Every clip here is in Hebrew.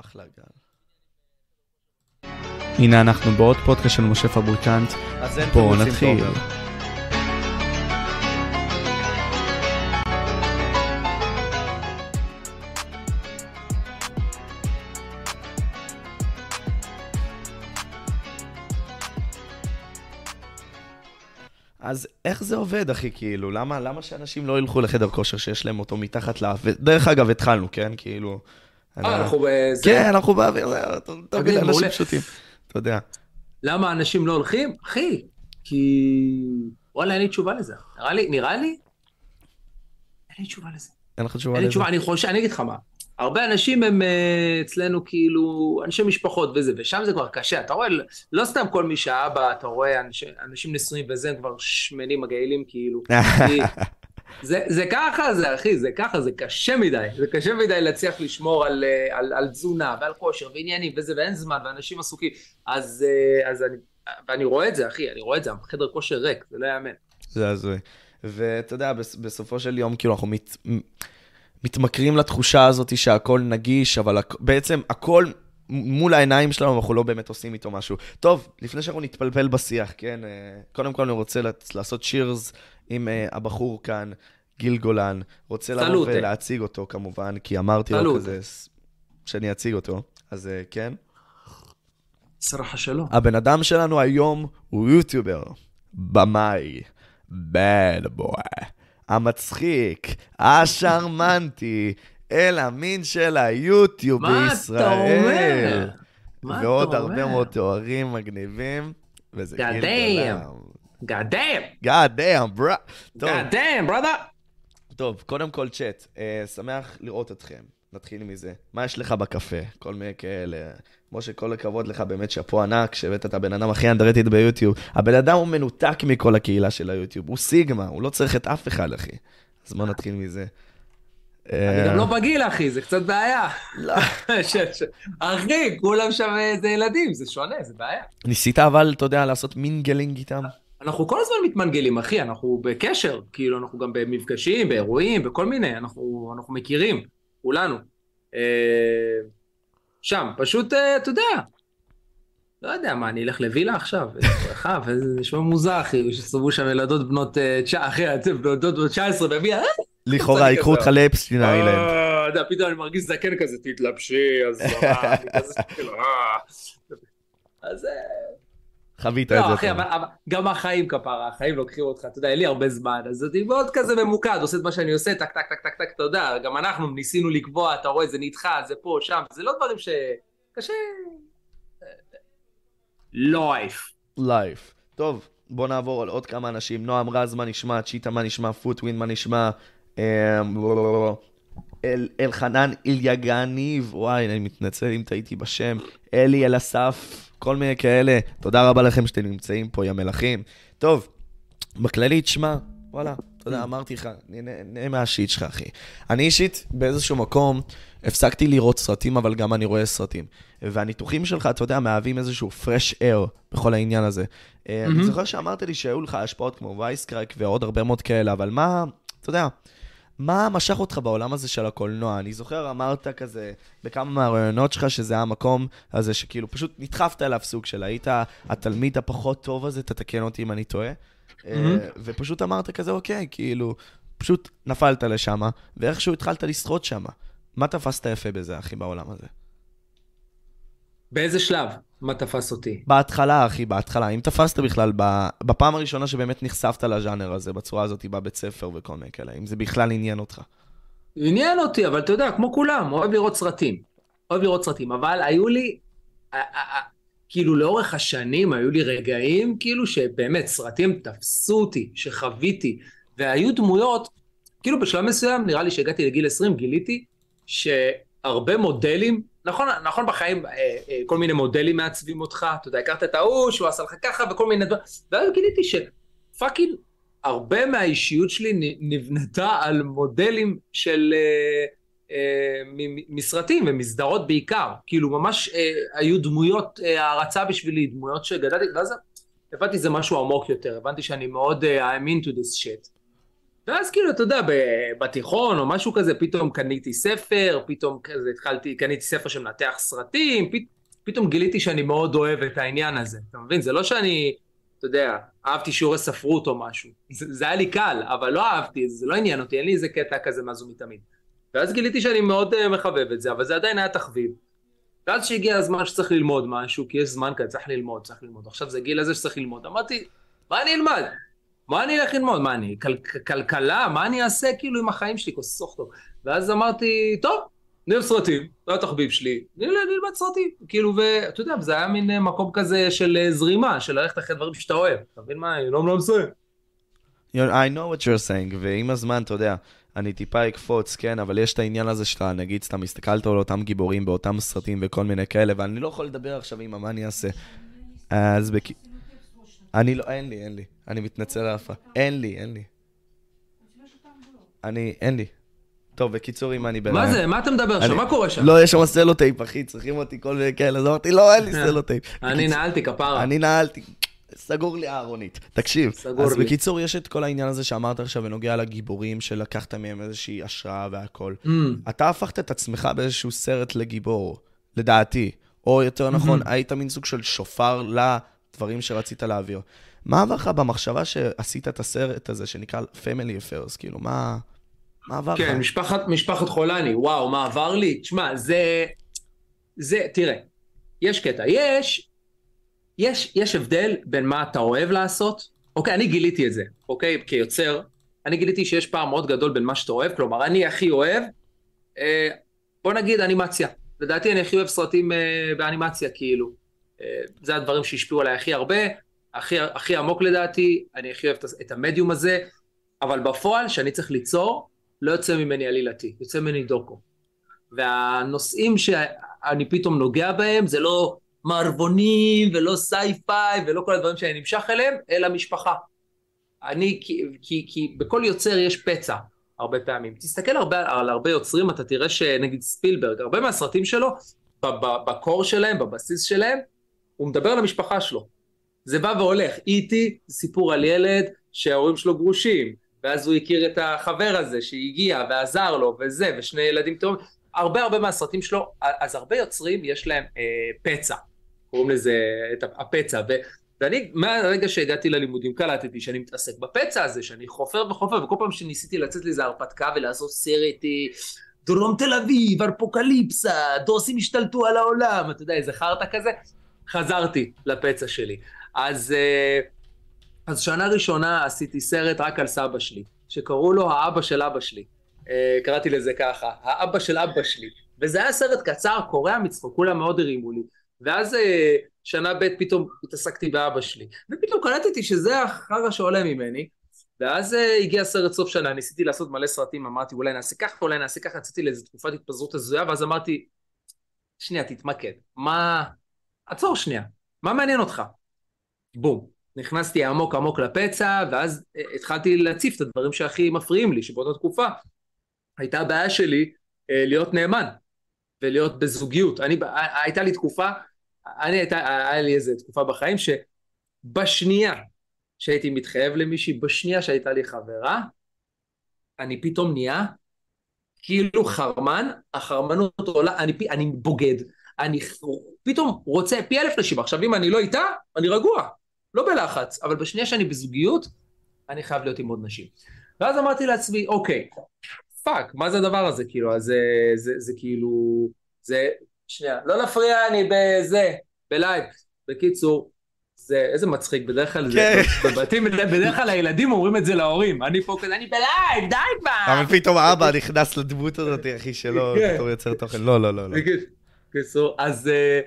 אחלה גל. הנה אנחנו בעוד פודקאסט של משה פבריקנט. בואו נתחיל. אז איך זה עובד, אחי? כאילו, למה, למה שאנשים לא ילכו לחדר כושר שיש להם אותו מתחת לאף? ודרך אגב, התחלנו, כן? כאילו... אה, אנחנו בזה? כן, אנחנו באוויר, מבין, אנשים פשוטים. אתה יודע. למה אנשים לא הולכים? אחי, כי... וואלה, אין לי תשובה לזה. נראה לי, נראה לי... אין לי תשובה לזה. אין לך תשובה לזה? אין לי תשובה, אני חושב, אני אגיד לך מה. הרבה אנשים הם אה, אצלנו כאילו אנשי משפחות וזה, ושם זה כבר קשה. אתה רואה, לא סתם כל מי שאבא, אתה רואה אנש, אנשים נשואים וזה, הם כבר שמנים מגעילים כאילו. זה, זה ככה זה, אחי, זה ככה, זה קשה מדי. זה קשה מדי להצליח לשמור על, אה, על, על תזונה ועל כושר ועניינים וזה, ואין זמן, ואנשים עסוקים. אז, אה, אז אני, ואני רואה את זה, אחי, אני רואה את זה, חדר כושר ריק, זה לא יאמן. זה הזוי. ואתה יודע, בסופו של יום, כאילו, אנחנו מת... מתמכרים לתחושה הזאת שהכל נגיש, אבל הכ... בעצם הכל מול העיניים שלנו, אנחנו לא באמת עושים איתו משהו. טוב, לפני שאנחנו נתפלפל בשיח, כן? אה, קודם כל אני רוצה לעשות שירס עם uh, הבחור כאן, גיל גולן. רוצה לבוא ולהציג אותו כמובן, כי אמרתי לו כזה שאני אציג אותו, אז uh, כן. סרחה שלו. הבן אדם שלנו היום הוא יוטיובר, במאי, bad boy. המצחיק, השרמנטי, אל המין של היוטיוב בישראל. מה אתה אומר? מה אתה אומר? ועוד הרבה מאוד תוארים מגניבים, וזה כאילו... God damn. God damn, ברה. God damn, brother. טוב, קודם כל צ'אט, uh, שמח לראות אתכם. נתחיל מזה. מה יש לך בקפה? כל מיני כאלה. משה, כל הכבוד לך, באמת שאפו ענק, שהבאת את הבן אדם הכי אנדרטית ביוטיוב. הבן אדם הוא מנותק מכל הקהילה של היוטיוב, הוא סיגמה, הוא לא צריך את אף אחד, אחי. אז בוא נתחיל מזה. אני גם לא בגיל, אחי, זה קצת בעיה. לא. אחי, כולם שם זה ילדים, זה שונה, זה בעיה. ניסית אבל, אתה יודע, לעשות מינגלינג איתם? אנחנו כל הזמן מתמנגלים, אחי, אנחנו בקשר, כאילו, אנחנו גם במפגשים, באירועים, בכל מיני, אנחנו, אנחנו מכירים, כולנו. אה, שם, פשוט, אה, אתה יודע, לא יודע מה, אני אלך לווילה עכשיו, בריכה, וזה נשמע מוזר, אחי, שסובבו שם ילדות בנות, אה, אחי, אתם ילדות בנות 19 בווילה, לכאורה, ייקחו אותך לאפסטין island. אתה יודע, פתאום אני מרגיש זקן כזה, תתלבשי, אז כזה, אז... חווית את זה. לא, אחי, אבל גם החיים כפרה, החיים לוקחים אותך, אתה יודע, אין לי הרבה זמן, אז אני מאוד כזה ממוקד, עושה את מה שאני עושה, טק, טק, טק, טק, טק, אתה יודע, גם אנחנו ניסינו לקבוע, אתה רואה, זה נדחה, זה פה, שם, זה לא דברים ש... קשה... Life. Life. טוב, בוא נעבור על עוד כמה אנשים. נועם רז, מה נשמע? צ'יטה, מה נשמע? פוטווין, מה נשמע? אמ, אלחנן אליגניב, וואי, אני מתנצל אם טעיתי בשם. אלי אלאסף, כל מיני כאלה. תודה רבה לכם שאתם נמצאים פה, יא מלכים. טוב, בכללי, תשמע, וואלה, אתה יודע, אמרתי לך, נהנה מהשיט שלך, אחי. אני אישית, באיזשהו מקום, הפסקתי לראות סרטים, אבל גם אני רואה סרטים. והניתוחים שלך, אתה יודע, מהווים איזשהו fresh air בכל העניין הזה. Mm-hmm. אני זוכר שאמרת לי שהיו לך השפעות כמו וייסקרק ועוד הרבה מאוד כאלה, אבל מה, אתה יודע, מה משך אותך בעולם הזה של הקולנוע? אני זוכר, אמרת כזה בכמה מהרעיונות שלך, שזה המקום הזה שכאילו פשוט נדחפת אליו סוג של היית התלמיד הפחות טוב הזה, תתקן אותי אם אני טועה. Mm-hmm. ופשוט אמרת כזה, אוקיי, כאילו, פשוט נפלת לשם, ואיכשהו התחלת לשחות שם. מה תפסת יפה בזה, אחי, בעולם הזה? באיזה שלב? מה תפס אותי? בהתחלה, אחי, בהתחלה. אם תפסת בכלל, בפעם הראשונה שבאמת נחשפת לז'אנר הזה, בצורה הזאת, בבית ספר וכל מיני כאלה, אם זה בכלל עניין אותך. עניין אותי, אבל אתה יודע, כמו כולם, אוהב לראות סרטים. אוהב לראות סרטים, אבל היו לי, כאילו לאורך השנים היו לי רגעים, כאילו שבאמת סרטים תפסו אותי, שחוויתי, והיו דמויות, כאילו בשלב מסוים, נראה לי שהגעתי לגיל 20, גיליתי שהרבה מודלים נכון, נכון בחיים, אה, אה, כל מיני מודלים מעצבים אותך, אתה יודע, הכרת את ההוא, שהוא עשה לך ככה, וכל מיני דברים, ואז גיליתי שפאקינג, הרבה מהאישיות שלי נבנתה על מודלים של אה, אה, מסרטים ומסדרות בעיקר, כאילו ממש אה, היו דמויות אה, הערצה בשבילי, דמויות שגדלתי, ואז הבנתי זה משהו עמוק יותר, הבנתי שאני מאוד uh, I'm into this shit. ואז כאילו, אתה יודע, בתיכון או משהו כזה, פתאום קניתי ספר, פתאום כזה התחלתי, קניתי ספר שמנתח סרטים, פת, פתאום גיליתי שאני מאוד אוהב את העניין הזה, אתה מבין? זה לא שאני, אתה יודע, אהבתי שיעורי ספרות או משהו. זה, זה היה לי קל, אבל לא אהבתי, זה לא עניין אותי, אין לי איזה קטע כזה מאז ומתמיד. ואז גיליתי שאני מאוד uh, מחבב את זה, אבל זה עדיין היה תחביב. ואז שהגיע הזמן שצריך ללמוד משהו, כי יש זמן כזה, צריך ללמוד, צריך ללמוד. עכשיו זה גיל הזה שצריך ללמוד. אמרתי, מה אני אלמד? מה אני אלך ללמוד? מה אני, כל, כלכלה? מה אני אעשה כאילו עם החיים שלי? כוס סוך ואז אמרתי, טוב, אוהב סרטים, זה התחביב שלי, אני אלמד סרטים. כאילו, ואתה יודע, זה היה מין אה, מקום כזה של אה, זרימה, של ללכת אחרי דברים שאתה אוהב. אתה מבין מה? אני לא מסיים. I know what you're saying, ועם הזמן, אתה יודע, אני טיפה אקפוץ, כן, אבל יש את העניין הזה שאתה, נגיד, סתם הסתכלת על אותם גיבורים באותם סרטים וכל מיני כאלה, ואני לא יכול לדבר עכשיו עם מה אני אעשה. אז בכ... אני לא, אין לי, אין לי. אני מתנצל על ההפרעה. אין לי, אין לי. אני, אין לי. טוב, בקיצור, אם אני בלילה... מה זה? מה אתה מדבר שם? מה קורה שם? לא, יש שם סלוטייפ, אחי, צריכים אותי כל מיני כאלה. אז אמרתי, לא, אין לי סלוטייפ. אני נעלתי כפרה. אני נעלתי. סגור לי הארונית. תקשיב, אז לי. בקיצור, יש את כל העניין הזה שאמרת עכשיו בנוגע לגיבורים, שלקחת מהם איזושהי השראה והכל. Mm. אתה הפכת את עצמך באיזשהו סרט לגיבור, לדעתי. או יותר נכון, mm-hmm. היית מין סוג של שופר לדברים שרצית להעביר. מה עבר לך במחשבה שעשית את הסרט הזה שנקרא Family Affairs? כאילו, מה, מה עבר לך? כן, משפחת, משפחת חולני, וואו, מה עבר לי? תשמע, זה... זה, תראה, יש קטע. יש, יש, יש הבדל בין מה אתה אוהב לעשות, אוקיי, אני גיליתי את זה, אוקיי, כיוצר, אני גיליתי שיש פער מאוד גדול בין מה שאתה אוהב, כלומר, אני הכי אוהב, אה, בוא נגיד אנימציה. לדעתי אני הכי אוהב סרטים אה, באנימציה, כאילו. אה, זה הדברים שהשפיעו עליי הכי הרבה, הכי, הכי עמוק לדעתי, אני הכי אוהב את המדיום הזה, אבל בפועל, שאני צריך ליצור, לא יוצא ממני עלילתי, יוצא ממני דוקו. והנושאים שאני פתאום נוגע בהם, זה לא מערבונים ולא sci-fi ולא כל הדברים שאני נמשך אליהם, אלא משפחה. אני, כי, כי, כי בכל יוצר יש פצע הרבה פעמים. תסתכל הרבה, על הרבה יוצרים, אתה תראה שנגיד ספילברג, הרבה מהסרטים שלו, בקור שלהם, בבסיס שלהם, הוא מדבר על המשפחה שלו. זה בא והולך. איטי סיפור על ילד שההורים שלו גרושים, ואז הוא הכיר את החבר הזה שהגיע ועזר לו וזה, ושני ילדים טובים. הרבה הרבה מהסרטים שלו, אז הרבה יוצרים יש להם אה, פצע. קוראים לזה את הפצע. ו, ואני, מהרגע שהגעתי ללימודים, קלטתי שאני מתעסק בפצע הזה, שאני חופר וחופר, וכל פעם שניסיתי לצאת לאיזה הרפתקה ולעשות סרט דרום תל אביב, אפוקליפסה, דוסים השתלטו על העולם, אתה יודע, איזה חרטא כזה, חזרתי לפצע שלי. אז, אה, אז שנה ראשונה עשיתי סרט רק על סבא שלי, שקראו לו האבא של אבא שלי. אה, קראתי לזה ככה, האבא של אבא שלי. וזה היה סרט קצר, קורע מצחוק, כולם מאוד הרימו לי. ואז אה, שנה ב' פתאום התעסקתי באבא שלי. ופתאום קלטתי שזה החרא שעולה ממני. ואז הגיע סרט סוף שנה, ניסיתי לעשות מלא סרטים, אמרתי אולי נעשה ככה, אולי נעשה ככה, יצאתי לאיזו תקופת התפזרות הזויה, ואז אמרתי, שנייה, תתמקד. מה... עצור שנייה, מה מעניין אותך? בום. נכנסתי עמוק עמוק לפצע, ואז אה, התחלתי להציף את הדברים שהכי מפריעים לי, שבאותה תקופה הייתה הבעיה שלי אה, להיות נאמן ולהיות בזוגיות. אני, אה, הייתה לי תקופה, אני הייתה, היה לי איזה תקופה בחיים שבשנייה שהייתי מתחייב למישהי, בשנייה שהייתה לי חברה, אני פתאום נהיה כאילו חרמן, החרמנות עולה, אני, אני בוגד, אני פתאום רוצה פי אלף נשים. עכשיו, אם אני לא איתה, אני רגוע, לא בלחץ, אבל בשנייה שאני בזוגיות, אני חייב להיות עם עוד נשים. ואז אמרתי לעצמי, אוקיי, fuck, מה זה הדבר הזה? כאילו, אז זה, זה, זה כאילו, זה, שנייה, לא להפריע, אני בזה, בלייב. בקיצור, זה, איזה מצחיק, בדרך כלל זה, כן. בבתים, בדרך כלל הילדים אומרים את זה להורים, אני פה כזה, אני בלייב, די כבר. אבל פתאום האבא נכנס לדמות הזאת, אחי, שלו, כן. בתור יוצר תוכן, לא, לא, לא. קיצור, אז אה,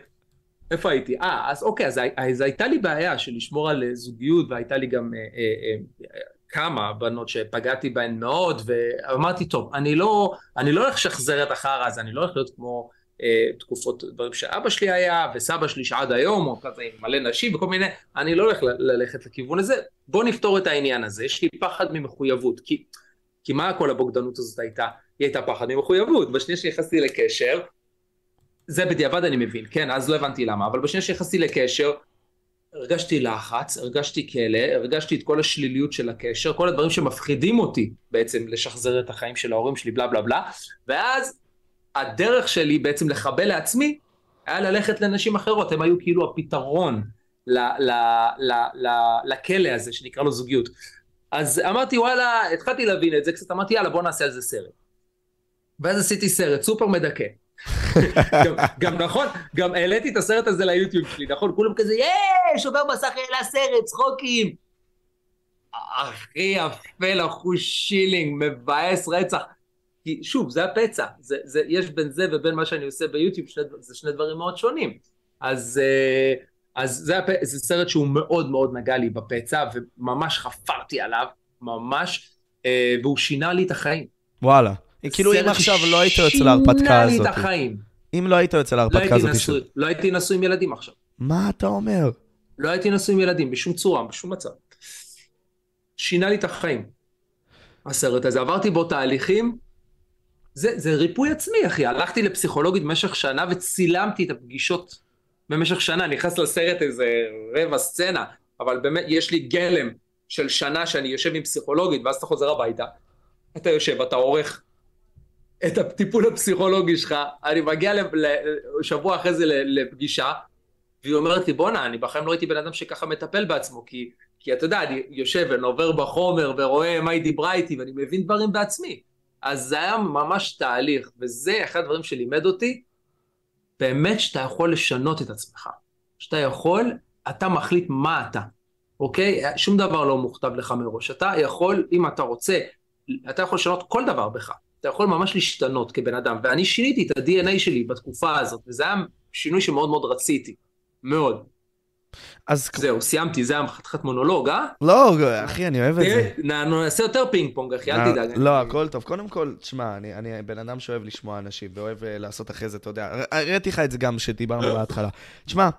איפה הייתי? אה, אז אוקיי, אז, אז הייתה לי בעיה של לשמור על אה, זוגיות, והייתה לי גם אה, אה, אה, כמה בנות שפגעתי בהן מאוד, ואמרתי, טוב, אני לא, אני לא הולך לשחזר את החרא הזה, אני לא הולך להיות כמו אה, תקופות, דברים שאבא שלי היה, וסבא שלי שעד היום, או כזה עם מלא נשים וכל מיני, אני לא הולך ללכת לכיוון הזה, בוא נפתור את העניין הזה, יש לי פחד ממחויבות, כי, כי מה כל הבוגדנות הזאת הייתה? היא הייתה פחד ממחויבות, בשנייה שנכנסתי לקשר, זה בדיעבד אני מבין, כן, אז לא הבנתי למה, אבל בשנייה שנכנסתי לקשר, הרגשתי לחץ, הרגשתי כלא, הרגשתי את כל השליליות של הקשר, כל הדברים שמפחידים אותי בעצם לשחזר את החיים של ההורים שלי, בלה בלה בלה, ואז הדרך שלי בעצם לחבל לעצמי, היה ללכת לנשים אחרות, הם היו כאילו הפתרון לכלא הזה שנקרא לו זוגיות. אז אמרתי וואלה, התחלתי להבין את זה קצת, אמרתי יאללה בוא נעשה על זה סרט. ואז עשיתי סרט סופר מדכא. גם, נכון, גם העליתי את הסרט הזה ליוטיוב שלי, נכון? כולם כזה, יאיי, שובר מסך העלה סרט, צחוקים. אחי, אפל אחוז שילינג, מבאס רצח. כי שוב, זה הפצע, זה, זה, יש בין זה ובין מה שאני עושה ביוטיוב, שני, זה שני דברים מאוד שונים. אז, אה, אז זה, הפ... זה סרט שהוא מאוד מאוד נגע לי בפצע, וממש חפרתי עליו, ממש, אה, והוא שינה לי את החיים. וואלה. כאילו אם עכשיו לא היית יוצא להרפתקה הזאת. שינה לי את החיים. אם לא היית יוצא להרפתקה הזאת. נשוי, של... לא הייתי נשוי עם ילדים עכשיו. מה אתה אומר? לא הייתי נשוי עם ילדים, בשום צורה, בשום מצב. שינה לי את החיים, הסרט הזה. עברתי בו תהליכים, זה, זה ריפוי עצמי, אחי. הלכתי לפסיכולוגית במשך שנה וצילמתי את הפגישות במשך שנה. נכנס לסרט איזה רבע סצנה, אבל באמת, יש לי גלם של שנה שאני יושב עם פסיכולוגית, ואז אתה חוזר הביתה. אתה יושב, אתה עורך את הטיפול הפסיכולוגי שלך, אני מגיע שבוע אחרי זה לפגישה, והיא אומרת לי, בואנה, אני בחיים לא ראיתי בן אדם שככה מטפל בעצמו, כי, כי אתה יודע, אני יושב ועובר בחומר ורואה מה היא דיברה איתי, ואני מבין דברים בעצמי. אז זה היה ממש תהליך, וזה אחד הדברים שלימד אותי, באמת שאתה יכול לשנות את עצמך. שאתה יכול, אתה מחליט מה אתה, אוקיי? שום דבר לא מוכתב לך מראש. אתה יכול, אם אתה רוצה, אתה יכול לשנות כל דבר בך. אתה יכול ממש להשתנות כבן אדם, ואני שיניתי את ה-DNA שלי בתקופה הזאת, וזה היה שינוי שמאוד מאוד רציתי, מאוד. אז... זהו, סיימתי, זה היה חתיכת מונולוג, אה? לא, אחי, אני אוהב את זה. נעשה יותר פינג פונג, אחי, אל תדאג. לא, הכל טוב. קודם כל, תשמע, אני בן אדם שאוהב לשמוע אנשים, ואוהב אה, לעשות אחרי זה, אתה יודע, הראיתי לך את זה גם כשדיברנו בהתחלה. תשמע,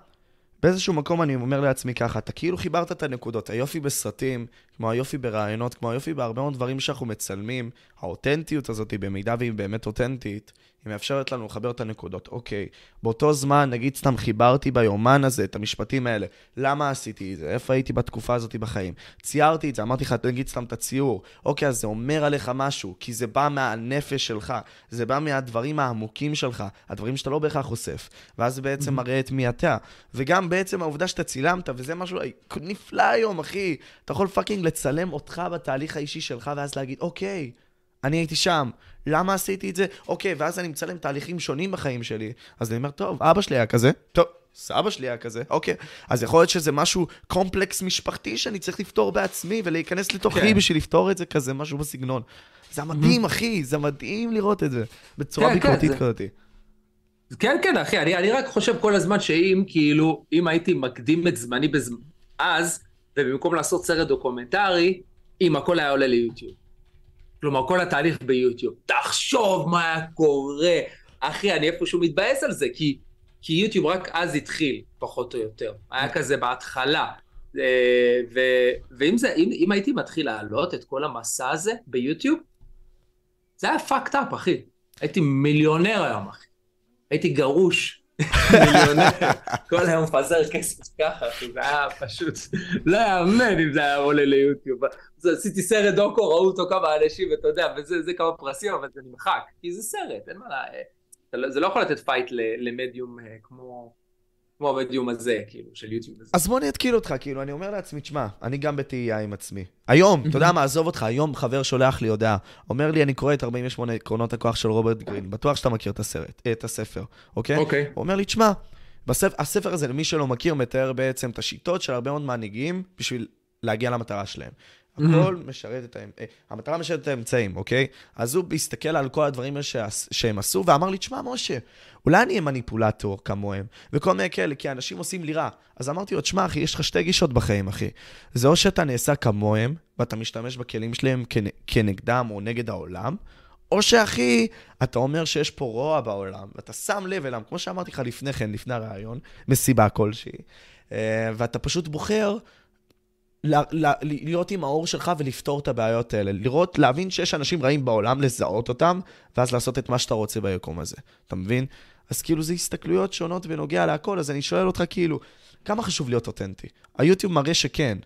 באיזשהו מקום אני אומר לעצמי ככה, אתה כאילו חיברת את הנקודות, היופי בסרטים, כמו היופי ברעיונות, כמו היופי בהרבה מאוד דברים שאנחנו מצלמים, האותנטיות הזאת, במידה והיא באמת אותנטית, היא מאפשרת לנו לחבר את הנקודות. אוקיי, באותו זמן, נגיד סתם חיברתי ביומן הזה את המשפטים האלה. למה עשיתי את זה? איפה הייתי בתקופה הזאת בחיים? ציירתי את זה, אמרתי לך, נגיד סתם את הציור. אוקיי, אז זה אומר עליך משהו, כי זה בא מהנפש שלך, זה בא מהדברים העמוקים שלך, הדברים שאתה לא בהכרח חושף. ואז זה בעצם מראה את מי אתה. וגם בעצם העובדה שאתה צילמת, וזה משהו נפלא היום, אחי. אתה יכול פאקינג לצלם אותך בתהליך האישי שלך, ואז להגיד, אוקיי, אני הייתי שם, למה עשיתי את זה? אוקיי, ואז אני מצלם תהליכים שונים בחיים שלי. אז אני אומר, טוב, אבא שלי היה כזה, טוב, סבא שלי היה כזה, אוקיי. אז יכול להיות שזה משהו קומפלקס משפחתי שאני צריך לפתור בעצמי ולהיכנס לתוכי כן. בשביל לפתור את זה כזה, משהו בסגנון. זה מדהים, אחי, זה מדהים לראות את זה, בצורה כן, ביקורתית כן, כזאת. כן, כן, אחי, אני, אני רק חושב כל הזמן שאם, כאילו, אם הייתי מקדים את זמני בזמן, אז, ובמקום לעשות סרט דוקומנטרי, אם הכל היה עולה ליוטיוב. כלומר, כל התהליך ביוטיוב. תחשוב מה היה קורה. אחי, אני איפשהו מתבאס על זה, כי, כי יוטיוב רק אז התחיל, פחות או יותר. היה כזה בהתחלה. אה, ו, ואם זה, אם, אם הייתי מתחיל להעלות את כל המסע הזה ביוטיוב, זה היה fucked up, אחי. הייתי מיליונר היום, אחי. הייתי גרוש. כל היום מפזר כסף ככה, זה היה פשוט, לא יאמן אם זה היה עולה ליוטיוב. עשיתי סרט דוקו, ראו אותו כמה אנשים, ואתה יודע, וזה כמה פרסים, אבל זה נמחק, כי זה סרט, אין מה ל... לא- זה לא יכול לתת fight למדיום אה, כמו... כמו המדיום הזה, כאילו, של יוטיוב הזה. אז בוא אני אתקיל אותך, כאילו, אני אומר לעצמי, תשמע, אני גם בתהייה עם עצמי. היום, אתה יודע מה, עזוב אותך, היום חבר שולח לי הודעה, אומר לי, אני קורא את 48 עקרונות הכוח של רוברט גרין, בטוח שאתה מכיר את הסרט, את הספר, אוקיי? אוקיי. הוא אומר לי, תשמע, בספר, הספר הזה, למי שלא מכיר, מתאר בעצם את השיטות של הרבה מאוד מנהיגים בשביל להגיע למטרה שלהם. הכל משרת את האמצעים, המטרה משרת את האמצעים, אוקיי? אז הוא הסתכל על כל הדברים שהם עשו, ואמר לי, תשמע, משה, אולי אני אהיה מניפולטור כמוהם, וכל מיני כאלה, כי אנשים עושים לי רע. אז אמרתי לו, תשמע, אחי, יש לך שתי גישות בחיים, אחי. זה או שאתה נעשה כמוהם, ואתה משתמש בכלים שלהם כנגדם או נגד העולם, או שאחי, אתה אומר שיש פה רוע בעולם, ואתה שם לב אליהם, כמו שאמרתי לך לפני כן, לפני הרעיון, מסיבה כלשהי, אה, ואתה פשוט בוחר להיות עם האור שלך ולפתור את הבעיות האלה. לראות, להבין שיש אנשים רעים בעולם, לזהות אותם, ואז לעשות את מה שאתה רוצה ביקום הזה. אתה מבין? אז כאילו זה הסתכלויות שונות בנוגע להכל, אז אני שואל אותך כאילו, כמה חשוב להיות אותנטי? היוטיוב מראה שכן.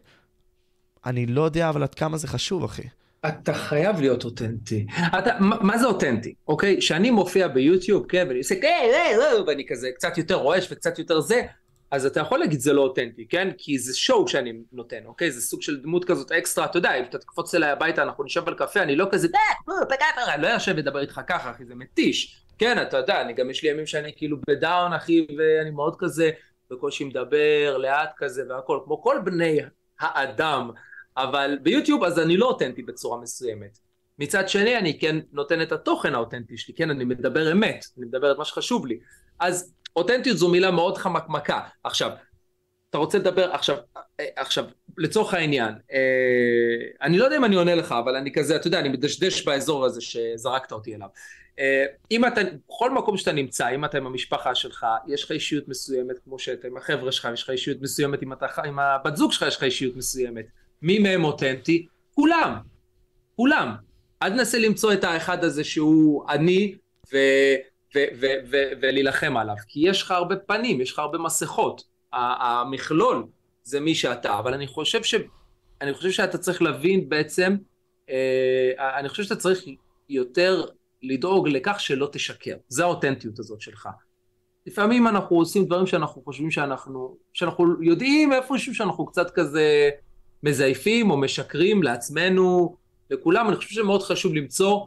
אני לא יודע, אבל עד כמה זה חשוב, אחי. אתה חייב להיות אותנטי. אתה, מה, מה זה אותנטי, אוקיי? כשאני מופיע ביוטיוב, כן, ואני עושה, כן, כן, כן, ואני כזה קצת יותר רועש וקצת יותר זה, אז אתה יכול להגיד זה לא אותנטי, כן? כי זה שואו שאני נותן, אוקיי? זה סוג של דמות כזאת אקסטרה, אתה יודע, אם אתה תקפוץ אליי הביתה, אנחנו נשב על קפה, אני לא כזה, אני לא יושב לדבר איתך ככה, אחי, זה מתיש. כן, אתה יודע, אני גם יש לי ימים שאני כאילו בדאון, אחי, ואני מאוד כזה, בקושי מדבר, לאט כזה והכל, כמו כל בני האדם. אבל ביוטיוב אז אני לא אותנטי בצורה מסוימת. מצד שני אני כן נותן את התוכן האותנטי שלי, כן אני מדבר אמת, אני מדבר את מה שחשוב לי. אז אותנטיות זו מילה מאוד חמקמקה. עכשיו, אתה רוצה לדבר, עכשיו, עכשיו, לצורך העניין, אה, אני לא יודע אם אני עונה לך, אבל אני כזה, אתה יודע, אני מדשדש באזור הזה שזרקת אותי אליו. אה, אם אתה, בכל מקום שאתה נמצא, אם אתה עם המשפחה שלך, יש לך אישיות מסוימת, כמו שאתה עם החבר'ה שלך, יש לך אישיות מסוימת, אם אתה עם הבת זוג שלך יש לך אישיות מסוימת. מי מהם אותנטי? כולם. כולם. אל תנסה למצוא את האחד הזה שהוא אני ו... ולהילחם עליו, כי יש לך הרבה פנים, יש לך הרבה מסכות. המכלול זה מי שאתה, אבל אני חושב ש... אני חושב שאתה צריך להבין בעצם, אה, אני חושב שאתה צריך יותר לדאוג לכך שלא תשקר. זה האותנטיות הזאת שלך. לפעמים אנחנו עושים דברים שאנחנו חושבים שאנחנו, שאנחנו יודעים איפשהו שאנחנו קצת כזה מזייפים או משקרים לעצמנו, לכולם, אני חושב שמאוד חשוב למצוא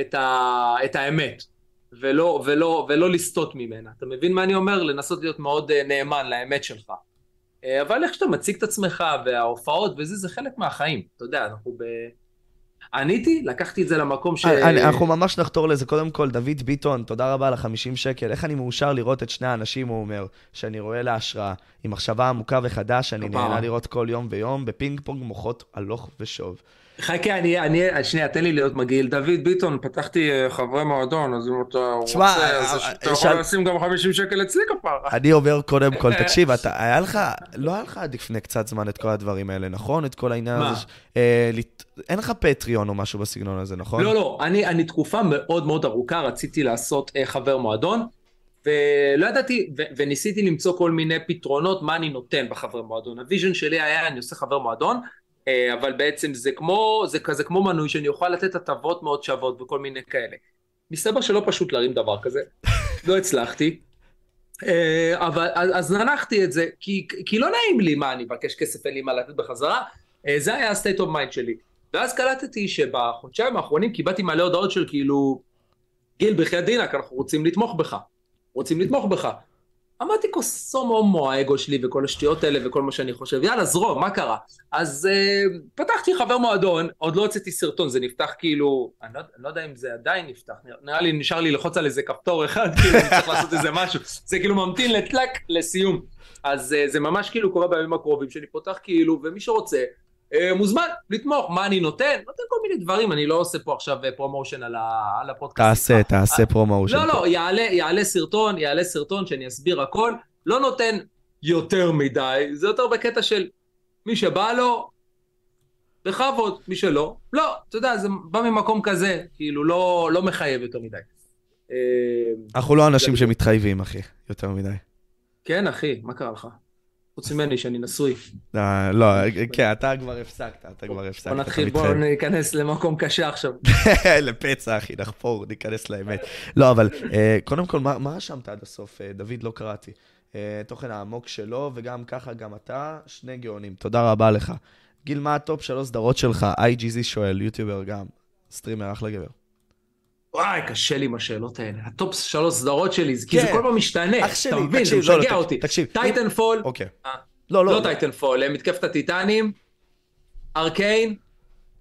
את, ה, את האמת, ולא, ולא, ולא לסטות ממנה. אתה מבין מה אני אומר? לנסות להיות מאוד אה, נאמן לאמת שלך. אה, אבל איך שאתה מציג את עצמך, וההופעות וזה, זה חלק מהחיים. אתה יודע, אנחנו ב... עניתי, לקחתי את זה למקום ש... אני, אנחנו ממש נחתור לזה. קודם כל, דוד ביטון, תודה רבה על ה-50 שקל. איך אני מאושר לראות את שני האנשים, הוא אומר, שאני רואה להשראה, עם מחשבה עמוקה וחדש, אני נהנה לראות כל יום ויום, בפינג פונג מוחות הלוך ושוב. חכה, אני, אני, שנייה, תן לי להיות מגעיל. דוד ביטון, פתחתי אה, חברי מועדון, אז אם אתה רוצה, אז אה, אתה יכול לשים גם 50 שקל אצלי כפרה. אני אומר קודם כל, תקשיב, היה לך, לא היה לך עד לפני קצת זמן את כל הדברים האלה, נכון? את כל העניין הזה. אה, אין לך פטריון או משהו בסגנון הזה, נכון? לא, לא, אני תקופה מאוד מאוד ארוכה רציתי לעשות חבר מועדון. ולא ידעתי, וניסיתי למצוא כל מיני פתרונות מה אני נותן בחבר מועדון. ה vision שלי היה, אני עושה חבר מועדון, אה, אבל בעצם זה כמו, זה כזה כמו מנוי שאני אוכל לתת הטבות מאוד שוות וכל מיני כאלה. מסתבר שלא פשוט להרים דבר כזה, לא הצלחתי. אה, אבל אז ננחתי את זה, כי, כי לא נעים לי מה אני מבקש כסף אין לי מה לתת בחזרה, אה, זה היה ה-state of mind שלי. ואז קלטתי שבחודשיים האחרונים קיבלתי מלא הודעות של כאילו, גיל בחייאת דינק, אנחנו רוצים לתמוך בך, רוצים לתמוך בך. אמרתי קוסום הומו האגו שלי וכל השטויות האלה וכל מה שאני חושב, יאללה זרום, מה קרה? אז uh, פתחתי חבר מועדון, עוד לא הוצאתי סרטון, זה נפתח כאילו, אני לא, אני לא יודע אם זה עדיין נפתח, נראה לי נשאר לי ללחוץ על איזה כפתור אחד, כאילו אני צריך לעשות איזה משהו, זה כאילו ממתין לטלק לסיום. אז uh, זה ממש כאילו קורה בימים הקרובים, שאני פותח כאילו, ומי שרוצה, אה, מוזמן לתמוך, מה אני נותן? נותן כל מיני דברים, אני לא עושה פה עכשיו promotion על, על הפודקאסט. תעשה, תעשה promotion. לא, לא, יעלה, יעלה סרטון, יעלה סרטון שאני אסביר הכל, לא נותן יותר מדי, זה יותר בקטע של מי שבא לו, בכבוד, מי שלא, לא, אתה יודע, זה בא ממקום כזה, כאילו לא, לא מחייב יותר מדי. אה, אנחנו לא אנשים שמתחייבים, אחי, יותר מדי. כן, אחי, מה קרה לך? חוץ ממני שאני נשוי. אה, לא, כן, אתה כבר הפסקת, אתה כבר הפסקת. בוא נתחיל, בוא ניכנס למקום קשה עכשיו. לפצע, אחי, נחפור, ניכנס לאמת. לא, אבל אה, קודם כל, מה רשמת עד הסוף? אה, דוד, לא קראתי. תוכן העמוק שלו, וגם ככה, גם אתה, שני גאונים. תודה רבה לך. גיל, מה הטופ שלוש סדרות שלך? IGZ שואל, יוטיובר גם. סטרימר, אחלה גבר. וואי, קשה לי עם השאלות האלה. הטופ שלוש סדרות שלי, כי זה כן. כל פעם משתנה. אח שלי, משגע לא, אותי. תקשיב. Titanfall. אוקיי. אה, לא, לא. לא Titanfall, מתקפת הטיטנים, Arcane,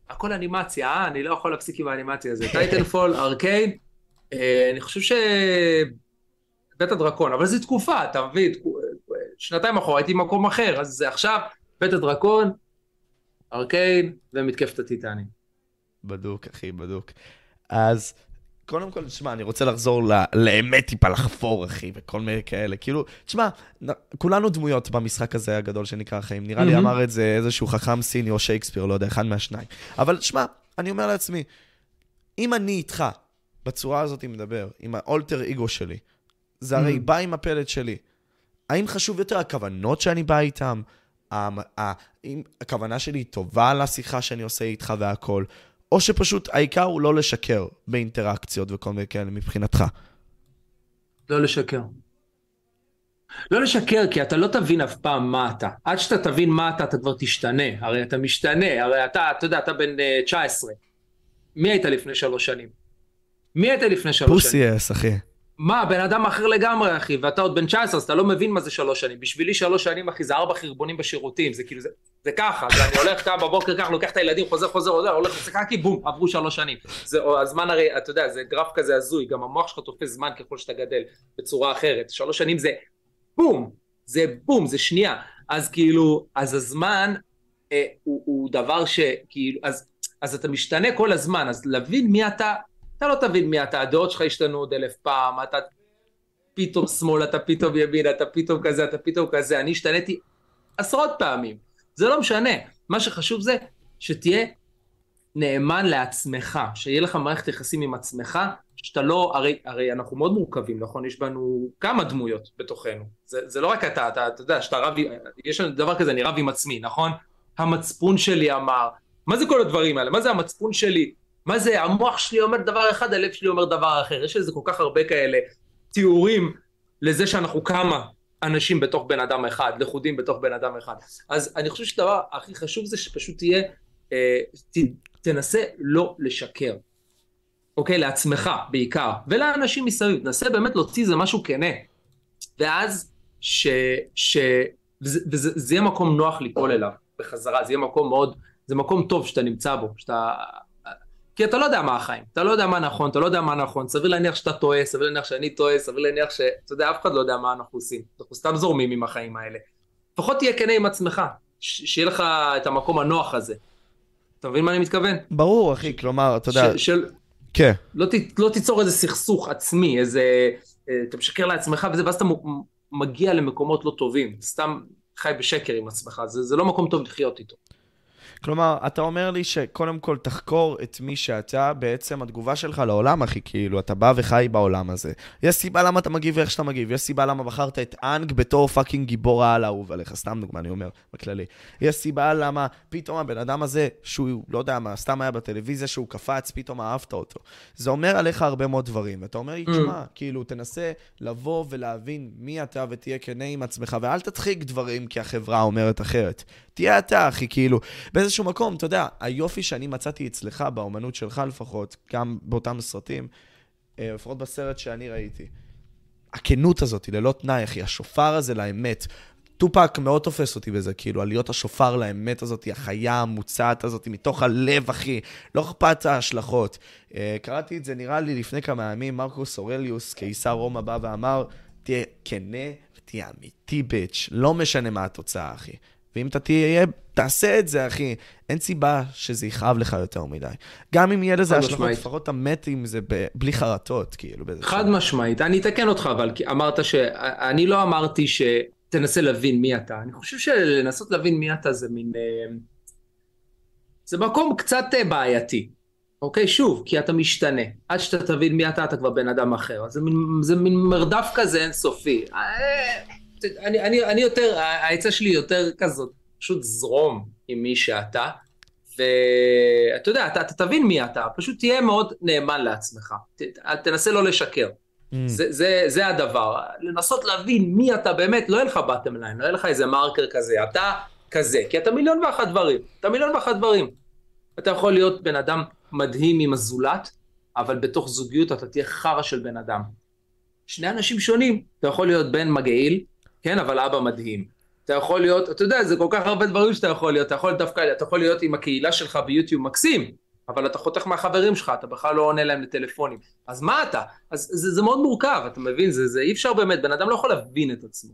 הכל אנימציה, אה? אני לא יכול להפסיק עם האנימציה הזאת. Titanfall, Arcane, אה, אני חושב ש... בית הדרקון, אבל זו תקופה, אתה מבין? שנתיים אחורה הייתי במקום אחר, אז זה עכשיו בית הדרקון, ארקיין ומתקפת הטיטנים. בדוק, אחי, בדוק. אז קודם כל, תשמע, אני רוצה לחזור לאמת טיפה לחפור, אחי, וכל מיני כאלה. כאילו, תשמע, כולנו דמויות במשחק הזה הגדול שנקרא החיים. נראה לי אמר את זה איזשהו חכם סיני או שייקספיר, לא יודע, אחד מהשניים. אבל תשמע, אני אומר לעצמי, אם אני איתך, בצורה הזאת מדבר, עם האולטר אגו שלי, זה הרי Mm. בא עם הפלט שלי. האם חשוב יותר הכוונות שאני בא איתן? המ- ה- הכוונה שלי היא טובה לשיחה שאני עושה איתך והכל? או שפשוט העיקר הוא לא לשקר באינטראקציות וכל מיני כאלה מבחינתך. לא לשקר. לא לשקר, כי אתה לא תבין אף פעם מה אתה. עד שאתה תבין מה אתה, אתה כבר תשתנה. הרי אתה משתנה, הרי אתה, אתה יודע, אתה בן אה, 19. מי היית לפני שלוש שנים? מי היית לפני שלוש שנים? פוסי אס, אחי. מה, בן אדם אחר לגמרי, אחי, ואתה עוד בן 19, אז אתה לא מבין מה זה שלוש שנים. בשבילי שלוש שנים, אחי, זה ארבע חרבונים בשירותים, זה כאילו, זה, זה ככה, זה אני הולך, קם בבוקר ככה, לוקח את הילדים, חוזר, חוזר, חוזר, הולך לצקקי, בום, עברו שלוש שנים. זה, הזמן הרי, אתה יודע, זה גרף כזה הזוי, גם המוח שלך תופס זמן ככל שאתה גדל, בצורה אחרת. שלוש שנים זה בום, זה בום, זה שנייה. אז כאילו, אז הזמן אה, הוא, הוא דבר שכאילו, אז, אז אתה משתנה כל הזמן, אז להבין מי אתה, אתה לא תבין מי אתה, הדעות שלך השתנו עוד אלף פעם, אתה פתאום שמאל, אתה פתאום ימין, אתה פתאום כזה, אתה פתאום כזה, אני השתניתי עשרות פעמים, זה לא משנה, מה שחשוב זה שתהיה נאמן לעצמך, שיהיה לך מערכת יחסים עם עצמך, שאתה לא, הרי, הרי אנחנו מאוד מורכבים, נכון? יש בנו כמה דמויות בתוכנו, זה, זה לא רק אתה, אתה, אתה יודע, שאתה רב, יש לנו דבר כזה, אני רב עם עצמי, נכון? המצפון שלי אמר, מה זה כל הדברים האלה? מה זה המצפון שלי? מה זה, המוח שלי אומר דבר אחד, הלב שלי אומר דבר אחר. יש לזה כל כך הרבה כאלה תיאורים לזה שאנחנו כמה אנשים בתוך בן אדם אחד, לכודים בתוך בן אדם אחד. אז אני חושב שהדבר הכי חשוב זה שפשוט תהיה, אה, ת, תנסה לא לשקר. אוקיי? לעצמך בעיקר, ולאנשים מסביב. תנסה באמת להוציא איזה משהו כנה. ואז ש... ש... וזה, וזה זה יהיה מקום נוח ליפול אליו בחזרה, זה יהיה מקום מאוד, זה מקום טוב שאתה נמצא בו, שאתה... כי אתה לא יודע מה החיים, אתה לא יודע מה נכון, אתה לא יודע מה נכון, סביר להניח שאתה טועה, סביר להניח שאני טועה, סביר להניח ש... אתה יודע, אף אחד לא יודע מה אנחנו עושים, אנחנו סתם זורמים עם החיים האלה. לפחות תהיה כנה עם עצמך. שיהיה לך את המקום הנוח הזה. אתה מבין מה אני מתכוון? ברור, אחי, כלומר, אתה יודע... של... כן. לא, ת... לא תיצור איזה סכסוך עצמי, איזה... אה, אתה משקר לעצמך וזה, ואז אתה מגיע למקומות לא טובים, סתם חי בשקר עם עצמך, זה, זה לא מקום טוב לחיות איתו. כלומר, אתה אומר לי שקודם כל תחקור את מי שאתה, בעצם התגובה שלך לעולם, אחי, כאילו, אתה בא וחי בעולם הזה. יש סיבה למה אתה מגיב איך שאתה מגיב, יש סיבה למה בחרת את אנג בתור fucking גיבור העל האהוב עליך, סתם דוגמה, אני אומר, בכללי. יש סיבה למה פתאום הבן אדם הזה, שהוא, לא יודע מה, סתם היה בטלוויזיה, שהוא קפץ, פתאום אהבת אותו. זה אומר עליך הרבה מאוד דברים, ואתה אומר לי, Mm. תשמע, כאילו, תנסה לבוא ולהבין מי אתה ותהיה כנה עם עצמך, ואל תדחיק דברים כי החברה אומרת אחרת. תהיה אתה, אחי, כאילו, באיזשהו מקום, אתה יודע, היופי שאני מצאתי אצלך, באומנות שלך לפחות, גם באותם סרטים, אה, לפחות בסרט שאני ראיתי, הכנות הזאת, ללא תנאי, אחי, השופר הזה לאמת. טופק מאוד תופס אותי בזה, כאילו, על להיות השופר לאמת הזאת, החיה המוצעת הזאת, מתוך הלב, אחי, לא אכפת ההשלכות. אה, קראתי את זה, נראה לי, לפני כמה ימים, מרקוס אורליוס, קיסר רומא, בא ואמר, תהיה כנה ותהיה אמיתי, ביץ', לא משנה מה התוצאה, אחי. ואם אתה תהיה, תעשה את זה, אחי. אין סיבה שזה יכאב לך יותר מדי. גם אם יהיה לזה השלכות. לפחות אתה מת עם זה ב- בלי חרטות, כאילו. חד שלב. משמעית, אני אתקן אותך, אבל כי אמרת ש... אני לא אמרתי שתנסה להבין מי אתה, אני חושב שלנסות להבין מי אתה זה מין... אה, זה מקום קצת אה, בעייתי. אוקיי, שוב, כי אתה משתנה. עד שאתה תבין מי אתה, אתה כבר בן אדם אחר. זה מין, זה מין מרדף כזה אינסופי. אני, אני, אני יותר, העצה שלי יותר כזאת, פשוט זרום עם מי שאתה, ואתה יודע, אתה, אתה תבין מי אתה, פשוט תהיה מאוד נאמן לעצמך. ת, תנסה לא לשקר. Mm. זה, זה, זה הדבר. לנסות להבין מי אתה באמת, לא יהיה לך בטם ליין, לא יהיה לך איזה מרקר כזה, אתה כזה, כי אתה מיליון ואחת דברים. אתה מיליון ואחת דברים. אתה יכול להיות בן אדם מדהים עם הזולת, אבל בתוך זוגיות אתה תהיה חרא של בן אדם. שני אנשים שונים, אתה יכול להיות בן מגעיל, כן, אבל אבא מדהים. אתה יכול להיות, אתה יודע, זה כל כך הרבה דברים שאתה יכול להיות, אתה יכול דווקא, אתה יכול להיות עם הקהילה שלך ביוטיוב מקסים, אבל אתה חותך מהחברים שלך, אתה בכלל לא עונה להם לטלפונים. אז מה אתה? אז זה, זה מאוד מורכב, אתה מבין? זה, זה אי אפשר באמת, בן אדם לא יכול להבין את עצמו.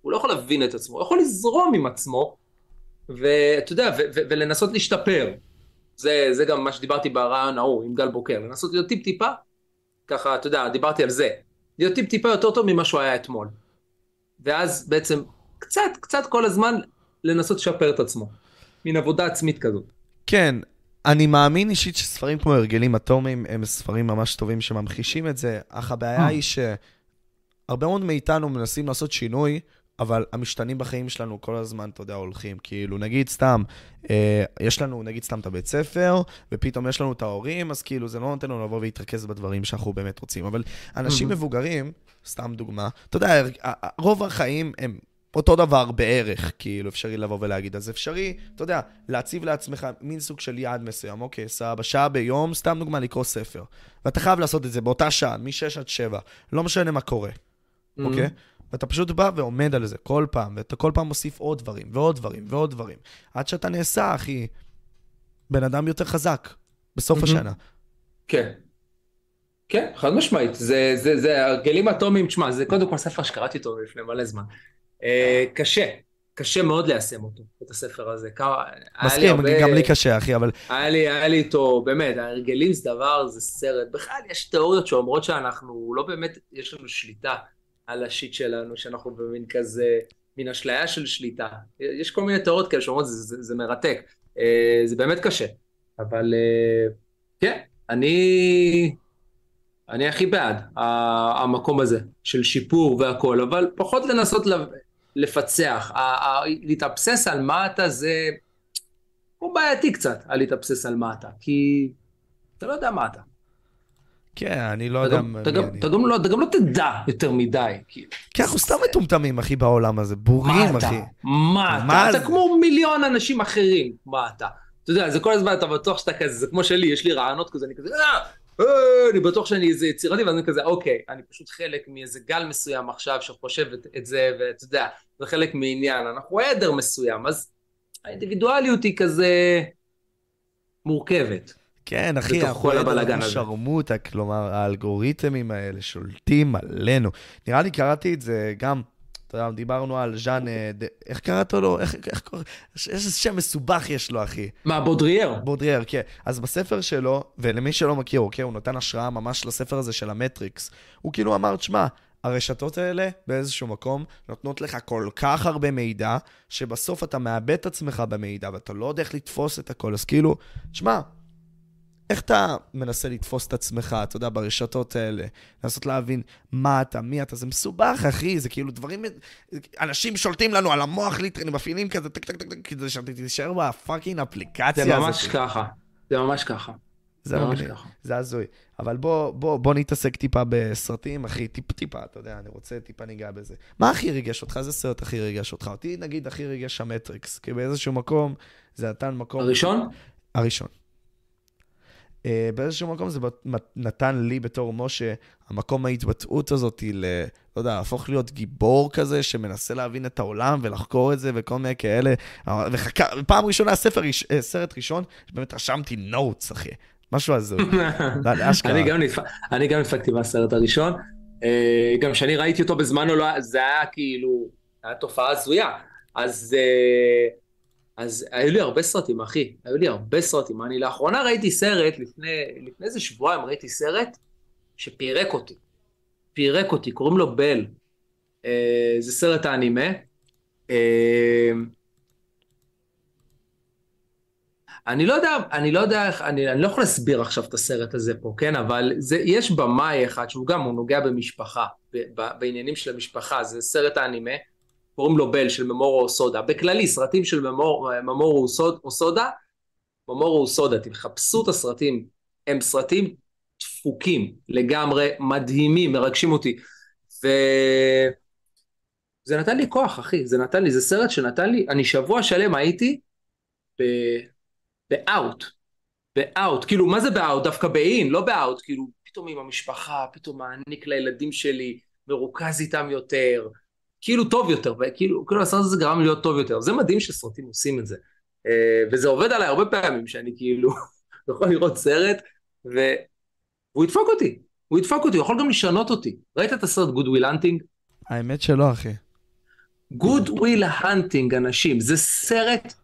הוא לא יכול להבין את עצמו, הוא יכול לזרום עם עצמו, ואתה יודע, ולנסות להשתפר. זה, זה גם מה שדיברתי ברעיון ההוא עם גל בוקר, לנסות להיות טיפ-טיפה, ככה, אתה יודע, דיברתי על זה. להיות טיפ-טיפה יותר טוב ממה שהוא היה אתמול. ואז בעצם קצת, קצת כל הזמן לנסות לשפר את עצמו. מין עבודה עצמית כזאת. כן, אני מאמין אישית שספרים כמו הרגלים אטומיים הם ספרים ממש טובים שממחישים את זה, אך הבעיה אה. היא ש... הרבה מאוד מאיתנו מנסים לעשות שינוי, אבל המשתנים בחיים שלנו כל הזמן, אתה יודע, הולכים. כאילו, נגיד סתם, אה, יש לנו, נגיד סתם את הבית ספר, ופתאום יש לנו את ההורים, אז כאילו, זה לא נותן לנו לבוא ולהתרכז בדברים שאנחנו באמת רוצים. אבל אנשים מבוגרים, סתם דוגמה, אתה יודע, רוב החיים הם אותו דבר בערך, כאילו, אפשרי לבוא ולהגיד. אז אפשרי, אתה יודע, להציב לעצמך מין סוג של יעד מסוים. אוקיי, סבבה, שעה ביום, סתם דוגמה, לקרוא ספר. ואתה חייב לעשות את זה באותה שעה, מ-6 עד 7. לא משנה מה קורה, אוקיי? ואתה פשוט בא ועומד על זה כל פעם, ואתה כל פעם מוסיף עוד דברים, ועוד דברים, ועוד דברים. עד שאתה נעשה, אחי, בן אדם יותר חזק, בסוף השנה. כן. כן, חד משמעית. זה, זה, זה הרגלים אטומיים, תשמע, זה קודם כל ספר שקראתי אותו לפני מלא זמן. אה, קשה, קשה מאוד ליישם אותו, את הספר הזה. מסכים, הרבה... גם לי קשה, אחי, אבל... היה לי, היה לי איתו, באמת, ההרגלים זה דבר, זה סרט. בכלל, יש תיאוריות שאומרות שאנחנו, לא באמת, יש לנו שליטה על השיט שלנו, שאנחנו במין כזה, מין אשליה של שליטה. יש כל מיני תיאוריות כאלה שאומרות, זה, זה, זה מרתק. אה, זה באמת קשה. אבל אה, כן, אני... אני הכי בעד המקום הזה של שיפור והכל, אבל פחות לנסות לפצח. להתאבסס על מה אתה זה... הוא בעייתי קצת, על להתאבסס על מה אתה, כי אתה לא יודע מה אתה. כן, אני לא יודע. אתה גם לא תדע יותר מדי. כן, אנחנו סתם מטומטמים, אחי, בעולם הזה. בורים, אחי. מה אתה? אתה כמו מיליון אנשים אחרים. מה אתה? אתה יודע, זה כל הזמן, אתה בטוח שאתה כזה, זה כמו שלי, יש לי רעיונות כזה, אני כזה, אה, אה, אני בטוח שאני איזה יצירתי, ואז אני כזה, אוקיי, אני פשוט חלק מאיזה גל מסוים עכשיו שחושב את זה, ואתה יודע, זה חלק מעניין, אנחנו עדר מסוים, אז האינדיבידואליות היא כזה מורכבת. כן, אחי, אנחנו עדר שרמוטה, כלומר, האלגוריתמים האלה שולטים עלינו. נראה לי קראתי את זה גם אתה יודע, דיברנו על ז'אן, אה, איך קראת לו? איך, איך קורא? איזה שם מסובך יש לו, אחי. מה, בודריאר? בודריאר, כן. אז בספר שלו, ולמי שלא מכיר, אוקיי, הוא נתן השראה ממש לספר הזה של המטריקס. הוא כאילו אמר, תשמע, הרשתות האלה באיזשהו מקום נותנות לך כל כך הרבה מידע, שבסוף אתה מאבד את עצמך במידע ואתה לא יודע איך לתפוס את הכל. אז כאילו, תשמע, איך אתה מנסה לתפוס את עצמך, אתה יודע, ברשתות האלה, לנסות להבין מה אתה, מי אתה, זה מסובך, אחי, זה כאילו דברים, אנשים שולטים לנו על המוח, literally, מפעילים כזה, טק טק טק, כדי שאתה תישאר ב fucking אפליקציה הזאת. זה ממש ככה, זה ממש ככה. זה ממש ככה. זה הזוי. אבל בוא, בוא, בוא נתעסק טיפה בסרטים, אחי, טיפ טיפה, אתה יודע, אני רוצה טיפה ניגע בזה. מה הכי ריגש אותך? איזה סרט הכי ריגש אותך? אותי, נגיד, הכי ריגש המטריקס, כי באיזשהו מקום זה נתן מקום... הראשון? הראשון. אה, באיזשהו מקום זה נתן לי בתור משה, המקום ההתבטאות הזאת ל... לא יודע, להפוך להיות גיבור כזה שמנסה להבין את העולם ולחקור את זה וכל מיני כאלה. וחכה, פעם ראשונה ספר, אה, סרט ראשון, באמת רשמתי נוטס, אחי. משהו הזוי. אני גם נדפקתי מהסרט הראשון. אה, גם כשאני ראיתי אותו בזמנו, לא זה היה כאילו, היה תופעה הזויה. אז... אז היו לי הרבה סרטים, אחי, היו לי הרבה סרטים. אני לאחרונה ראיתי סרט, לפני, לפני איזה שבועיים ראיתי סרט שפירק אותי. פירק אותי, קוראים לו בל. אה, זה סרט האנימה. אה, אני לא יודע, אני לא יודע איך, אני, אני לא יכול להסביר עכשיו את הסרט הזה פה, כן? אבל זה, יש במאי אחד שהוא גם, הוא נוגע במשפחה, ב, ב, בעניינים של המשפחה, זה סרט האנימה. קוראים לו בל של ממורו אוסודה. בכללי, סרטים של ממור, ממורו אוסודה, ממורו אוסודה, תחפשו את הסרטים, הם סרטים דפוקים לגמרי, מדהימים, מרגשים אותי. וזה נתן לי כוח, אחי, זה נתן לי, זה סרט שנתן לי, אני שבוע שלם הייתי באאוט, באאוט, כאילו, מה זה באאוט? דווקא באין, לא באאוט, כאילו, פתאום עם המשפחה, פתאום מעניק לילדים שלי, מרוכז איתם יותר, כאילו טוב יותר, וכאילו, כאילו הסרט הזה גרם להיות טוב יותר. זה מדהים שסרטים עושים את זה. אה, וזה עובד עליי הרבה פעמים, שאני כאילו יכול לראות סרט, והוא ידפוק אותי. הוא ידפוק אותי, הוא יכול גם לשנות אותי. ראית את הסרט Good Will Hunting? האמת שלא, אחי. Good Will Hunting, אנשים, זה סרט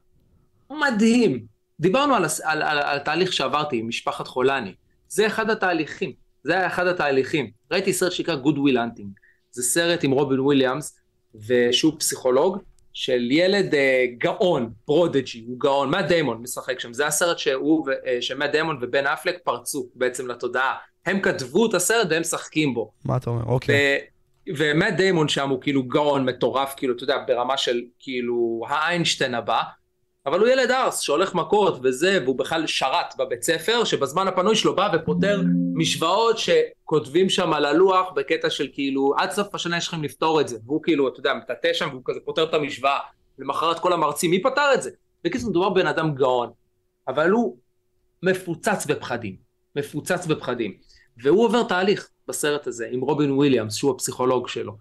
מדהים. דיברנו על, על, על, על תהליך שעברתי עם משפחת חולני. זה אחד התהליכים. זה היה אחד התהליכים. ראיתי סרט שנקרא Good Will Hunting. זה סרט עם רובין וויליאמס, ושהוא פסיכולוג, של ילד אה, גאון, prodigy, הוא גאון, מאט דיימון משחק שם, זה הסרט שהוא, אה, שמאט דיימון ובן אפלק פרצו בעצם לתודעה. הם כתבו את הסרט והם משחקים בו. מה אתה אומר? אוקיי. ומאט דיימון שם הוא כאילו גאון מטורף, כאילו, אתה יודע, ברמה של כאילו האיינשטיין הבא, אבל הוא ילד ארס שהולך מכות וזה, והוא בכלל שרת בבית ספר, שבזמן הפנוי שלו בא ופותר משוואות שכותבים שם על הלוח בקטע של כאילו, עד סוף השנה יש לכם לפתור את זה. והוא כאילו, אתה יודע, מטאטא שם והוא כזה פותר את המשוואה. למחרת כל המרצים, מי פתר את זה? בקיצור, מדובר בבן אדם גאון, אבל הוא מפוצץ בפחדים. מפוצץ בפחדים. והוא עובר תהליך בסרט הזה עם רובין וויליאמס, שהוא הפסיכולוג שלו.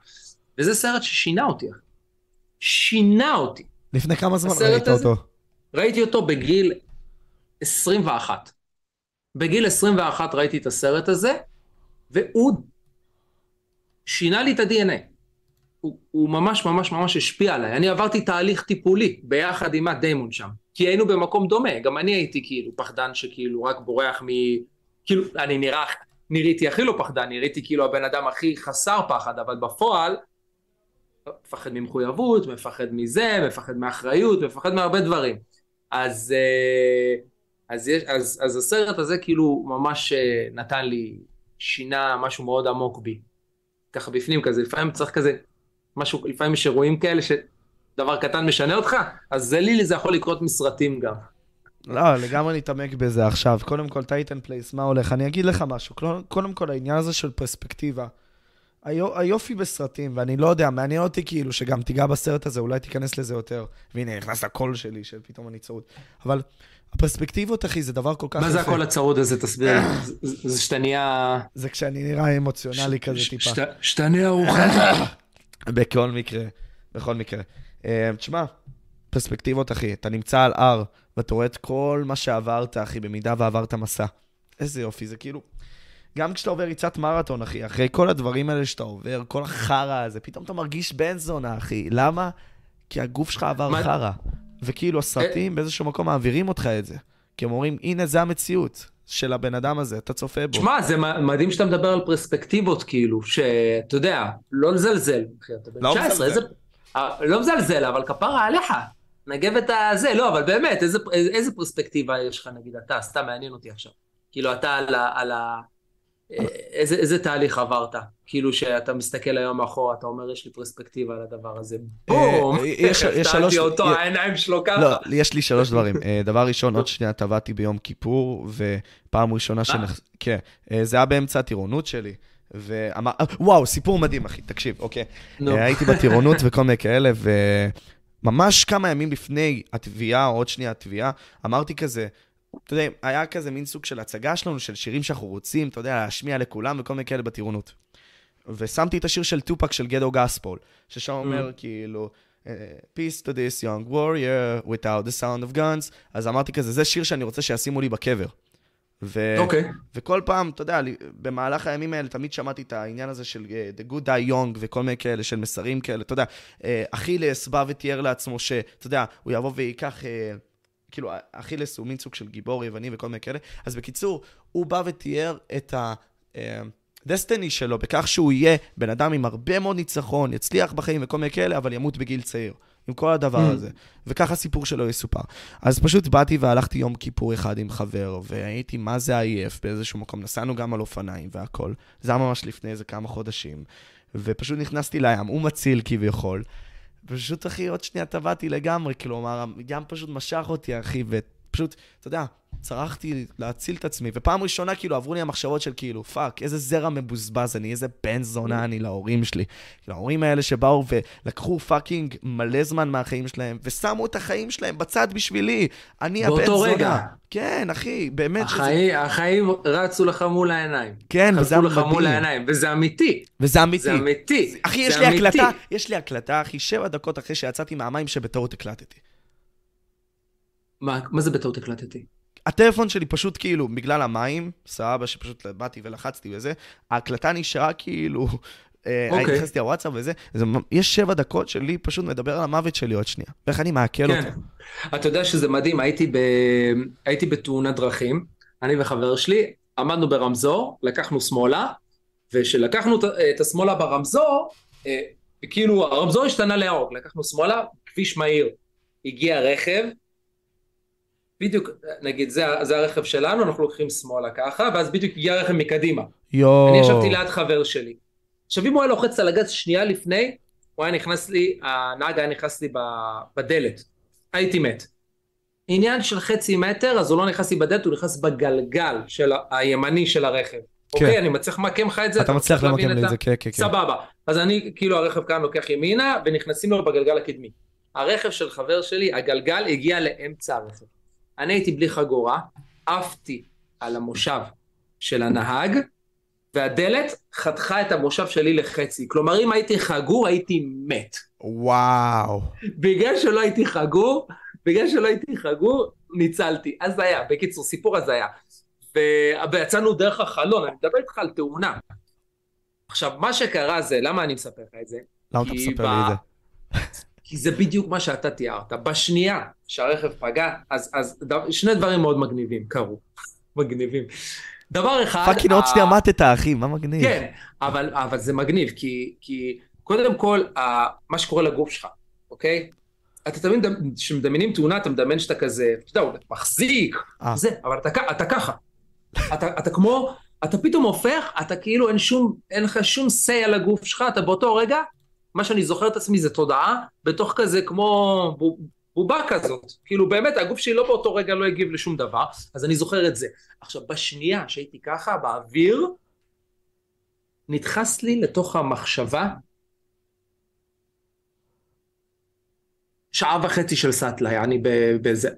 וזה סרט ששינה אותי, שינה אותי. לפני כמה זמן ראית הזה, אותו? ראיתי אותו בגיל 21. בגיל 21 ראיתי את הסרט הזה, והוא שינה לי את ה-DNA. הוא, הוא ממש ממש ממש השפיע עליי. אני עברתי תהליך טיפולי ביחד עם הדיימון שם. כי היינו במקום דומה, גם אני הייתי כאילו פחדן שכאילו רק בורח מ... כאילו, אני נראה, נראיתי הכי לא פחדן, נראיתי כאילו הבן אדם הכי חסר פחד, אבל בפועל, מפחד ממחויבות, מפחד מזה, מפחד מאחריות, מפחד מהרבה דברים. אז, אה, אז, יש, אז, אז הסרט הזה כאילו ממש אה, נתן לי, שינה משהו מאוד עמוק בי. ככה בפנים כזה, לפעמים צריך כזה, משהו, לפעמים יש אירועים כאלה שדבר קטן משנה אותך, אז זה לי, זה יכול לקרות מסרטים גם. לא, לגמרי נתעמק בזה עכשיו. קודם כל, טייטן פלייס, מה הולך? אני אגיד לך משהו. קודם כל, העניין הזה של פרספקטיבה. היופי בסרטים, ואני לא יודע, מעניין אותי כאילו שגם תיגע בסרט הזה, אולי תיכנס לזה יותר. והנה, נכנס הקול שלי, שפתאום אני צרוד. אבל הפרספקטיבות, אחי, זה דבר כל כך יפה. מה זה הקול הצרוד הזה, תסביר? זה שאתה נהיה... זה כשאני נראה אמוציונלי כזה טיפה. שאתה נהיה רוחני. בכל מקרה, בכל מקרה. אה, תשמע, פרספקטיבות, אחי, אתה נמצא על הר, ואתה רואה את כל מה שעברת, אחי, במידה ועברת מסע. איזה יופי, זה כאילו... גם כשאתה עובר ריצת מרתון, אחי, אחרי כל הדברים האלה שאתה עובר, כל החרא הזה, פתאום אתה מרגיש בן זונה, אחי. למה? כי הגוף שלך עבר מה... חרא. וכאילו הסרטים באיזשהו מקום מעבירים אותך את זה. כי הם אומרים, הנה, זה המציאות של הבן אדם הזה, אתה צופה בו. שמע, זה מדהים שאתה מדבר על פרספקטיבות, כאילו, שאתה יודע, לא לזלזל. אחי, אתה בן 19, לא איזה... אה, לא מזלזל, אבל כפרה עליך. נגב את הזה, לא, אבל באמת, איזה, איזה פרספקטיבה יש לך, נגיד, אתה, סתם מעניין אותי עכשיו. כאילו, אתה על ה... על ה איזה, איזה תהליך עברת? כאילו שאתה מסתכל היום אחורה, אתה אומר, יש לי פרספקטיבה על הדבר הזה. בום! אה, יש שלוש... אותו, העיניים שלו ככה. לא, יש לי שלוש דברים. אה, דבר ראשון, עוד שנייה טבעתי ביום כיפור, ופעם ראשונה ש... כן, אה, זה היה באמצע הטירונות שלי. ואמר, וואו, סיפור מדהים, אחי, תקשיב, אוקיי. הייתי בטירונות וכל מיני כאלה, וממש כמה ימים לפני התביעה, או עוד שנייה התביעה, אמרתי כזה, אתה יודע, היה כזה מין סוג של הצגה שלנו, של שירים שאנחנו רוצים, אתה יודע, להשמיע לכולם וכל מיני כאלה בטירונות. ושמתי את השיר של טופק של גדו גספול, ששם אומר mm. כאילו, Peace to this young warrior without the sound of guns, אז אמרתי כזה, זה שיר שאני רוצה שישימו לי בקבר. ו- okay. אוקיי. וכל פעם, אתה יודע, במהלך הימים האלה תמיד שמעתי את העניין הזה של uh, The Good Die Young וכל מיני כאלה, של מסרים כאלה, אתה יודע, uh, אכילס בא ותיאר לעצמו שאתה יודע, הוא יבוא וייקח... Uh, כאילו, אכילס הוא מין סוג של גיבור יווני וכל מיני כאלה. אז בקיצור, הוא בא ותיאר את הדסטיני שלו בכך שהוא יהיה בן אדם עם הרבה מאוד ניצחון, יצליח בחיים וכל מיני כאלה, אבל ימות בגיל צעיר. עם כל הדבר mm. הזה. וככה הסיפור שלו יסופר. אז פשוט באתי והלכתי יום כיפור אחד עם חבר, והייתי מה זה עייף באיזשהו מקום. נסענו גם על אופניים והכל. זה היה ממש לפני איזה כמה חודשים. ופשוט נכנסתי לים, הוא מציל כביכול. פשוט, אחי, עוד שנייה טבעתי לגמרי, כלומר, גם פשוט משך אותי, אחי, ופשוט, אתה יודע, צרחתי להציל את עצמי, ופעם ראשונה, כאילו, עברו לי המחשבות של כאילו, fuck, איזה זרע מבוזבז אני, איזה בן זונה אני להורים שלי. כאילו, ההורים האלה שבאו ולקחו fucking מלא זמן מהחיים שלהם, ושמו את החיים שלהם בצד בשבילי. אני הבן זונה. באותו רגע. כן, אחי, באמת. החיים, שזה... החיים רצו לך מול העיניים. כן, וזה אמיתי. רצו לך מול העיניים, וזה אמיתי. וזה אמיתי. זה אמיתי. אחי, יש לי אמיתי. הקלטה, יש לי הקלטה, אחי, שבע דקות אחרי שיצאתי מהמים שבטעות הקלטתי. מה, מה זה בטעות הקלטתי? הטלפון שלי פשוט כאילו, בגלל המים, סבבה שפשוט באתי ולחצתי וזה, ההקלטה נשארה כאילו, אה, אוקיי. נכנסתי לוואטסאפ וזה, זה, יש שבע דקות שלי פשוט מדבר על המוות שלי עוד שנייה, ואיך אני מעכל כן. אותו. אתה יודע שזה מדהים, הייתי, ב... הייתי בתאונת דרכים, אני וחבר שלי, עמדנו ברמזור, לקחנו שמאלה, וכשלקחנו את השמאלה ברמזור, אה, כאילו הרמזור השתנה לירוק, לקחנו שמאלה, כביש מהיר, הגיע רכב, בדיוק, נגיד, זה, זה הרכב שלנו, אנחנו לוקחים שמאלה ככה, ואז בדיוק הגיע רכב מקדימה. יואו. אני ישבתי ליד חבר שלי. עכשיו, אם הוא היה לוחץ על הגז שנייה לפני, הוא היה נכנס לי, הנהג היה נכנס לי בדלת. הייתי מת. עניין של חצי מטר, אז הוא לא נכנס לי בדלת, הוא נכנס בגלגל של הימני של הרכב. כן. אוקיי, אני מצליח למקם לך את זה. אתה מצליח למקם לי את זה, כן, כן, כן. סבבה. אז אני, כאילו הרכב כאן לוקח ימינה, ונכנסים לו בגלגל הקדמי. הרכב של חבר שלי, הגלגל הגיע לאמצע הרכב. אני הייתי בלי חגורה, עפתי על המושב של הנהג, והדלת חתכה את המושב שלי לחצי. כלומר, אם הייתי חגור, הייתי מת. וואו. בגלל שלא הייתי חגור, בגלל שלא הייתי חגור, ניצלתי. אז זה היה, בקיצור, סיפור הזיה. ויצאנו דרך החלון, אני מדבר איתך על תאונה. עכשיו, מה שקרה זה, למה אני מספר לך את זה? למה אתה מספר ב... לי את זה? כי זה בדיוק מה שאתה תיארת. בשנייה שהרכב פגע, אז, אז ד... שני דברים מאוד מגניבים קרו. מגניבים. דבר אחד... fucking עוד שנייה מתת, אחי, מה מגניב? כן, אבל, אבל זה מגניב, כי, כי קודם כל, מה שקורה לגוף שלך, אוקיי? אתה תמיד, כשמדמיינים תאונה, אתה מדמיין שאתה כזה, אתה יודע, הוא מחזיק, אה. זה, אבל אתה, אתה ככה. אתה, אתה כמו, אתה פתאום הופך, אתה כאילו אין שום, אין לך שום say על הגוף שלך, אתה באותו רגע, מה שאני זוכר את עצמי זה תודעה, בתוך כזה כמו בובה כזאת. כאילו באמת, הגוף שלי לא באותו רגע לא הגיב לשום דבר, אז אני זוכר את זה. עכשיו, בשנייה שהייתי ככה, באוויר, נדחס לי לתוך המחשבה שעה וחצי של סאטלה, יעני באיזה...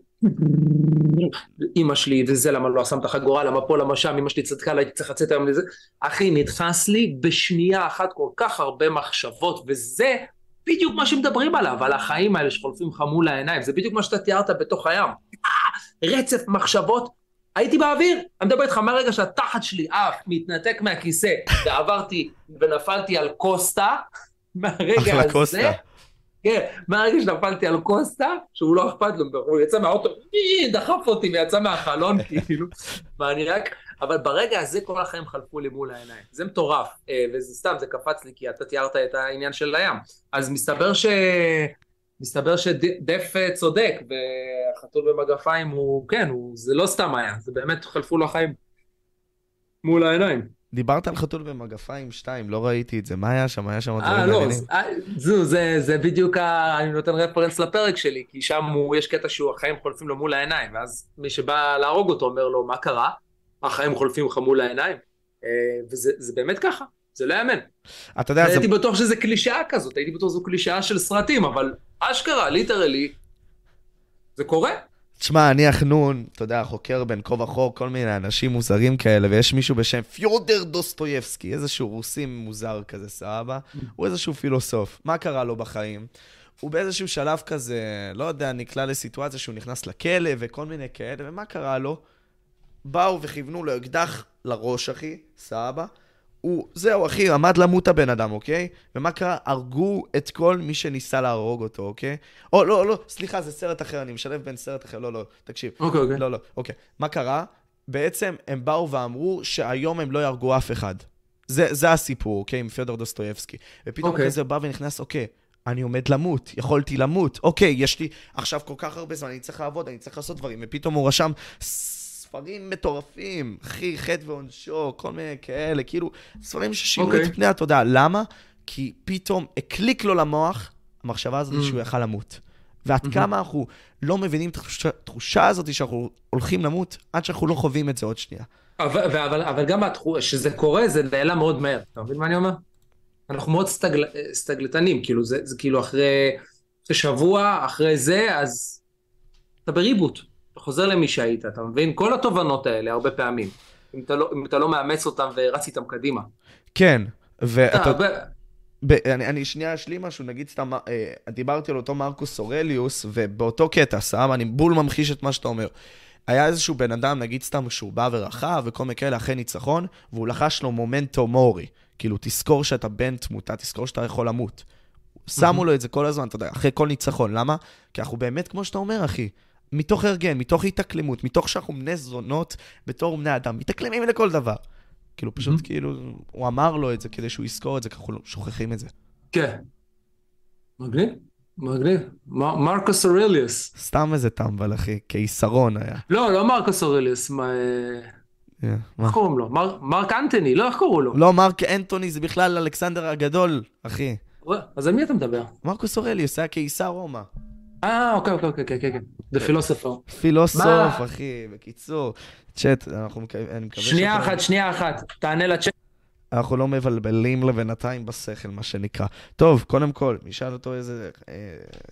אימא שלי וזה למה לא שמת חגורה למה פה למה שם אמא שלי צדקה לה הייתי צריך לצאת היום לזה. אחי נדחס לי בשנייה אחת כל כך הרבה מחשבות וזה בדיוק מה שמדברים עליו על החיים האלה שחולפים לך מול העיניים. זה בדיוק מה שאתה תיארת בתוך הים. רצף מחשבות. הייתי באוויר. אני מדבר איתך מהרגע שהתחת שלי עף מתנתק מהכיסא ועברתי ונפלתי על קוסטה מהרגע הזה כן, מהרגע שנפלתי על קוסטה, שהוא לא אכפת לו, הוא יצא מהאוטו, דחף אותי ויצא מהחלון, כאילו, ואני רק, אבל ברגע הזה כל החיים חלפו לי מול העיניים. זה מטורף, אה, וזה סתם, זה קפץ לי, כי אתה תיארת את העניין של הים. אז מסתבר ש... מסתבר שדף אה, צודק, והחתול במגפיים הוא, כן, הוא, זה לא סתם היה, זה באמת חלפו לו החיים מול העיניים. דיברת על חתול במגפיים 2, לא ראיתי את זה. מה היה שם? היה שם דברים אה, לא, מעניינים? אה, זו, זה, זה בדיוק, ה... אני נותן רפרנס לפרק שלי, כי שם הוא, יש קטע שהוא, החיים חולפים לו מול העיניים, ואז מי שבא להרוג אותו אומר לו, מה קרה? החיים חולפים לך מול העיניים. אה, וזה באמת ככה, זה לא יאמן. אתה יודע, הייתי זה... בטוח שזה קלישאה כזאת, הייתי בטוח שזו קלישאה של סרטים, אבל אשכרה, literally, זה קורה. תשמע, אני החנון, אתה יודע, חוקר בין כה וכה כל מיני אנשים מוזרים כאלה, ויש מישהו בשם פיודר דוסטויבסקי, איזשהו רוסי מוזר כזה, סבבה? הוא איזשהו פילוסוף. מה קרה לו בחיים? הוא באיזשהו שלב כזה, לא יודע, נקלע לסיטואציה שהוא נכנס לכלא וכל מיני כאלה, ומה קרה לו? באו וכיוונו לו אקדח לראש, אחי, סבבה? הוא, זהו, אחי, עמד למות הבן אדם, אוקיי? ומה קרה? הרגו את כל מי שניסה להרוג אותו, אוקיי? או, לא, לא, סליחה, זה סרט אחר, אני משלב בין סרט אחר, לא, לא, תקשיב. אוקיי, אוקיי. לא, לא, אוקיי. מה קרה? בעצם הם באו ואמרו שהיום הם לא יהרגו אף אחד. זה, זה הסיפור, אוקיי? עם פדור דוסטויבסקי. ופתאום אוקיי. כזה בא ונכנס, אוקיי, אני עומד למות, יכולתי למות. אוקיי, יש לי עכשיו כל כך הרבה זמן, אני צריך לעבוד, אני צריך לעשות דברים. ופתאום הוא רשם ספרים מטורפים, אחי, חטא ועונשו, כל מיני כאלה, כאילו, ספרים ששינו okay. את אוקיי. פני התודעה. למה? כי פתאום הקליק לו למוח המחשבה הזאת mm. שהוא יכל למות. ועד mm-hmm. כמה אנחנו לא מבינים את התחושה הזאת שאנחנו הולכים למות, עד שאנחנו לא חווים את זה עוד שנייה. אבל, אבל, אבל גם כשזה קורה, זה נעלם מאוד מהר. אתה מבין מה אני אומר? אנחנו מאוד סטגל, סטגלטנים, כאילו, זה, זה כאילו אחרי, אחרי שבוע, אחרי זה, אז אתה בריבוט. אתה חוזר למי שהיית, אתה מבין? כל התובנות האלה, הרבה פעמים. אם אתה לא, אם אתה לא מאמץ אותם ורץ איתם קדימה. כן, ואתה... ב... ב... אני, אני שנייה אשלים משהו, נגיד סתם, אה, דיברתי על אותו מרקוס אורליוס, ובאותו קטע, סתם, אני בול ממחיש את מה שאתה אומר. היה איזשהו בן אדם, נגיד סתם, שהוא בא ורכב, וכל מיני כאלה אחרי ניצחון, והוא לחש לו מומנטו מורי. כאילו, תזכור שאתה בן תמותה, תזכור שאתה יכול למות. שמו לו את זה כל הזמן, אתה יודע, אחרי כל ניצחון. למה? כי אנחנו באמת, כמו שאתה אומר, אחי, מתוך הרגן, מתוך התאקלמות, מתוך שאנחנו בני זונות בתור בני אדם, מתאקלמים לכל דבר. כאילו, פשוט mm-hmm. כאילו, הוא אמר לו את זה כדי שהוא יזכור את זה, ככה אנחנו שוכחים את זה. כן. מגניב, מגניב. מרקוס אורליוס. סתם איזה טמבל, אחי, קיסרון היה. לא, לא מרקוס אורליוס, מה... אה, מה? איך קוראים לו? מר- מרק אנטוני, לא, איך קראו לו? לא, מרק אנטוני זה בכלל אלכסנדר הגדול, אחי. אז על מי אתה מדבר? מרקוס אורליוס היה קיסר רומא. אה, אוקיי, אוקיי, אוקיי, אוקיי, אוקיי. The philosopher. פילוסוף? אחי. בקיצור, צ'אט, אנחנו מקו- אני מקווה שנייה אחת, שנייה אחת. תענה לצ'אט. אנחנו לא מבלבלים לבינתיים בשכל, מה שנקרא. טוב, קודם כל, נשאל אותו איזה אה,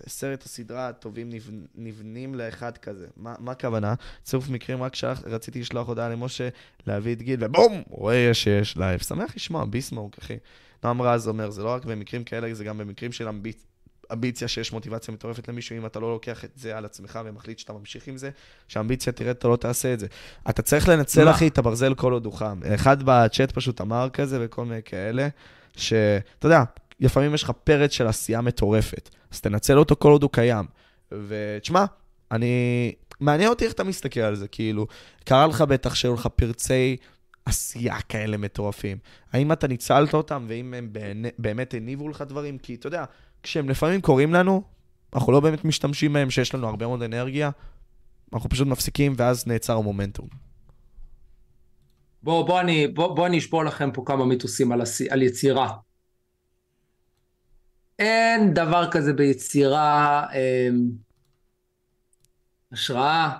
סרט או סדרה טובים נבנ, נבנים לאחד כזה. מה, מה הכוונה? צירוף מקרים, רק שרציתי לשלוח הודעה למשה, להביא את גיל, ובום! רואה שיש לייב. שמח לשמוע, ביסמורק, אחי. נועם רז אומר, זה לא רק במקרים כאלה, זה גם במקרים של אמביצ... אמביציה שיש מוטיבציה מטורפת למישהו, אם אתה לא לוקח את זה על עצמך ומחליט שאתה ממשיך עם זה, שהאמביציה תרד, אתה לא תעשה את זה. אתה צריך לנצל, מה? אחי, את הברזל כל עוד הוא חם. אחד בצ'אט פשוט אמר כזה וכל מיני כאלה, שאתה יודע, לפעמים יש לך פרץ של עשייה מטורפת, אז תנצל אותו כל עוד הוא קיים. ותשמע, אני... מעניין אותי איך אתה מסתכל על זה, כאילו, קרה לך בטח שהיו לך פרצי עשייה כאלה מטורפים. האם אתה ניצלת אותם, ואם הם באמת הניבו לך דברים? כי אתה יודע, כשהם לפעמים קורים לנו, אנחנו לא באמת משתמשים בהם, שיש לנו הרבה מאוד אנרגיה, אנחנו פשוט מפסיקים, ואז נעצר המומנטום. בוא, בוא, אני, בוא, בוא אני אשבור לכם פה כמה מיתוסים על, הסי, על יצירה. אין דבר כזה ביצירה, אמ, השראה,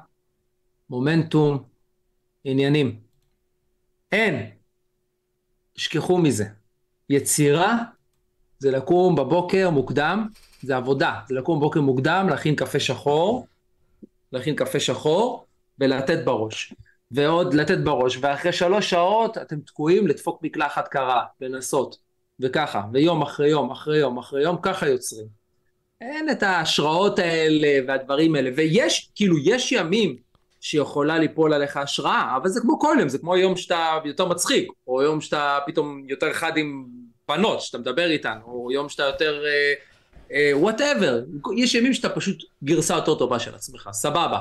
מומנטום, עניינים. אין. תשכחו מזה. יצירה זה לקום בבוקר מוקדם, זה עבודה. זה לקום בבוקר מוקדם, להכין קפה שחור, להכין קפה שחור ולתת בראש. ועוד לתת בראש, ואחרי שלוש שעות אתם תקועים לדפוק מקלחת קרה, לנסות, וככה, ויום אחרי יום, אחרי יום, אחרי יום, ככה יוצרים. אין את ההשראות האלה והדברים האלה, ויש, כאילו, יש ימים שיכולה ליפול עליך השראה, אבל זה כמו כל יום, זה כמו יום שאתה יותר מצחיק, או יום שאתה פתאום יותר חד עם בנות, שאתה מדבר איתן, או יום שאתה יותר... whatever, יש ימים שאתה פשוט גרסה יותר טובה של עצמך, סבבה.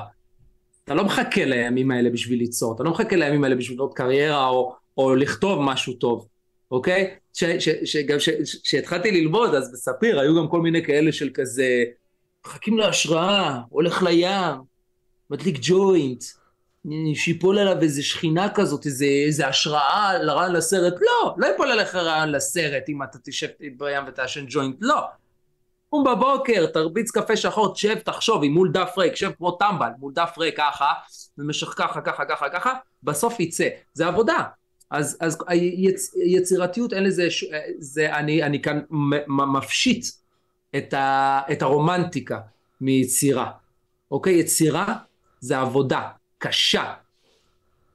אתה לא מחכה לימים האלה בשביל ליצור, אתה לא מחכה לימים האלה בשביל עוד קריירה או, או לכתוב משהו טוב, אוקיי? ש, ש, ש, גם כשהתחלתי ללמוד, אז בספיר היו גם כל מיני כאלה של כזה, מחכים להשראה, הולך לים, מדליק ג'וינט, שיפול עליו איזה שכינה כזאת, איזה, איזה השראה לרעיון לסרט, לא, לא יפול עליך רעיון לסרט אם אתה תשב בים ותעשן ג'וינט, לא. קום בבוקר, תרביץ קפה שחור, תשב, תחשוב, עם מול דף ריק, שב כמו טמבל, מול דף ריק ככה, במשך ככה, ככה, ככה, ככה, בסוף יצא. זה עבודה. אז, אז היצ, יצירתיות, אין לזה, זה, אני, אני כאן מפשיט את, ה, את הרומנטיקה מיצירה. אוקיי? יצירה זה עבודה קשה.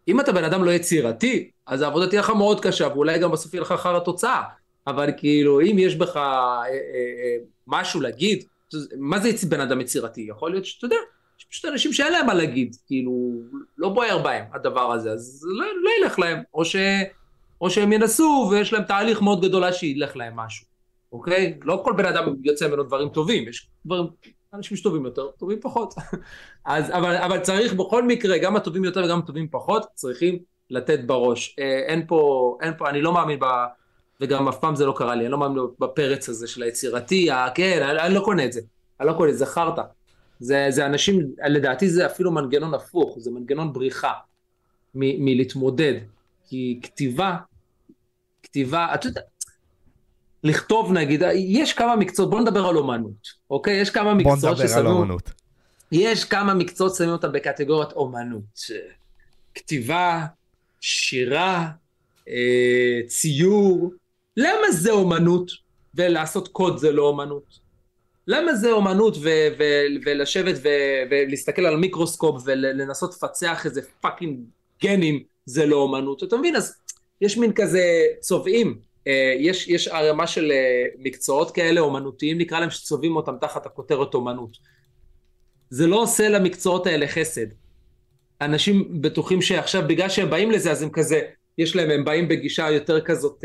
אם אתה בן אדם לא יצירתי, אז העבודה תהיה לך מאוד קשה, ואולי גם בסוף יהיה לך אחר התוצאה. אבל כאילו, אם יש בך... אה, אה, אה, משהו להגיד, מה זה בן אדם יצירתי? יכול להיות שאתה יודע, יש פשוט אנשים שאין להם מה להגיד, כאילו, לא בוער בהם הדבר הזה, אז לא, לא ילך להם, או, ש, או שהם ינסו ויש להם תהליך מאוד גדול שילך להם משהו, אוקיי? לא כל בן אדם יוצא ממנו דברים טובים, יש דברים, אנשים שטובים יותר, טובים פחות. אז, אבל, אבל צריך בכל מקרה, גם הטובים יותר וגם הטובים פחות, צריכים לתת בראש. אין פה, אין פה, אני לא מאמין ב... וגם אף פעם זה לא קרה לי, אני לא מאמין בפרץ הזה של היצירתי, כן, אני, אני לא קונה את זה, אני לא קונה את זה, חרטא. זה, זה אנשים, לדעתי זה אפילו מנגנון הפוך, זה מנגנון בריחה מלהתמודד, כי כתיבה, כתיבה, אתה יודע, לכתוב נגיד, יש כמה מקצועות, בוא נדבר על אומנות, אוקיי? יש כמה מקצועות ששמים... בוא נדבר על אומנות. יש כמה מקצועות שמים אותם בקטגוריית אומנות. כתיבה, שירה, אה, ציור, למה זה אומנות ולעשות קוד זה לא אומנות? למה זה אומנות ו- ו- ולשבת ו- ולהסתכל על מיקרוסקופ ולנסות לפצח איזה fucking גנים זה לא אומנות? אתה מבין? אז יש מין כזה צובעים, יש, יש ערימה של מקצועות כאלה אומנותיים נקרא להם שצובעים אותם תחת הכותרת אומנות. זה לא עושה למקצועות האלה חסד. אנשים בטוחים שעכשיו בגלל שהם באים לזה אז הם כזה יש להם, הם באים בגישה יותר כזאת,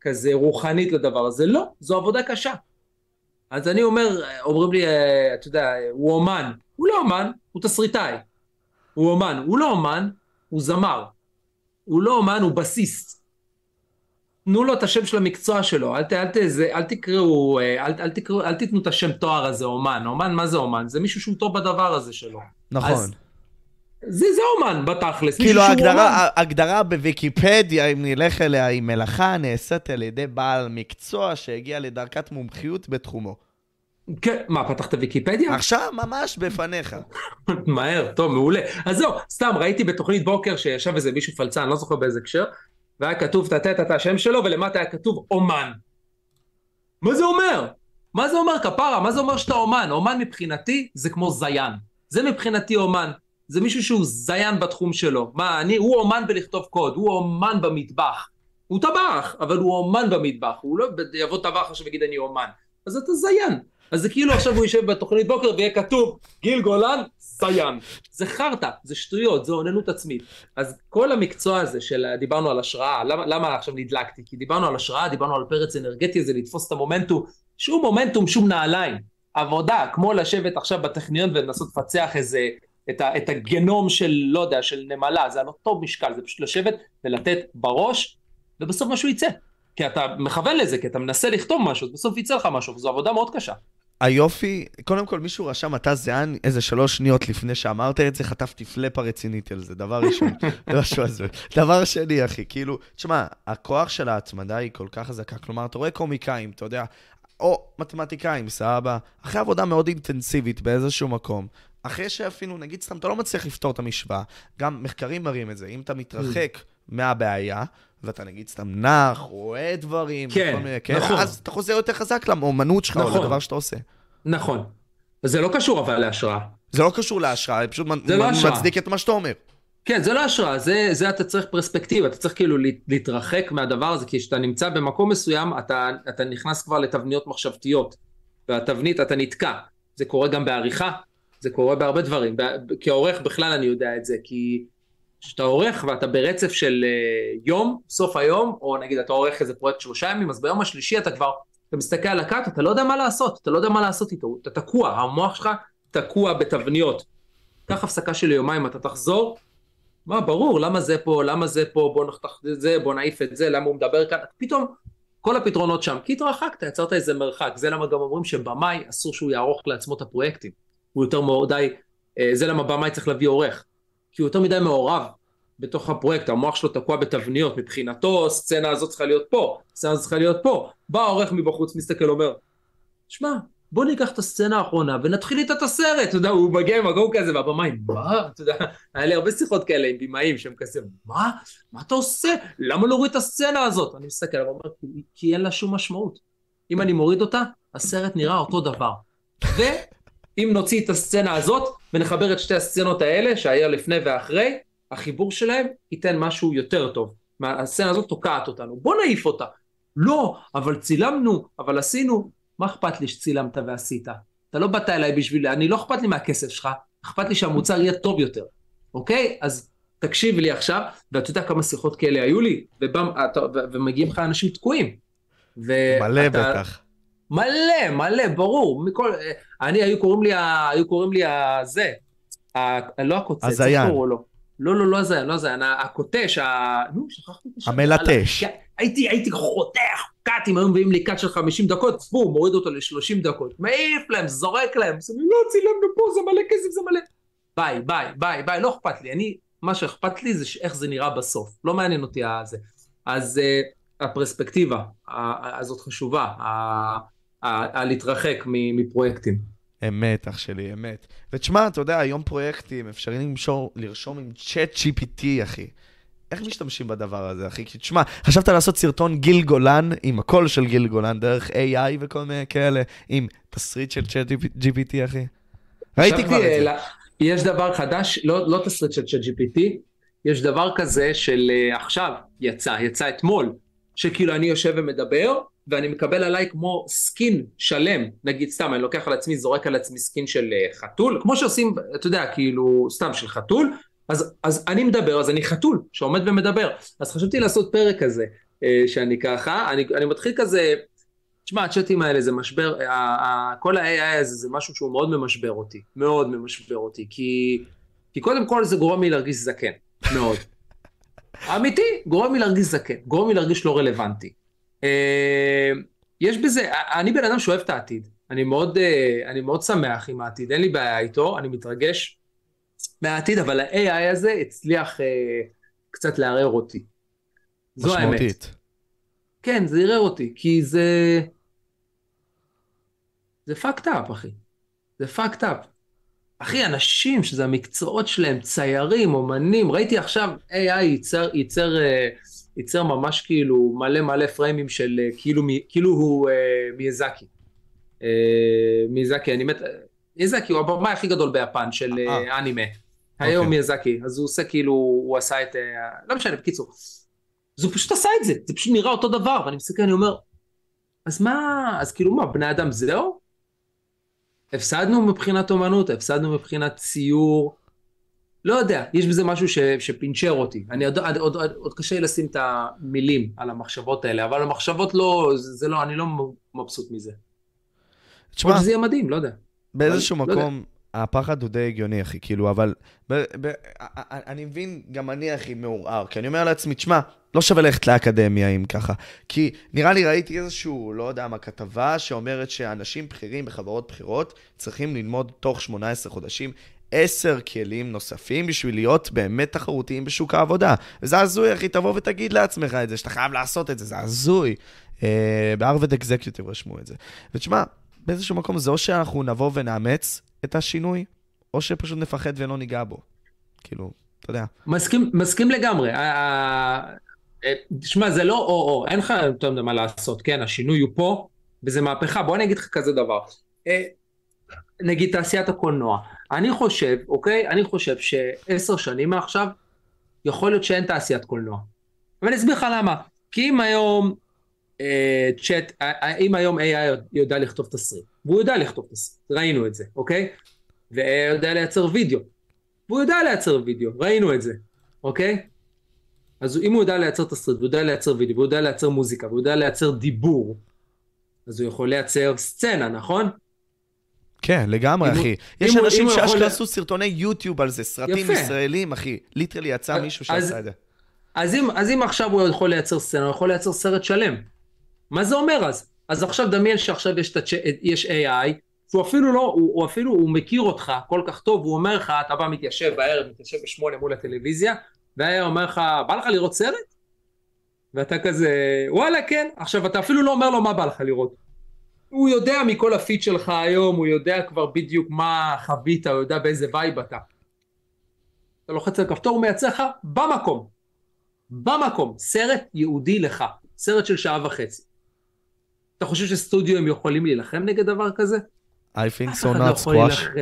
כזה רוחנית לדבר הזה. לא, זו עבודה קשה. אז אני אומר, אומרים לי, אתה יודע, הוא אומן. הוא לא אומן, הוא תסריטאי. הוא אומן. הוא לא אומן, הוא זמר. הוא לא אומן, הוא בסיסט. תנו לו את השם של המקצוע שלו, אל, ת, אל, ת, זה, אל תקראו, אל, אל, תקראו, אל תיתנו את השם תואר הזה, אומן. אומן, מה זה אומן? זה מישהו שהוא טוב בדבר הזה שלו. נכון. אז, זה, זה אומן בתכלס. כאילו. ההגדרה, ההגדרה בוויקיפדיה, אם נלך אליה, היא מלאכה נעשית על ידי בעל מקצוע שהגיע לדרגת מומחיות בתחומו. כן, מה, פתחת ויקיפדיה? עכשיו ממש בפניך. מהר, טוב, מעולה. אז זהו, סתם, ראיתי בתוכנית בוקר שישב איזה מישהו פלצן, לא זוכר באיזה הקשר, והיה כתוב תתה את השם שלו, ולמטה היה כתוב אומן. מה זה אומר? מה זה אומר, כפרה? מה זה אומר שאתה אומן? אומן מבחינתי זה כמו זיין. זה מבחינתי אומן. זה מישהו שהוא זיין בתחום שלו. מה, אני, הוא אומן בלכתוב קוד, הוא אומן במטבח. הוא טבח, אבל הוא אומן במטבח. הוא לא יבוא טבח עכשיו ויגיד אני אומן. אז אתה זיין. אז זה כאילו עכשיו הוא יישב בתוכנית בוקר ויהיה כתוב, גיל גולן, זיין. זה חרטא, זה שטויות, זה אוננות עצמית. אז כל המקצוע הזה של, דיברנו על השראה, למה, למה עכשיו נדלקתי? כי דיברנו על השראה, דיברנו על פרץ אנרגטי הזה, לתפוס את המומנטום, שום מומנטום, שום נעליים. עבודה, כמו לשבת עכשיו בטכניון ולנסות לפצח איזה, את, ה, את הגנום של, לא יודע, של נמלה, זה על אותו משקל, זה פשוט לשבת ולתת בראש, ובסוף משהו יצא. כי אתה מכוון לזה, כי אתה מנסה לכתוב משהו, בסוף יצא לך משהו, וזו עבודה מאוד קשה. היופי, קודם כל מישהו רשם, אתה זיין איזה שלוש שניות לפני שאמרת את זה, חטפתי פלאפה רצינית על זה, דבר ראשון. משהו הזה. דבר שני, אחי, כאילו, תשמע, הכוח של ההצמדה היא כל כך חזקה, כלומר, אתה רואה קומיקאים, אתה יודע, או מתמטיקאים, סבבה, אחרי עבודה מאוד אינטנסיבית באיזשהו מקום, אחרי שאפילו, נגיד סתם, אתה לא מצליח לפתור את המשוואה, גם מחקרים מראים את זה, אם אתה מתרחק מהבעיה, ואתה נגיד סתם נח, רואה דברים, כן, מיני, כן, נכון. אז אתה חוזר יותר חזק לאמנות שלך, או נכון. לדבר שאתה עושה. נכון. זה לא קשור אבל להשראה. זה לא קשור להשראה, זה פשוט זה לא. מצדיק את מה שאתה אומר. כן, זה לא השראה, זה, זה אתה צריך פרספקטיבה, אתה צריך כאילו להת- להתרחק מהדבר הזה, כי כשאתה נמצא במקום מסוים, אתה, אתה נכנס כבר לתבניות מחשבתיות, והתבנית, אתה נתקע. זה קורה גם בעריכה, זה קורה בהרבה דברים. כעורך בכלל אני יודע את זה, כי כשאתה עורך ואתה ברצף של אה, יום, סוף היום, או נגיד אתה עורך איזה פרויקט שלושה ימים, אז ביום השלישי אתה כבר, אתה מסתכל על הקאט, אתה לא יודע מה לעשות, אתה לא יודע מה לעשות איתו, אתה תקוע, המוח שלך תקוע בתבניות. קח הפסקה של יומיים, אתה תחזור, מה, ברור, למה זה פה, למה זה פה, בוא נחתך את זה, בוא נעיף את זה, למה הוא מדבר כאן, פתאום כל הפתרונות שם, כי התרחקת, יצרת איזה מרחק, זה למה גם אומרים שבמאי אסור שהוא יערוך לעצמו את הפרויקטים, הוא יותר מדי, אה, זה למה במאי צריך להביא עורך, כי הוא יותר מדי מעורב בתוך הפרויקט, המוח שלו תקוע בתבניות, מבחינתו הסצנה הזאת צריכה להיות פה, הסצנה הזאת צריכה להיות פה, בא העורך מבחוץ, מסתכל, אומר, שמע, בוא ניקח את הסצנה האחרונה ונתחיל איתה את הסרט, אתה יודע, הוא מגיע ממקום כזה, והבמאי, מה, אתה יודע, היה לי הרבה שיחות כאלה עם במאים שהם כזה, מה, מה אתה עושה? למה להוריד את הסצנה הזאת? אני מסתכל, ואומר, "כי- כי אין לה שום משמעות. אם אני מוריד אותה, הסרט נראה אותו דבר. ואם נוציא את הסצנה הזאת ונחבר את שתי הסצנות האלה, שהיה לפני ואחרי, החיבור שלהם ייתן משהו יותר טוב. הסצנה הזאת תוקעת אותנו, בוא נעיף אותה. לא, אבל צילמנו, אבל עשינו, מה אכפת לי שצילמת ועשית? אתה לא באת אליי בשביל, אני לא אכפת לי מהכסף שלך, אכפת לי שהמוצר יהיה טוב יותר, אוקיי? אז תקשיב לי עכשיו, ואתה יודע כמה שיחות כאלה היו לי, ובא, אתה, ו- ומגיעים לך אנשים תקועים. ואתה- מלא בטח. מלא, מלא, ברור. מכל, אני, היו קוראים לי, היו קוראים לי הזה, ה- לא הקוצץ, הזיין. איך קראו לו? לא, לא, לא הזיין, לא הזיין, הקוטש, ה... נו, שכחתי את השם. המלטש. הייתי, הייתי חותך קאטים, היו מביאים לי קאט של 50 דקות, פו, מוריד אותו ל-30 דקות, מעיף להם, זורק להם, אני לא צילמנו פה, זה מלא כסף, זה מלא. ביי, ביי, ביי, ביי, לא אכפת לי, אני, מה שאכפת לי זה איך זה נראה בסוף, לא מעניין אותי הזה. אז uh, הפרספקטיבה הזאת חשובה, ה- להתרחק מפרויקטים. אמת, אח שלי, אמת. ותשמע, אתה יודע, היום פרויקטים, אפשרי למשור, לרשום עם ChatGPT, אחי. איך משתמשים בדבר הזה, אחי? כי תשמע, חשבת לעשות סרטון גיל גולן, עם הקול של גיל גולן, דרך AI וכל מיני כאלה, עם תסריט של ChatGPT, אחי? ראיתי כבר את זה. אה, יש דבר חדש, לא, לא תסריט של ChatGPT, יש דבר כזה של אה, עכשיו, יצא, יצא אתמול, שכאילו אני יושב ומדבר, ואני מקבל עליי כמו סקין שלם, נגיד סתם, אני לוקח על עצמי, זורק על עצמי סקין של אה, חתול, כמו שעושים, אתה יודע, כאילו, סתם של חתול, אז, אז אני מדבר, אז אני חתול שעומד ומדבר. אז חשבתי לעשות פרק כזה, אה, שאני ככה, אני, אני מתחיל כזה, תשמע, הצ'אטים האלה זה משבר, ה- ה- כל ה-AI הזה זה משהו שהוא מאוד ממשבר אותי, מאוד ממשבר אותי, כי, כי קודם כל זה גורם לי להרגיש זקן, מאוד. אמיתי, גורם לי להרגיש זקן, גורם לי להרגיש לא רלוונטי. אה, יש בזה, אני בן אדם שאוהב את העתיד, אני מאוד, אה, אני מאוד שמח עם העתיד, אין לי בעיה איתו, אני מתרגש מהעתיד, אבל ה-AI הזה הצליח אה, קצת לערער אותי. זו האמת. משמעותית. כן, זה ערער אותי, כי זה... זה fucked up, אחי. זה fucked up. אחי, אנשים שזה המקצועות שלהם, ציירים, אומנים, ראיתי עכשיו AI ייצר, ייצר, ייצר ממש כאילו מלא מלא פריימים של אה, כאילו, כאילו הוא אה, מיאזקי. אה, מיאזקי, אני מת... מיאזקי הוא הבמאי הכי גדול ביפן של אה, אה. אנימה. היום אוקיי. מיאזקי, אז הוא עושה כאילו, הוא עשה את... אה, לא משנה, בקיצור. אז הוא פשוט עשה את זה, זה פשוט נראה אותו דבר, ואני מסתכל, אני אומר, אז מה, אז כאילו מה, בני אדם זהו? הפסדנו מבחינת אומנות, הפסדנו מבחינת ציור, לא יודע, יש בזה משהו ש, שפינצ'ר אותי. אני עוד, עוד, עוד, עוד קשה לי לשים את המילים על המחשבות האלה, אבל המחשבות לא, זה, זה לא, אני לא מבסוט מזה. תשמע, שזה יהיה מדהים, לא יודע. באיזשהו אבל- לא מקום, הפחד הוא די הגיוני, אחי, כאילו, אבל ב- ב- אני מבין, גם אני, אחי, מעורער, כי אני אומר לעצמי, תשמע, לא שווה ללכת לאקדמיה אם ככה. כי נראה לי ראיתי איזשהו, לא יודע מה, כתבה שאומרת שאנשים בכירים בחברות בכירות צריכים ללמוד תוך 18 חודשים עשר כלים נוספים בשביל להיות באמת תחרותיים בשוק העבודה. וזה הזוי, אחי, תבוא ותגיד לעצמך את זה, שאתה חייב לעשות את זה, זה הזוי. אה, בהרווארד אקזקיוטיב רשמו את זה. ותשמע, באיזשהו מקום זה או שאנחנו נבוא ונאמץ את השינוי, או שפשוט נפחד ולא ניגע בו. כאילו, אתה יודע. מסכים, מסכים לגמרי. ה- ה- אה, תשמע, זה לא או-או, אין לך יותר מה לעשות, כן, השינוי הוא פה, וזה מהפכה. בוא אני אגיד לך כזה דבר. אה, נגיד תעשיית הקולנוע. אני חושב, אוקיי? אני חושב שעשר שנים מעכשיו, יכול להיות שאין תעשיית קולנוע. ואני אסביר לך למה. כי אם היום אה, צ'אט, אה, אם היום AI יודע לכתוב תסריט, והוא יודע לכתוב תסריט, ראינו את זה, אוקיי? ו-AI יודע לייצר וידאו, והוא יודע לייצר וידאו, ראינו את זה, אוקיי? אז אם הוא יודע לייצר תסריט, והוא יודע לייצר וידאו, והוא יודע לייצר מוזיקה, והוא יודע לייצר דיבור, אז הוא יכול לייצר סצנה, נכון? כן, לגמרי, אחי. יש אנשים שאשכרה עשו סרטוני יוטיוב על זה, סרטים. ישראלים, אחי. ליטרלי יצא מישהו שעשה את זה. אז אם, אז אם עכשיו הוא יכול לייצר סצנה, הוא יכול לייצר סרט שלם. מה זה אומר אז? אז עכשיו דמיין שעכשיו יש, תצ'... יש AI, שהוא אפילו לא, הוא, הוא אפילו, הוא מכיר אותך כל כך טוב, הוא אומר לך, אתה בא מתיישב בערב, מתיישב בשמונה מול הטלוויזיה, והיה אומר לך, בא לך לראות סרט? ואתה כזה, וואלה כן, עכשיו אתה אפילו לא אומר לו מה בא לך לראות. הוא יודע מכל הפיד שלך היום, הוא יודע כבר בדיוק מה חווית, הוא יודע באיזה vibe אתה. אתה לוחץ על כפתור, הוא מייצר לך במקום. במקום, סרט ייעודי לך, סרט של שעה וחצי. אתה חושב שסטודיו הם יכולים להילחם נגד דבר כזה? I think so לא not squash.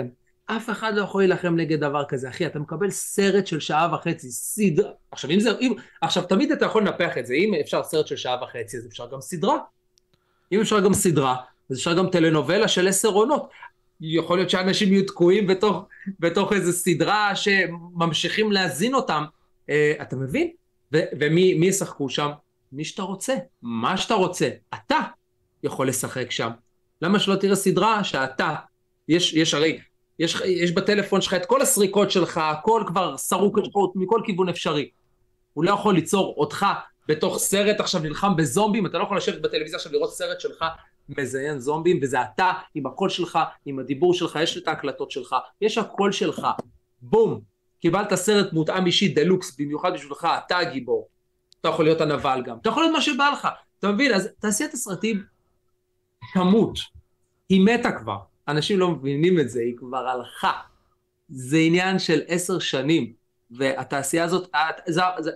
אף אחד לא יכול להילחם נגד דבר כזה, אחי, אתה מקבל סרט של שעה וחצי, סדרה. עכשיו, אם זה, אם, עכשיו, תמיד אתה יכול לנפח את זה, אם אפשר סרט של שעה וחצי, אז אפשר גם סדרה. אם אפשר גם סדרה, אז אפשר גם טלנובלה של עשר עונות. יכול להיות שאנשים יהיו תקועים בתוך, בתוך איזו סדרה שממשיכים להזין אותם. אה, אתה מבין? ו- ומי מי ישחקו שם? מי שאתה רוצה, מה שאתה רוצה. אתה יכול לשחק שם. למה שלא תראה סדרה שאתה, יש, יש הרי, יש, יש בטלפון שלך את כל הסריקות שלך, הכל כבר סרוק מכל כיוון אפשרי. הוא לא יכול ליצור אותך בתוך סרט עכשיו נלחם בזומבים, אתה לא יכול לשבת בטלוויזיה עכשיו לראות סרט שלך מזיין זומבים, וזה אתה עם הקול שלך, עם הדיבור שלך, יש את ההקלטות שלך, יש הקול שלך, בום, קיבלת סרט מותאם אישי דלוקס, במיוחד בשבילך, אתה הגיבור. אתה יכול להיות הנבל גם, אתה יכול להיות מה שבא לך, אתה מבין? אז תעשיית הסרטים כמות, היא מתה כבר, אנשים לא מבינים את זה, היא כבר הלכה. זה עניין של עשר שנים, והתעשייה הזאת, זה, זה,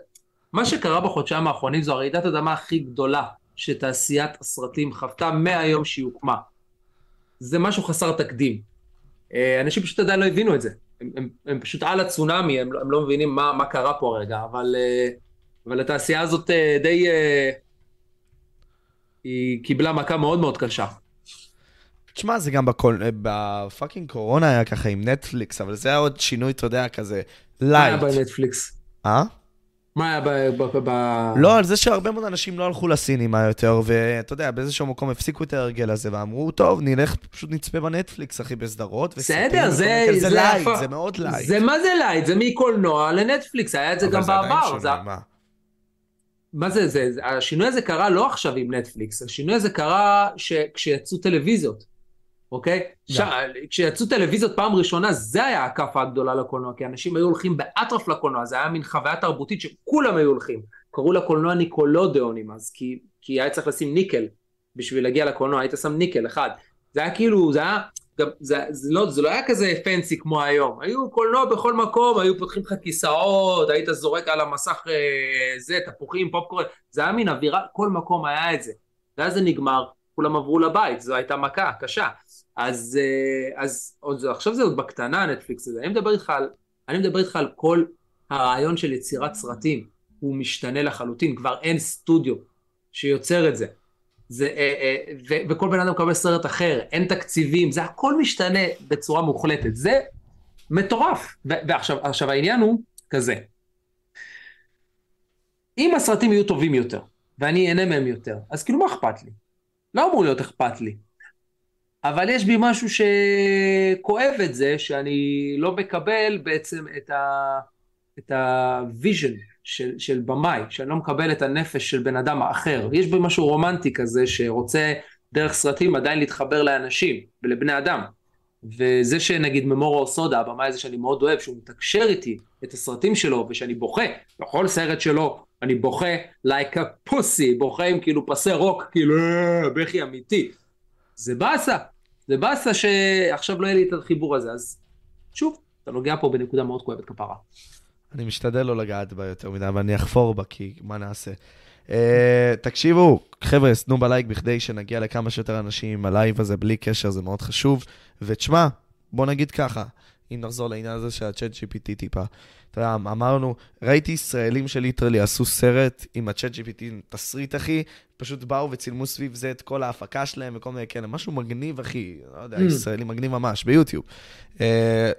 מה שקרה בחודשיים האחרונים זו הרעידת אדמה הכי גדולה שתעשיית הסרטים חוותה מהיום שהיא הוקמה. זה משהו חסר תקדים. אנשים פשוט עדיין לא הבינו את זה. הם, הם, הם פשוט על הצונאמי, הם, הם לא מבינים מה, מה קרה פה הרגע, אבל, אבל התעשייה הזאת די... היא קיבלה מכה מאוד מאוד קשה. תשמע, זה גם בכל... בפאקינג קורונה היה ככה עם נטפליקס, אבל זה היה עוד שינוי, אתה יודע, כזה light. מה היה בנטפליקס? אה? מה היה ב... ב, ב... לא, על זה שהרבה מאוד אנשים לא הלכו ל cinema יותר, ואתה יודע, באיזשהו מקום הפסיקו את ההרגל הזה, ואמרו, טוב, נלך, פשוט נצפה בנטפליקס, אחי, בסדרות. בסדר, זה... זה light, זה מאוד light. זה מה זה light? זה מקולנוע לנטפליקס, היה את זה גם בעבר. זה... מה? מה זה, זה, השינוי הזה קרה לא עכשיו עם נטפליקס, השינוי הזה קרה ש, כשיצאו טלוויזיות. אוקיי? ש... כשיצאו טלוויזיות פעם ראשונה, זה היה הכאפה הגדולה לקולנוע, כי אנשים היו הולכים באטרף לקולנוע, זה היה מין חוויה תרבותית שכולם היו הולכים. קראו לקולנוע ניקולודיאונים אז, כי, כי היה צריך לשים ניקל בשביל להגיע לקולנוע, היית שם ניקל אחד. זה היה כאילו, זה היה, גם, זה, זה, לא, זה לא היה כזה פנסי כמו היום, היו קולנוע בכל מקום, היו פותחים לך כיסאות, היית זורק על המסך אה, זה, תפוחים, פופקורן, זה היה מין אווירה, כל מקום היה את זה. ואז זה נגמר, כולם עברו לבית, זו הייתה מכה קשה. אז, אה, אז עוד, עכשיו זה עוד בקטנה נטפליקס הזה, אני מדבר איתך על, אני מדבר איתך על כל הרעיון של יצירת סרטים, הוא משתנה לחלוטין, כבר אין סטודיו שיוצר את זה. זה אה, אה, ו, וכל בן אדם מקבל סרט אחר, אין תקציבים, זה הכל משתנה בצורה מוחלטת, זה מטורף. ו, ועכשיו עכשיו העניין הוא כזה, אם הסרטים יהיו טובים יותר, ואני אהנה מהם יותר, אז כאילו מה אכפת לי? לא אמור להיות אכפת לי. אבל יש בי משהו שכואב את זה, שאני לא מקבל בעצם את ה... את ה vision של, של במאי, שאני לא מקבל את הנפש של בן אדם אחר. יש בי משהו רומנטי כזה שרוצה דרך סרטים עדיין להתחבר לאנשים ולבני אדם. וזה שנגיד ממורו הוסודה, הבמאי הזה שאני מאוד אוהב, שהוא מתקשר איתי את הסרטים שלו, ושאני בוכה, בכל סרט שלו אני בוכה like a pussy, בוכה עם כאילו פסי רוק, כאילו אה, בכי אמיתי. זה באסה, זה באסה שעכשיו לא יהיה לי את החיבור הזה, אז שוב, אתה נוגע פה בנקודה מאוד כואבת כפרה. אני משתדל לא לגעת בה יותר מדי, אבל אני אחפור בה, כי מה נעשה? Uh, תקשיבו, חבר'ה, תנו בלייק בכדי שנגיע לכמה שיותר אנשים עם הלייב הזה, בלי קשר, זה מאוד חשוב. ותשמע, בוא נגיד ככה, אם נחזור לעניין הזה של ה ChatGPT טיפה. אתה יודע, אמרנו, ראיתי ישראלים ש literally עשו סרט עם ה ChatGPT, תסריט, אחי, פשוט באו וצילמו סביב זה את כל ההפקה שלהם וכל מיני כאלה, משהו מגניב, אחי, לא יודע, mm. ישראלי מגניב ממש, ביוטיוב. Uh,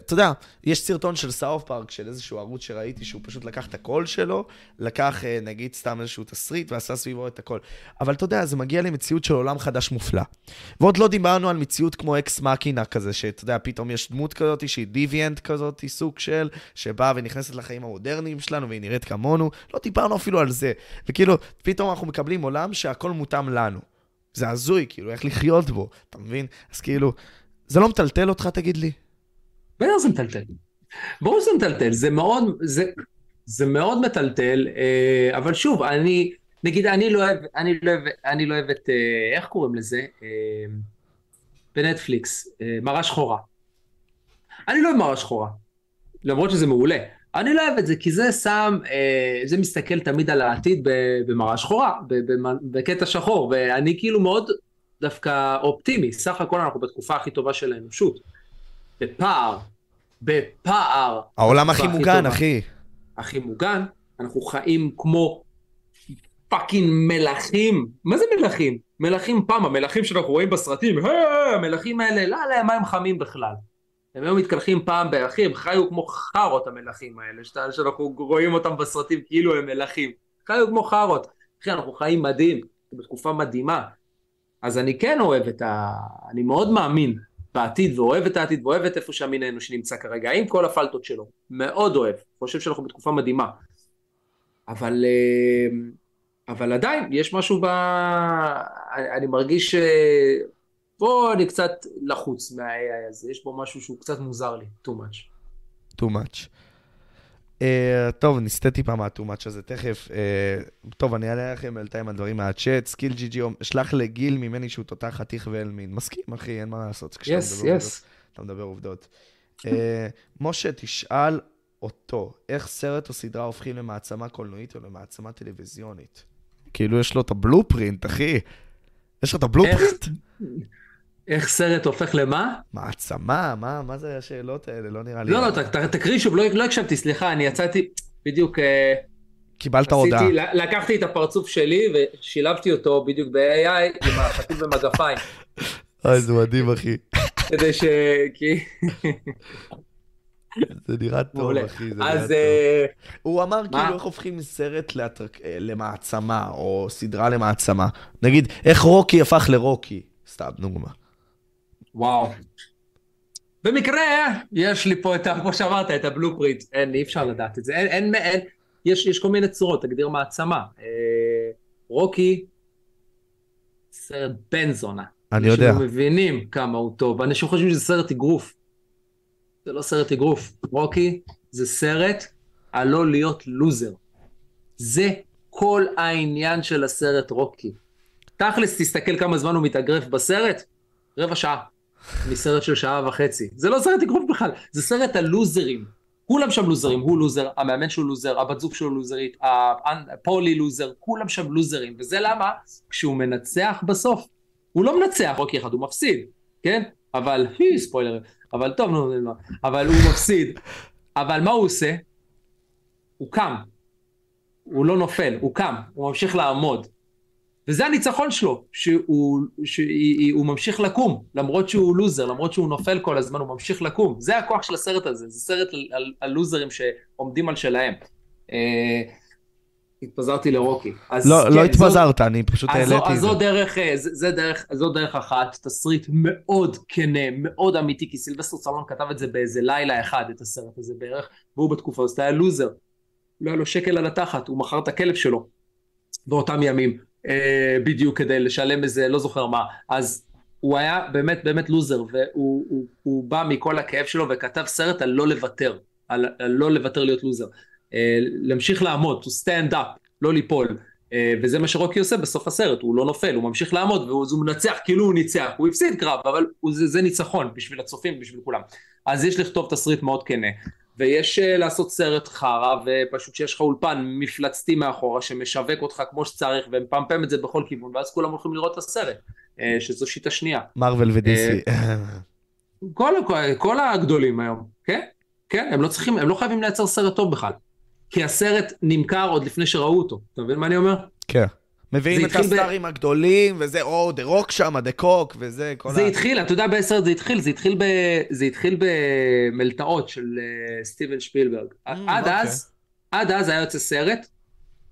אתה יודע, יש סרטון של South Park, של איזשהו ערוץ שראיתי, שהוא פשוט לקח את הקול שלו, לקח, uh, נגיד, סתם איזשהו תסריט, ועשה סביבו את הקול. אבל אתה יודע, זה מגיע למציאות של עולם חדש מופלא. ועוד לא דיברנו על מציאות כמו אקס מקינה כזה, שאתה יודע, פתאום יש דמות כזאת שהיא דיוויאנט כזאת, סוג של, שבאה ונכנסת לחיים המודרניים שלנו, והיא נראית כמונו. לא דיברנו אפילו על זה. וכאילו, פתאום אנחנו מקבלים עולם שהכל מותאם לנו. זה הזוי, כאילו, איך לחיות בו, אתה מבין? אז כאילו, זה לא מטלטל אותך, תגיד לי? בטח זה מטלטל. ברור שזה מטלטל, זה מאוד, זה, זה מאוד מטלטל, אה, אבל שוב, אני, נגיד, אני לא אוהב, אני לא אוהב, אני לא אוהב את, אה, איך קוראים לזה? אה, בנטפליקס, מראה שחורה. אני לא אוהב מראה שחורה, למרות שזה מעולה. אני לא אוהב את זה, כי זה שם, אה, זה מסתכל תמיד על העתיד במראה שחורה, בקטע שחור, ואני כאילו מאוד דווקא אופטימי, סך הכל אנחנו בתקופה הכי טובה של האנושות. בפער, בפער. העולם הכי מוגן, אחי. הכי מוגן, אנחנו חיים כמו פאקינג מלכים. מה זה מלכים? מלכים פעם, המלכים שאנחנו רואים בסרטים, המלכים האלה, לא היה להם מים חמים בכלל. הם היו מתקלחים פעם באחי, הם חיו כמו חארות המלכים האלה, שאנחנו רואים אותם בסרטים כאילו הם מלכים. חיו כמו חארות. אחי, אנחנו חיים מדהים, בתקופה מדהימה. אז אני כן אוהב את ה... אני מאוד מאמין בעתיד, ואוהב את העתיד, ואוהב את איפה שהמין האנושי נמצא כרגע, עם כל הפלטות שלו. מאוד אוהב. חושב שאנחנו בתקופה מדהימה. אבל... אה, אבל עדיין, יש משהו ב... אני מרגיש פה אני קצת לחוץ מה-AI הזה, יש בו משהו שהוא קצת מוזר לי, too much. too much. Uh, טוב, נסטה טיפה מה-too much הזה תכף. Uh, טוב, אני אעלה לכם בינתיים הדברים מהצ'אט. Skill GG, שלח לגיל ממני שהוא תותח חתיך ואלמין. מסכים, אחי, אין מה לעשות. yes, yes. אתה מדבר עובדות. Uh, משה, תשאל אותו, איך סרט או סדרה הופכים למעצמה קולנועית או למעצמה טלוויזיונית? כאילו, יש לו את הבלופרינט, אחי. יש לך את הבלופרינט? איך סרט הופך למה? מעצמה, מה, מה זה השאלות האלה? לא נראה לי... לא, לא, ת, ת, תקריא שוב, לא, לא הקשבתי, סליחה, אני יצאתי בדיוק... אה, קיבלת הודעה. לקחתי את הפרצוף שלי ושילבתי אותו בדיוק ב-AI עם החתול במגפיים. אוי, זה מדהים, אחי. כדי ש... כי... זה נראה טוב, אחי, זה נראה טוב. אה, הוא אמר כאילו איך הופכים סרט אה, למעצמה, או סדרה למעצמה. נגיד, איך רוקי הפך לרוקי, סתם דוגמה. וואו. במקרה, יש לי פה את ה... כמו שאמרת, את הבלופרינט. אין, אי אפשר לדעת את זה. אין, אין, אין, יש, יש כל מיני צורות, תגדיר מעצמה. אה, רוקי, סרט בן זונה. אני יודע. אנשים מבינים כמה הוא טוב, אנשים חושבים שזה סרט אגרוף. זה לא סרט אגרוף. רוקי זה סרט על לא להיות לוזר. זה כל העניין של הסרט רוקי. תכלס, תסתכל כמה זמן הוא מתאגרף בסרט, רבע שעה. מסרט של שעה וחצי. זה לא סרט אגרוף בכלל, זה סרט על לוזרים. כולם שם לוזרים, הוא לוזר, המאמן שלו לוזר, הבת זוג שלו לוזרית, פולי לוזר, כולם שם לוזרים. וזה למה כשהוא מנצח בסוף, הוא לא מנצח רוקי אחד, הוא מפסיד, כן? אבל, ספוילר, אבל טוב, נו, נו, אבל הוא מפסיד. אבל מה הוא עושה? הוא קם. הוא לא נופל, הוא קם, הוא ממשיך לעמוד. וזה הניצחון שלו, שהוא, שהוא ממשיך לקום, למרות שהוא לוזר, למרות שהוא נופל כל הזמן, הוא ממשיך לקום. זה הכוח של הסרט הזה, זה סרט על, על, על לוזרים שעומדים על שלהם. אה, התפזרתי לרוקי. אז, לא, כן, לא התפזרת, זו, אני פשוט העליתי את זה. אז זו דרך, אה, זה, זה דרך, זו דרך אחת, תסריט מאוד כנה, מאוד אמיתי, כי סילבסטר סלון כתב את זה באיזה לילה אחד, את הסרט הזה בערך, והוא בתקופה הזאת היה לוזר. לא היה לו שקל על התחת, הוא מכר את הכלב שלו באותם ימים, אה, בדיוק כדי לשלם איזה, לא זוכר מה. אז הוא היה באמת באמת לוזר, והוא הוא, הוא בא מכל הכאב שלו וכתב סרט על לא לוותר, על, על לא לוותר להיות לוזר. אה, להמשיך לעמוד, to stand up, לא ליפול. אה, וזה מה שרוקי עושה בסוף הסרט, הוא לא נופל, הוא ממשיך לעמוד, והוא מנצח כאילו הוא ניצח, הוא הפסיד קרב, אבל הוא, זה, זה ניצחון בשביל הצופים, בשביל כולם. אז יש לכתוב תסריט מאוד כנה. ויש uh, לעשות סרט חרא, ופשוט שיש לך אולפן מפלצתי מאחורה שמשווק אותך כמו שצריך, ומפמפם את זה בכל כיוון, ואז כולם הולכים לראות את הסרט, uh, שזו שיטה שנייה. מרוויל ודיסי. כל, כל, כל הגדולים היום, כן? כן, הם לא צריכים, הם לא חייבים לייצר סרט טוב בכלל. כי הסרט נמכר עוד לפני שראו אותו. אתה מבין מה אני אומר? כן. מביאים את הסטארים ב... הגדולים, וזה, או, The Rock שם, דה קוק, וזה, כל זה ה... התחיל, אתה יודע באיזה סרט זה התחיל? זה התחיל, ב... זה התחיל במלתעות של uh, סטיבן שפילברג. Mm, עד אוקיי. אז, עד אז היה יוצא סרט,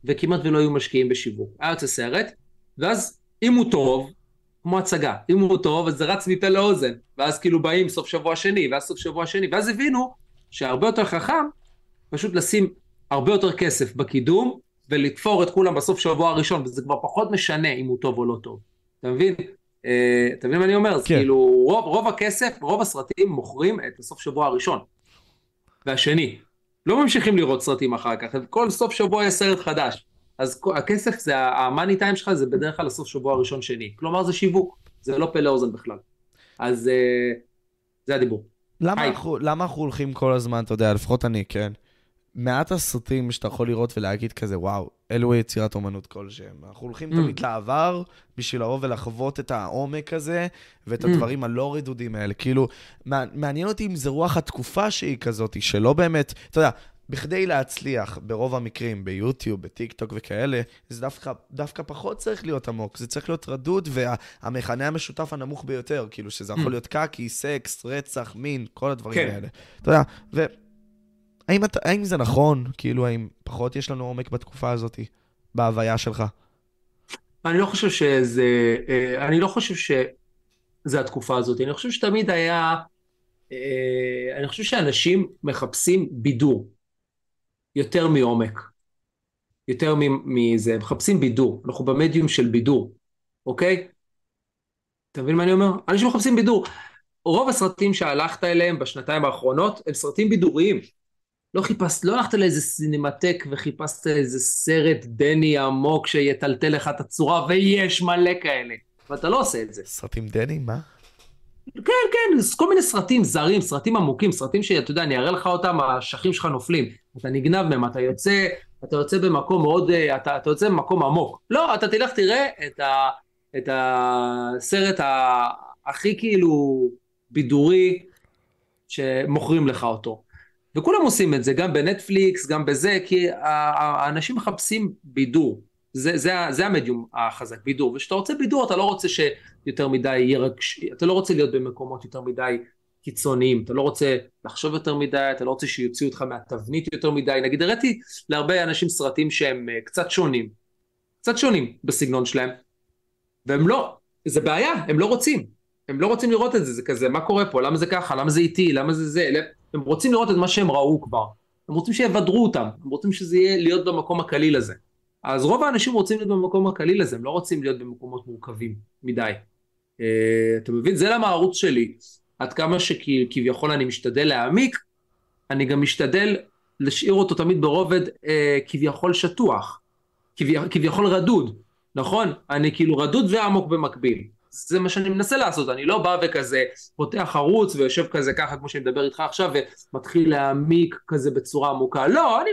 וכמעט ולא היו משקיעים בשיווק. היה יוצא סרט, ואז אם הוא טוב, כמו הצגה, אם הוא טוב, אז זה רץ מפה לאוזן. ואז כאילו באים סוף שבוע שני, ואז סוף שבוע שני, ואז הבינו שהרבה יותר חכם פשוט לשים הרבה יותר כסף בקידום, ולתפור את כולם בסוף שבוע הראשון, וזה כבר פחות משנה אם הוא טוב או לא טוב. אתה מבין? אה, אתה מבין מה אני אומר? כן. אז כאילו, רוב, רוב הכסף, רוב הסרטים מוכרים את הסוף שבוע הראשון. והשני. לא ממשיכים לראות סרטים אחר כך, כל סוף שבוע יש סרט חדש. אז הכסף, זה המאני טיים שלך זה בדרך כלל הסוף שבוע הראשון שני. כלומר זה שיווק, זה לא פלא אוזן בכלל. אז אה, זה הדיבור. למה אנחנו, למה אנחנו הולכים כל הזמן, אתה יודע, לפחות אני, כן? מעט הסרטים שאתה יכול לראות ולהגיד כזה, וואו, אלו יצירת אומנות כלשהם. אנחנו הולכים mm. תמיד לעבר בשביל לבוא ולחוות את העומק הזה ואת mm. הדברים הלא רדודים האלה. כאילו, מעניין אותי אם זה רוח התקופה שהיא כזאת, שלא באמת, אתה יודע, בכדי להצליח ברוב המקרים, ביוטיוב, בטיק טוק וכאלה, זה דווקא, דווקא פחות צריך להיות עמוק, זה צריך להיות רדוד, והמכנה וה, המשותף הנמוך ביותר, כאילו שזה יכול mm. להיות קקי, סקס, רצח, מין, כל הדברים כן. האלה. אתה יודע, ו... האם, את, האם זה נכון? כאילו, האם פחות יש לנו עומק בתקופה הזאת, בהוויה שלך? אני לא חושב שזה, אה, אני לא חושב שזה התקופה הזאת. אני חושב שתמיד היה, אה, אני חושב שאנשים מחפשים בידור יותר מעומק. יותר מזה, מחפשים בידור. אנחנו במדיום של בידור, אוקיי? אתה מבין מה אני אומר? אנשים מחפשים בידור. רוב הסרטים שהלכת אליהם בשנתיים האחרונות הם סרטים בידוריים. לא חיפשת, לא הלכת לאיזה סינמטק וחיפשת איזה סרט דני עמוק שיטלטל לך את הצורה, ויש מלא כאלה. ואתה לא עושה את זה. סרטים דני? מה? כן, כן, כל מיני סרטים זרים, סרטים עמוקים, סרטים שאתה יודע, אני אראה לך אותם, האשכים שלך נופלים. אתה נגנב מהם, אתה יוצא, אתה יוצא במקום מאוד, אה, אתה, אתה יוצא במקום עמוק. לא, אתה תלך תראה את, ה, את הסרט ה, הכי כאילו בידורי שמוכרים לך אותו. וכולם עושים את זה, גם בנטפליקס, גם בזה, כי האנשים מחפשים בידור. זה, זה, זה המדיום החזק, בידור. וכשאתה רוצה בידור, אתה לא רוצה שיותר מדי יהיה רק... אתה לא רוצה להיות במקומות יותר מדי קיצוניים, אתה לא רוצה לחשוב יותר מדי, אתה לא רוצה שיוציאו אותך מהתבנית יותר מדי. נגיד, הראיתי להרבה אנשים סרטים שהם אה, קצת שונים, קצת שונים בסגנון שלהם, והם לא, זה בעיה, הם לא רוצים. הם לא רוצים לראות את זה, זה כזה, מה קורה פה, למה זה ככה, למה זה איטי, למה זה זה, הם רוצים לראות את מה שהם ראו כבר. הם רוצים שיבדרו אותם, הם רוצים שזה יהיה להיות במקום הקליל הזה. אז רוב האנשים רוצים להיות במקום הקליל הזה, הם לא רוצים להיות במקומות מורכבים מדי. אה, אתה מבין? זה למה הערוץ שלי, עד כמה שכביכול אני משתדל להעמיק, אני גם משתדל להשאיר אותו תמיד ברובד אה, כביכול שטוח, כביכול רדוד, נכון? אני כאילו רדוד ועמוק במקביל. זה מה שאני מנסה לעשות, אני לא בא וכזה פותח ערוץ ויושב כזה ככה כמו שאני מדבר איתך עכשיו ומתחיל להעמיק כזה בצורה עמוקה, לא, אני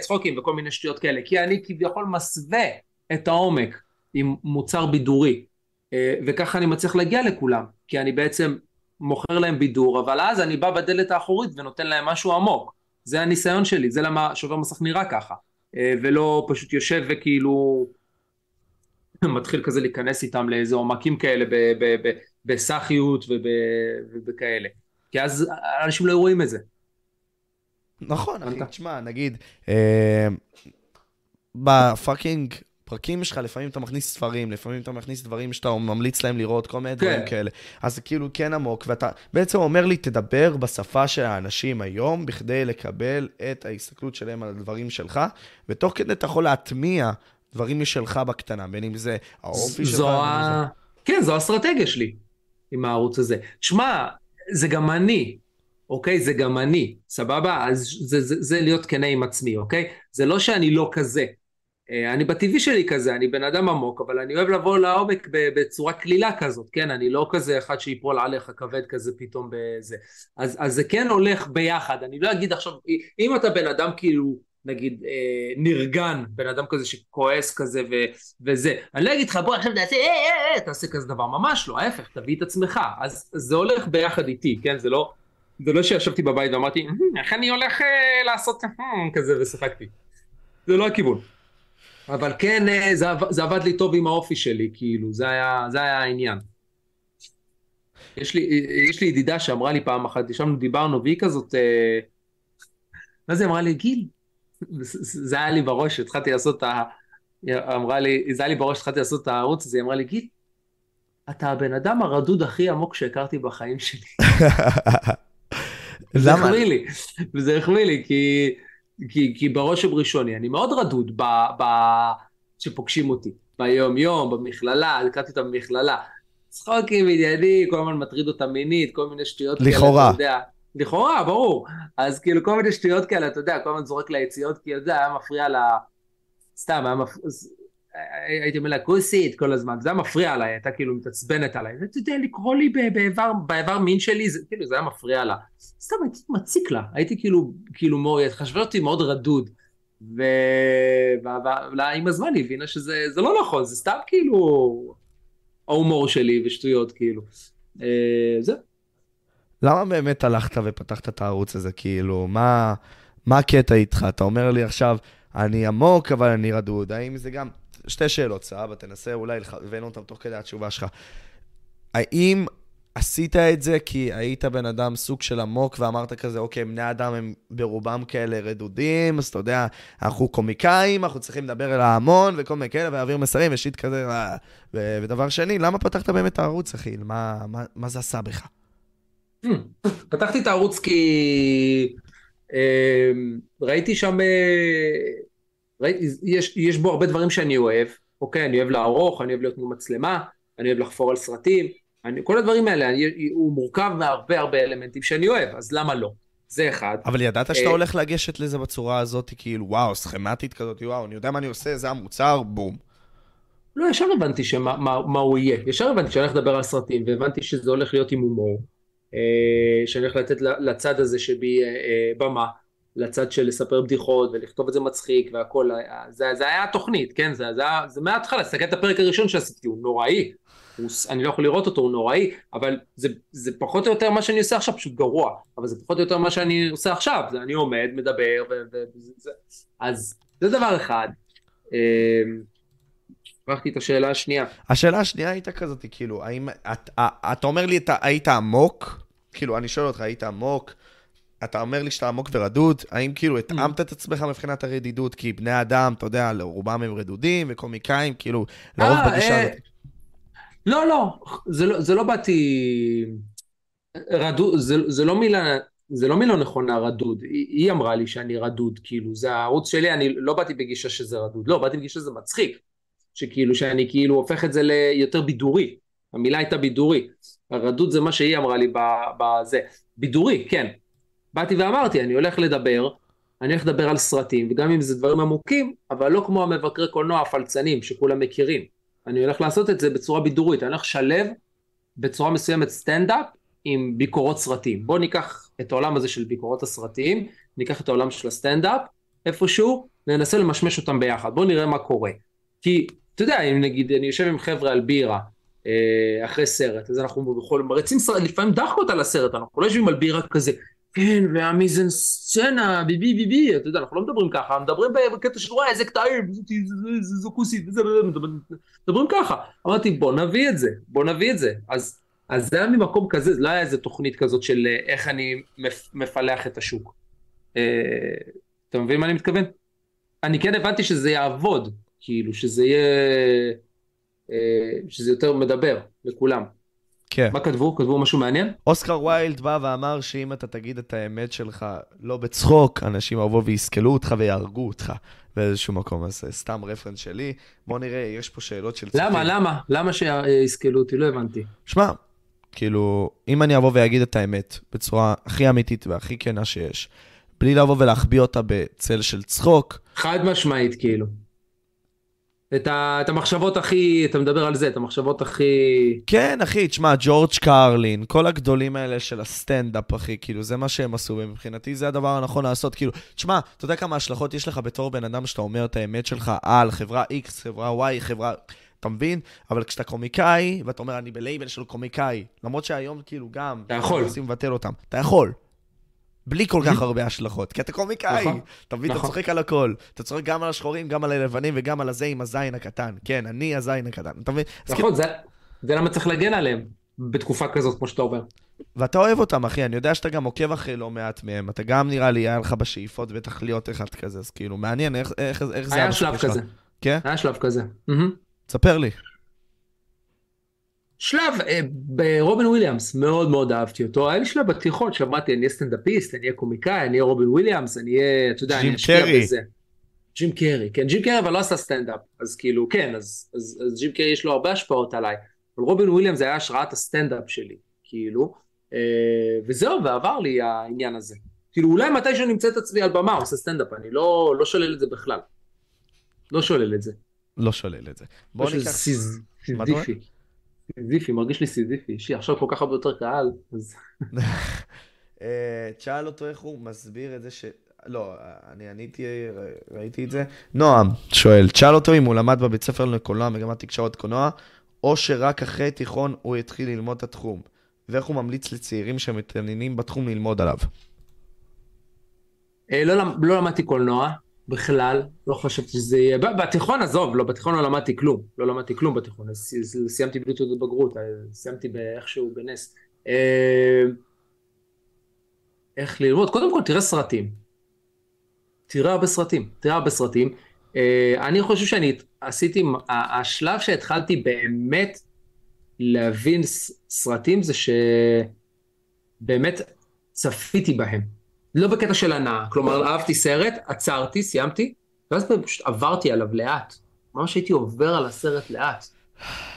צחוקים וכל מיני שטויות כאלה, כי אני כביכול מסווה את העומק עם מוצר בידורי, אה, וככה אני מצליח להגיע לכולם, כי אני בעצם מוכר להם בידור, אבל אז אני בא בדלת האחורית ונותן להם משהו עמוק, זה הניסיון שלי, זה למה שובר מסך נראה ככה, אה, ולא פשוט יושב וכאילו מתחיל כזה להיכנס איתם לאיזה עומקים כאלה בסאחיות ובכאלה. כי אז אנשים לא רואים את זה. נכון, אחי, תשמע, נגיד, אה, בפאקינג פרקים שלך, לפעמים אתה מכניס ספרים, לפעמים אתה מכניס דברים שאתה ממליץ להם לראות, כל מיני דברים כן. כאלה. אז זה כאילו כן עמוק, ואתה בעצם אומר לי, תדבר בשפה של האנשים היום, בכדי לקבל את ההסתכלות שלהם על הדברים שלך, ותוך כדי אתה יכול להטמיע דברים משלך בקטנה, בין אם זה האופי שלך. ה... כן, זו האסטרטגיה שלי עם הערוץ הזה. שמע, זה גם אני, אוקיי? זה גם אני, סבבה? אז זה, זה, זה להיות כנה עם עצמי, אוקיי? זה לא שאני לא כזה. אה, אני בטבעי שלי כזה, אני בן אדם עמוק, אבל אני אוהב לבוא לעומק בצורה קלילה כזאת, כן? אני לא כזה אחד שיפול עליך כבד כזה פתאום בזה. אז, אז זה כן הולך ביחד, אני לא אגיד עכשיו, אם אתה בן אדם כאילו נגיד אה, נרגן, בן אדם כזה שכועס כזה ו, וזה. אני לא אגיד לך בוא עכשיו תעשה, אה, אה, אה, תעשה כזה דבר, ממש לא, ההפך, תביא את עצמך. אז זה הולך ביחד איתי, כן? זה לא, זה לא שישבתי בבית ואמרתי, איך אני הולך אה, לעשות אה, כזה ושיחקתי. זה לא הכיוון. אבל כן, אה, זה, זה עבד לי טוב עם האופי שלי, כאילו, זה היה, זה היה העניין. יש לי, יש לי ידידה שאמרה לי פעם אחת, ישבנו, דיברנו, והיא כזאת, אה, מה זה אמרה לי, גיל, זה היה לי בראש, התחלתי לעשות את ה... אמרה לי, זה היה לי בראש, התחלתי לעשות את הערוץ הזה, היא אמרה לי, גיל, אתה הבן אדם הרדוד הכי עמוק שהכרתי בחיים שלי. זה החמיא לי, וזה החמיא לי, כי, כי, כי בראש ובראשוני, אני מאוד רדוד ב, ב, שפוגשים אותי, ביום יום, במכללה, הכרתי אותה במכללה. צחוקים, עניינים, כל הזמן מטריד אותה מינית, כל מיני שטויות לכאורה. כאלה, אתה יודע. לכאורה, ברור. אז כאילו כל מיני שטויות כאלה, אתה יודע, כל הזמן זורק ליציאות, כי זה היה מפריע לה... סתם, היה מפריע... הייתי אומר לה כוסית כל הזמן, זה היה מפריע לה, הייתה כאילו מתעצבנת עליי. אתה יודע, לקרוא לי באיבר, באיבר מין שלי, זה, כאילו זה היה מפריע לה. סתם הייתי מציק לה, הייתי כאילו, כאילו מאוד, חשבה אותי מאוד רדוד. ועם הזמן היא הבינה שזה לא נכון, זה סתם כאילו ההומור שלי ושטויות כאילו. אה, זהו. למה באמת הלכת ופתחת את הערוץ הזה? כאילו, מה, מה הקטע איתך? אתה אומר לי עכשיו, אני עמוק, אבל אני רדוד. האם זה גם... שתי שאלות, סבבה, תנסה אולי לכוון אותם תוך כדי התשובה שלך. האם עשית את זה כי היית בן אדם סוג של עמוק ואמרת כזה, אוקיי, בני אדם הם ברובם כאלה רדודים, אז אתה יודע, אנחנו קומיקאים, אנחנו צריכים לדבר אל ההמון וכל מיני כאלה, ולהעביר מסרים ושיט כזה. ו- ודבר שני, למה פתחת באמת את הערוץ, אחי? מה, מה, מה זה עשה בך? פתחתי את הערוץ כי אה, ראיתי שם, אה, ראיתי, יש, יש בו הרבה דברים שאני אוהב, אוקיי? אני אוהב לערוך, אני אוהב להיות מול מצלמה, אני אוהב לחפור על סרטים, אני, כל הדברים האלה, אני, הוא מורכב מהרבה הרבה אלמנטים שאני אוהב, אז למה לא? זה אחד. אבל ידעת שאתה אה, הולך לגשת לזה בצורה הזאת, כאילו, וואו, סכמטית כזאת, וואו, אני יודע מה אני עושה, זה המוצר, בום. לא, ישר הבנתי שמה, מה, מה הוא יהיה. ישר הבנתי שאני הולך לדבר על סרטים, והבנתי שזה הולך להיות עם הומור. אה, שאני הולך לתת לצד הזה שבי אה, אה, במה, לצד של לספר בדיחות ולכתוב את זה מצחיק והכל, זה, זה היה התוכנית, כן? זה, זה, זה מההתחלה, תסתכל את הפרק הראשון שעשיתי, הוא נוראי, הוא, אני לא יכול לראות אותו, הוא נוראי, אבל זה, זה פחות או יותר מה שאני עושה עכשיו, פשוט גרוע, אבל זה פחות או יותר מה שאני עושה עכשיו, זה אני עומד, מדבר, וזה, אז זה דבר אחד. שכחתי את השאלה השנייה. השאלה השנייה הייתה כזאת, כאילו, האם, את, אתה אומר לי, אתה היית עמוק? כאילו, אני שואל אותך, היית עמוק? אתה אומר לי שאתה עמוק ורדוד, האם כאילו התאמת את עצמך מבחינת הרדידות? כי בני אדם, אתה יודע, לרובם הם רדודים וקומיקאים, כאילו, לרוב אה, בגישה אה, הזאת. לא, לא, זה לא, זה לא באתי... רדוד, זה, זה לא מילה... זה לא מילה נכונה רדוד, היא, היא אמרה לי שאני רדוד, כאילו, זה הערוץ שלי, אני לא באתי בגישה שזה רדוד, לא, באתי בגישה שזה מצחיק. שכאילו, שאני כאילו הופך את זה ליותר בידורי. המילה הייתה בידורי. הרדוד זה מה שהיא אמרה לי בזה. בידורי, כן. באתי ואמרתי, אני הולך לדבר, אני הולך לדבר על סרטים, וגם אם זה דברים עמוקים, אבל לא כמו המבקרי קולנוע הפלצנים שכולם מכירים. אני הולך לעשות את זה בצורה בידורית, אני הולך לשלב בצורה מסוימת סטנדאפ עם ביקורות סרטים. בואו ניקח את העולם הזה של ביקורות הסרטים, ניקח את העולם של הסטנדאפ, איפשהו, ננסה למשמש אותם ביחד. בואו נראה מה קורה. כי, אתה יודע, אם נגיד אני יושב עם חבר'ה על בירה, אה, אחרי סרט, אז אנחנו יכולים, מריצים לפעמים דחקות על הסרט, אנחנו לא יושבים על בירה כזה, כן, והמיזן סצנה, ביבי ביבי, אתה יודע, אנחנו לא מדברים ככה, מדברים בקטע של וואי, איזה קטעים, זו כוסית, מדברים ככה. אמרתי, בוא נביא את זה, בוא נביא את זה. אז, זה היה ממקום כזה, זה לא היה איזה תוכנית כזאת של אה, איך אני מפלח את השוק. אה, אתה מבין מה אני מתכוון? אני כן הבנתי שזה יעבוד, כאילו, שזה יהיה, אה, שזה יותר מדבר לכולם. כן. מה כתבו? כתבו משהו מעניין? אוסקר ויילד בא ואמר שאם אתה תגיד את האמת שלך לא בצחוק, אנשים יבואו ויסכלו אותך ויהרגו אותך באיזשהו מקום. אז סתם רפרנס שלי. בוא נראה, יש פה שאלות של צחקים. למה? למה? למה שיסכלו אותי? לא הבנתי. שמע, כאילו, אם אני אבוא ואגיד את האמת בצורה הכי אמיתית והכי כנה שיש, בלי לבוא ולהחביא אותה בצל של צחוק. חד משמעית, כאילו. את, ה, את המחשבות הכי, אתה מדבר על זה, את המחשבות הכי... כן, אחי, תשמע, ג'ורג' קרלין, כל הגדולים האלה של הסטנדאפ, אחי, כאילו, זה מה שהם עשו, ומבחינתי זה הדבר הנכון לעשות. כאילו, תשמע, אתה יודע כמה השלכות יש לך בתור בן אדם שאתה אומר את האמת שלך על חברה X, חברה Y, חברה... אתה מבין? אבל כשאתה קומיקאי, ואתה אומר, אני בלייבל של קומיקאי, למרות שהיום, כאילו, גם... אתה יכול. רוצים לבטל אותם. אתה יכול. בלי כל כך הרבה השלכות, כי אתה קומיקאי, נכון, אתה מבין, אתה נכון. צוחק על הכל. אתה צוחק גם על השחורים, גם על הלבנים וגם על הזה עם הזין הקטן. כן, אני הזין הקטן, אתה מבין? נכון, זה למה צריך להגן עליהם בתקופה כזאת, כמו שאתה אומר. ואתה אוהב אותם, אחי, אני יודע שאתה גם עוקב אחרי לא מעט מהם. אתה גם, נראה לי, היה לך בשאיפות בטח להיות אחד כזה, אז כאילו, מעניין איך זה... היה שלב כזה. כן? היה שלב כזה. ספר לי. שלב אה, ברובין וויליאמס, מאוד מאוד אהבתי אותו. היה לי שלב בתיכון שאמרתי, אני אהיה סטנדאפיסט, אני אהיה קומיקאי, אני אהיה רובין וויליאמס, אני אהיה, אתה יודע, אני אשקיע בזה. ג'ים קרי, כן, ג'ים קרי אבל לא עשה סטנדאפ, אז כאילו, כן, אז, אז, אז ג'ים קרי יש לו הרבה השפעות עליי. אבל רובין וויליאמס זה היה השראת הסטנדאפ שלי, כאילו, אה, וזהו, ועבר לי העניין הזה. כאילו, אולי מתישהו נמצא את עצמי על במה, עושה סטנדאפ, אני לא, לא שולל את זה בכלל. לא שולל את זה. לא שולל את זה. בוא ניקח... סיזיפי. סיזיפי, מרגיש לי סיזיפי, אישי, עכשיו כל כך הרבה יותר קהל, אז... אה, תשאל אותו איך הוא מסביר את זה ש... לא, אני עניתי, ראיתי את זה. נועם שואל, תשאל אותו אם הוא למד בבית ספר לקולנוע, מגמת תקשורת קולנוע, או שרק אחרי תיכון הוא התחיל ללמוד את התחום, ואיך הוא ממליץ לצעירים שמתעניינים בתחום ללמוד עליו. אה, לא, לא למדתי קולנוע, בכלל, לא חשבתי שזה יהיה, בתיכון עזוב, לא, בתיכון לא למדתי כלום, לא למדתי כלום בתיכון, סיימתי בלי תעודת בגרות, אה, סיימתי באיכשהו בנס. אה, איך ללמוד? קודם כל תראה סרטים. תראה הרבה סרטים, תראה הרבה סרטים. אה, אני חושב שאני עשיתי, השלב שהתחלתי באמת להבין סרטים זה שבאמת צפיתי בהם. לא בקטע של הנאה, כלומר אהבתי סרט, עצרתי, סיימתי, ואז פשוט עברתי עליו לאט. ממש הייתי עובר על הסרט לאט,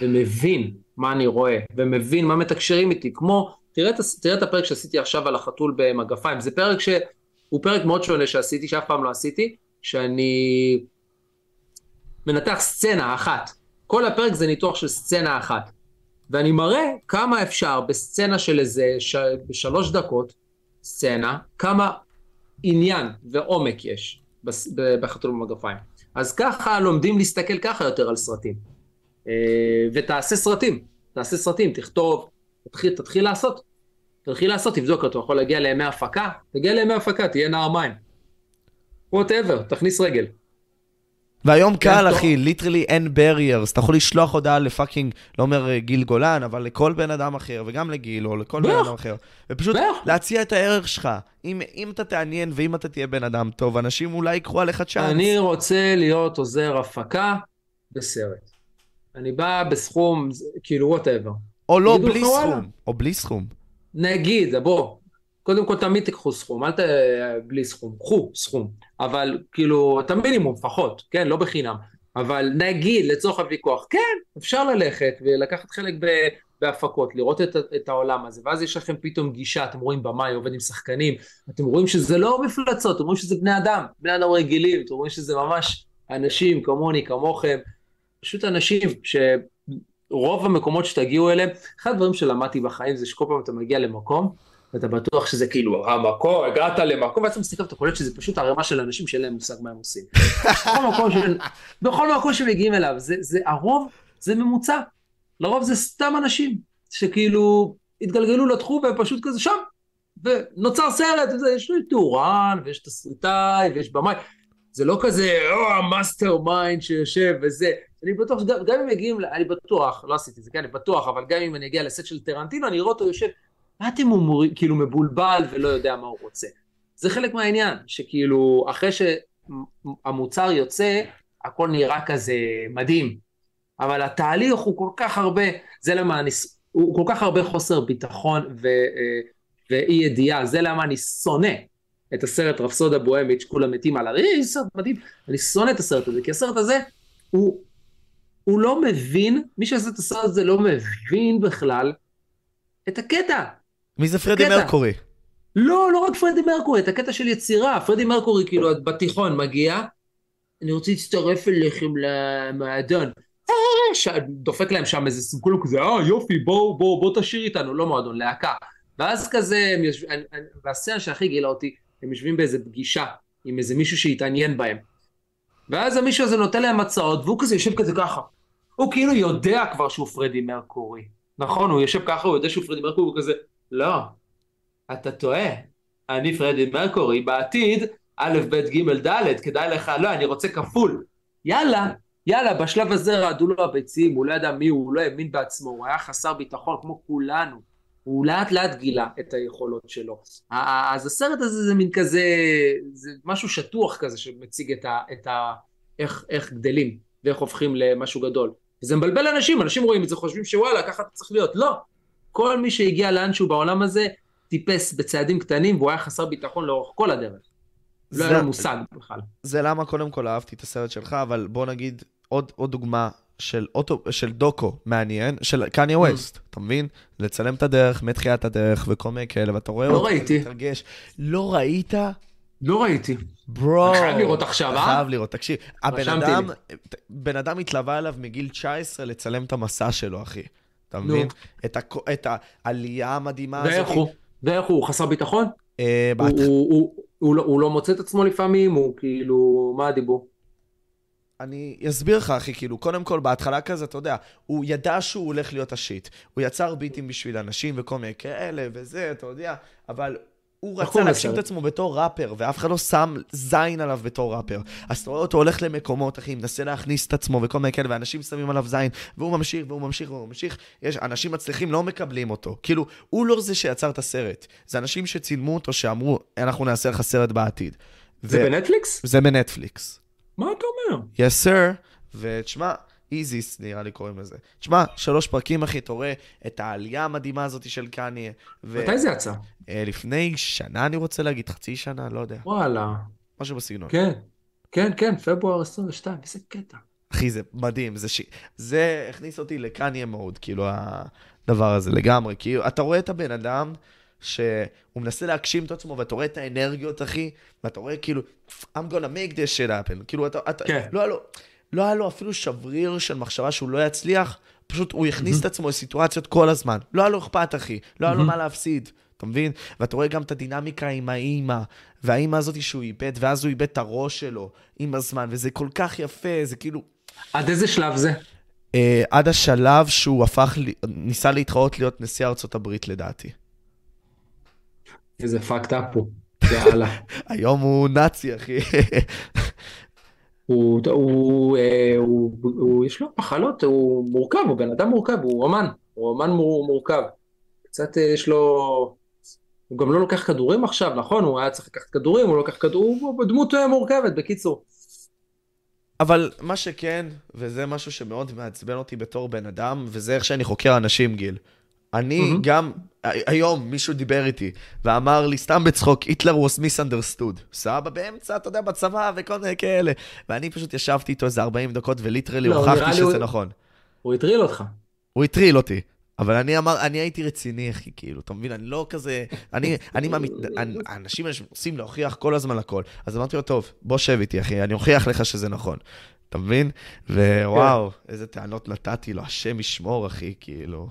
ומבין מה אני רואה, ומבין מה מתקשרים איתי, כמו, תראה את, תראה את הפרק שעשיתי עכשיו על החתול במגפיים, זה פרק שהוא פרק מאוד שונה שעשיתי, שאף פעם לא עשיתי, שאני מנתח סצנה אחת. כל הפרק זה ניתוח של סצנה אחת. ואני מראה כמה אפשר בסצנה של איזה ש... בשלוש דקות, סצנה, כמה עניין ועומק יש בחתול במגפיים. אז ככה לומדים להסתכל ככה יותר על סרטים. אה, ותעשה סרטים, תעשה סרטים, תכתוב, תתחיל, תתחיל לעשות. תתחיל לעשות, תבדוק אותו, יכול להגיע לימי הפקה, תגיע לימי הפקה, תהיה נער מים. ווטאבר, תכניס רגל. והיום כן, קל, אחי, literally אין barriers. אתה יכול לשלוח הודעה ל fucking, לא אומר אה, גיל גולן, אבל לכל בן אדם אחר, וגם לגיל, או לכל בן אדם אחר. ופשוט להציע את הערך שלך. אם, אם אתה תעניין ואם אתה תהיה בן אדם טוב, אנשים אולי ייקחו עליך chance. אני רוצה להיות עוזר הפקה בסרט. אני בא בסכום, כאילו, whatever. או לא, בלי סכום. או בלי סכום. נגיד, בוא, קודם כל תמיד תיקחו סכום, אל ת... בלי סכום, קחו סכום, אבל כאילו, את המינימום לפחות, כן, לא בחינם. אבל נגיד, לצורך הוויכוח, כן, אפשר ללכת ולקחת חלק ב... בהפקות, לראות את, את העולם הזה, ואז יש לכם פתאום גישה, אתם רואים במאי עובד עם שחקנים, אתם רואים שזה לא מפלצות, אתם רואים שזה בני אדם, בני אדם רגילים, אתם רואים שזה ממש אנשים כמוני, כמוכם, פשוט אנשים שרוב המקומות שתגיעו אליהם, אחד הדברים שלמדתי בחיים זה שכל פעם אתה מגיע למקום, ואתה בטוח שזה כאילו המקום, הגעת למקום, ואז אתה מסתכל ואתה קולט שזה פשוט ערימה של אנשים שאין להם מושג מה הם עושים. בכל מקום, ש... בכל מקום שמגיעים אליו, זה, זה, הרוב זה ממוצע. לרוב זה סתם אנשים שכאילו התגלגלו לתחום והם פשוט כזה שם, ונוצר סרט, וזה, יש תאורן, ויש תסריטאי, ויש במאי. זה לא כזה, או, ה mastermind שיושב וזה. אני בטוח שגם אם מגיעים, אני בטוח, לא עשיתי את זה, כן, אני בטוח, אבל גם אם אני אגיע לסט של טרנטינו, אני אראה אותו יושב, מה אתם אומרים, כאילו מבולבל ולא יודע מה הוא רוצה. זה חלק מהעניין, שכאילו, אחרי שהמוצר יוצא, הכל נראה כזה מדהים. אבל התהליך הוא כל כך הרבה, זה למה אני, הוא כל כך הרבה חוסר ביטחון ו, אה, ואי ידיעה, זה למה אני שונא את הסרט רפסודה בוהמית שכולם מתים על הרי, סרט מדהים, אני שונא את הסרט הזה, כי הסרט הזה הוא, הוא לא מבין, מי שעשה את הסרט הזה לא מבין בכלל את הקטע. מי זה פרדי מרקורי? לא, לא רק פרדי מרקורי, את הקטע של יצירה, פרדי מרקורי כאילו בתיכון מגיע, אני רוצה להצטרף אליכם למועדון. ש... דופק להם שם איזה סיכול כזה, אה יופי, בוא, בוא, בוא תשאיר איתנו, לא מועדון, להקה. ואז כזה, יושב... והסצנה שהכי גילה אותי, הם יושבים באיזה פגישה עם איזה מישהו שהתעניין בהם. ואז המישהו הזה נותן להם הצעות, והוא כזה יושב כזה ככה. הוא כאילו יודע כבר שהוא פרדי מרקורי. נכון, הוא יושב ככה, הוא יודע שהוא פרדי מרקורי, הוא כזה, לא, אתה טועה. אני פרדי מרקורי, בעתיד, א', ב', ג', ד', כדאי לך, לא, אני רוצה כפול. יאללה, יאללה, בשלב הזה רעדו לו הביצים, הוא לא ידע מי הוא, הוא לא האמין בעצמו, הוא היה חסר ביטחון כמו כולנו. הוא לאט לאט גילה את היכולות שלו. אז הסרט הזה זה מין כזה, זה משהו שטוח כזה שמציג את ה... את ה איך, איך גדלים ואיך הופכים למשהו גדול. וזה מבלבל אנשים, אנשים רואים את זה, חושבים שוואלה, ככה אתה צריך להיות. לא. כל מי שהגיע לאנשהו בעולם הזה, טיפס בצעדים קטנים והוא היה חסר ביטחון לאורך כל הדרך. לא היה לו מושג בכלל. זה למה קודם כל אהבתי את הסרט שלך, אבל בוא נגיד עוד, עוד דוגמה של, אוטו, של דוקו מעניין, של קניה ווסט, אתה מבין? לצלם את הדרך, מתחילת הדרך וכל מיני כאלה, ואתה רואה לא ראיתי. מתרגש. לא ראית? לא ראיתי. ברו. חייב לראות עכשיו, אה? חייב לראות. תקשיב, הבן אדם, בן אדם התלווה אליו מגיל 19 לצלם את המסע שלו, אחי. אתה מבין? את, העלייה המדהימה הזאת. ואיך הוא? ואיך הוא? חסר ביטחון? אה, הוא, הוא, הוא, הוא, לא, הוא לא מוצא את עצמו לפעמים? הוא כאילו, מה הדיבור? אני אסביר לך, אחי, כאילו, קודם כל, בהתחלה כזה, אתה יודע, הוא ידע שהוא הולך להיות השיט. הוא יצר ביטים בשביל אנשים וכל מיני כאלה וזה, אתה יודע, אבל הוא רצה להגשים את עצמו בתור ראפר, ואף אחד לא שם זין עליו בתור ראפר. אז אתה רואה אותו הולך למקומות, אחי, מנסה להכניס את עצמו וכל מיני כאלה, ואנשים שמים עליו זין, והוא ממשיך, והוא ממשיך, והוא ממשיך. יש אנשים מצליחים, לא מקבלים אותו. כאילו, הוא לא זה שיצר את הסרט. זה אנשים שצילמו אותו, שאמרו, אנחנו נעשה לך סרט בעתיד. זה ו... בנטפליקס? זה בנטפליקס. מה אתה אומר? yes sir, ותשמע, איזיס נראה לי קוראים לזה. תשמע, שלוש פרקים, אחי, אתה רואה את העלייה המדהימה הזאת של קניה. ו... מתי זה יצא? אה, לפני שנה, אני רוצה להגיד, חצי שנה, לא יודע. וואלה. משהו בסגנון. כן, כן, כן, פברואר 22, איזה קטע. אחי, זה מדהים, זה ש... זה הכניס אותי לקניה מאוד, כאילו, הדבר הזה לגמרי. כאילו, אתה רואה את הבן אדם... שהוא מנסה להגשים את עצמו, ואתה רואה את האנרגיות, אחי, ואתה רואה כאילו, I'm gonna make this shit happen. כאילו, אתה, אתה, כן. לא, לו, לא היה לו אפילו שבריר של מחשבה שהוא לא יצליח, פשוט הוא הכניס mm-hmm. את עצמו לסיטואציות כל הזמן. לא היה לו אכפת, אחי, לא היה mm-hmm. לו מה להפסיד. אתה מבין? ואתה רואה גם את הדינמיקה עם האימא, והאימא הזאת שהוא איבד, ואז הוא איבד את הראש שלו עם הזמן, וזה כל כך יפה, זה כאילו... עד איזה שלב זה? Uh, עד השלב שהוא הפך, ניסה להתחרות להיות נשיא ארצות הברית לדעתי. איזה פאקד אפ הוא, יאללה. היום הוא נאצי, אחי. הוא, הוא, אה, הוא, הוא, יש לו מחלות, הוא מורכב, הוא בן אדם מורכב, הוא אומן, הוא אומן מורכב. קצת אה, יש לו, הוא גם לא לוקח כדורים עכשיו, נכון? הוא היה צריך לקחת כדורים, הוא לקח כדורים, הוא דמות אה, מורכבת, בקיצור. אבל מה שכן, וזה משהו שמאוד מעצבן אותי בתור בן אדם, וזה איך שאני חוקר אנשים, גיל. אני mm-hmm. גם היום מישהו דיבר איתי ואמר לי, סתם בצחוק, היטלר was misunderstood. סבא באמצע, אתה יודע, בצבא וכל מיני כאלה. ואני פשוט ישבתי איתו איזה 40 דקות וליטרלי לא, הוכחתי שזה הוא- נכון. הוא הטריל אותך. הוא הטריל אותי. אבל אני אמר, אני הייתי רציני, אחי, כאילו, אתה מבין? אני לא כזה, אני, אני. אני- האנשים האלה שמנסים להוכיח כל הזמן הכל. אז אמרתי לו, טוב, בוא שב איתי, אחי, אני אוכיח לך שזה נכון. אתה מבין? ווואו, איזה טענות נתתי לו, השם ישמור, אחי, כאילו.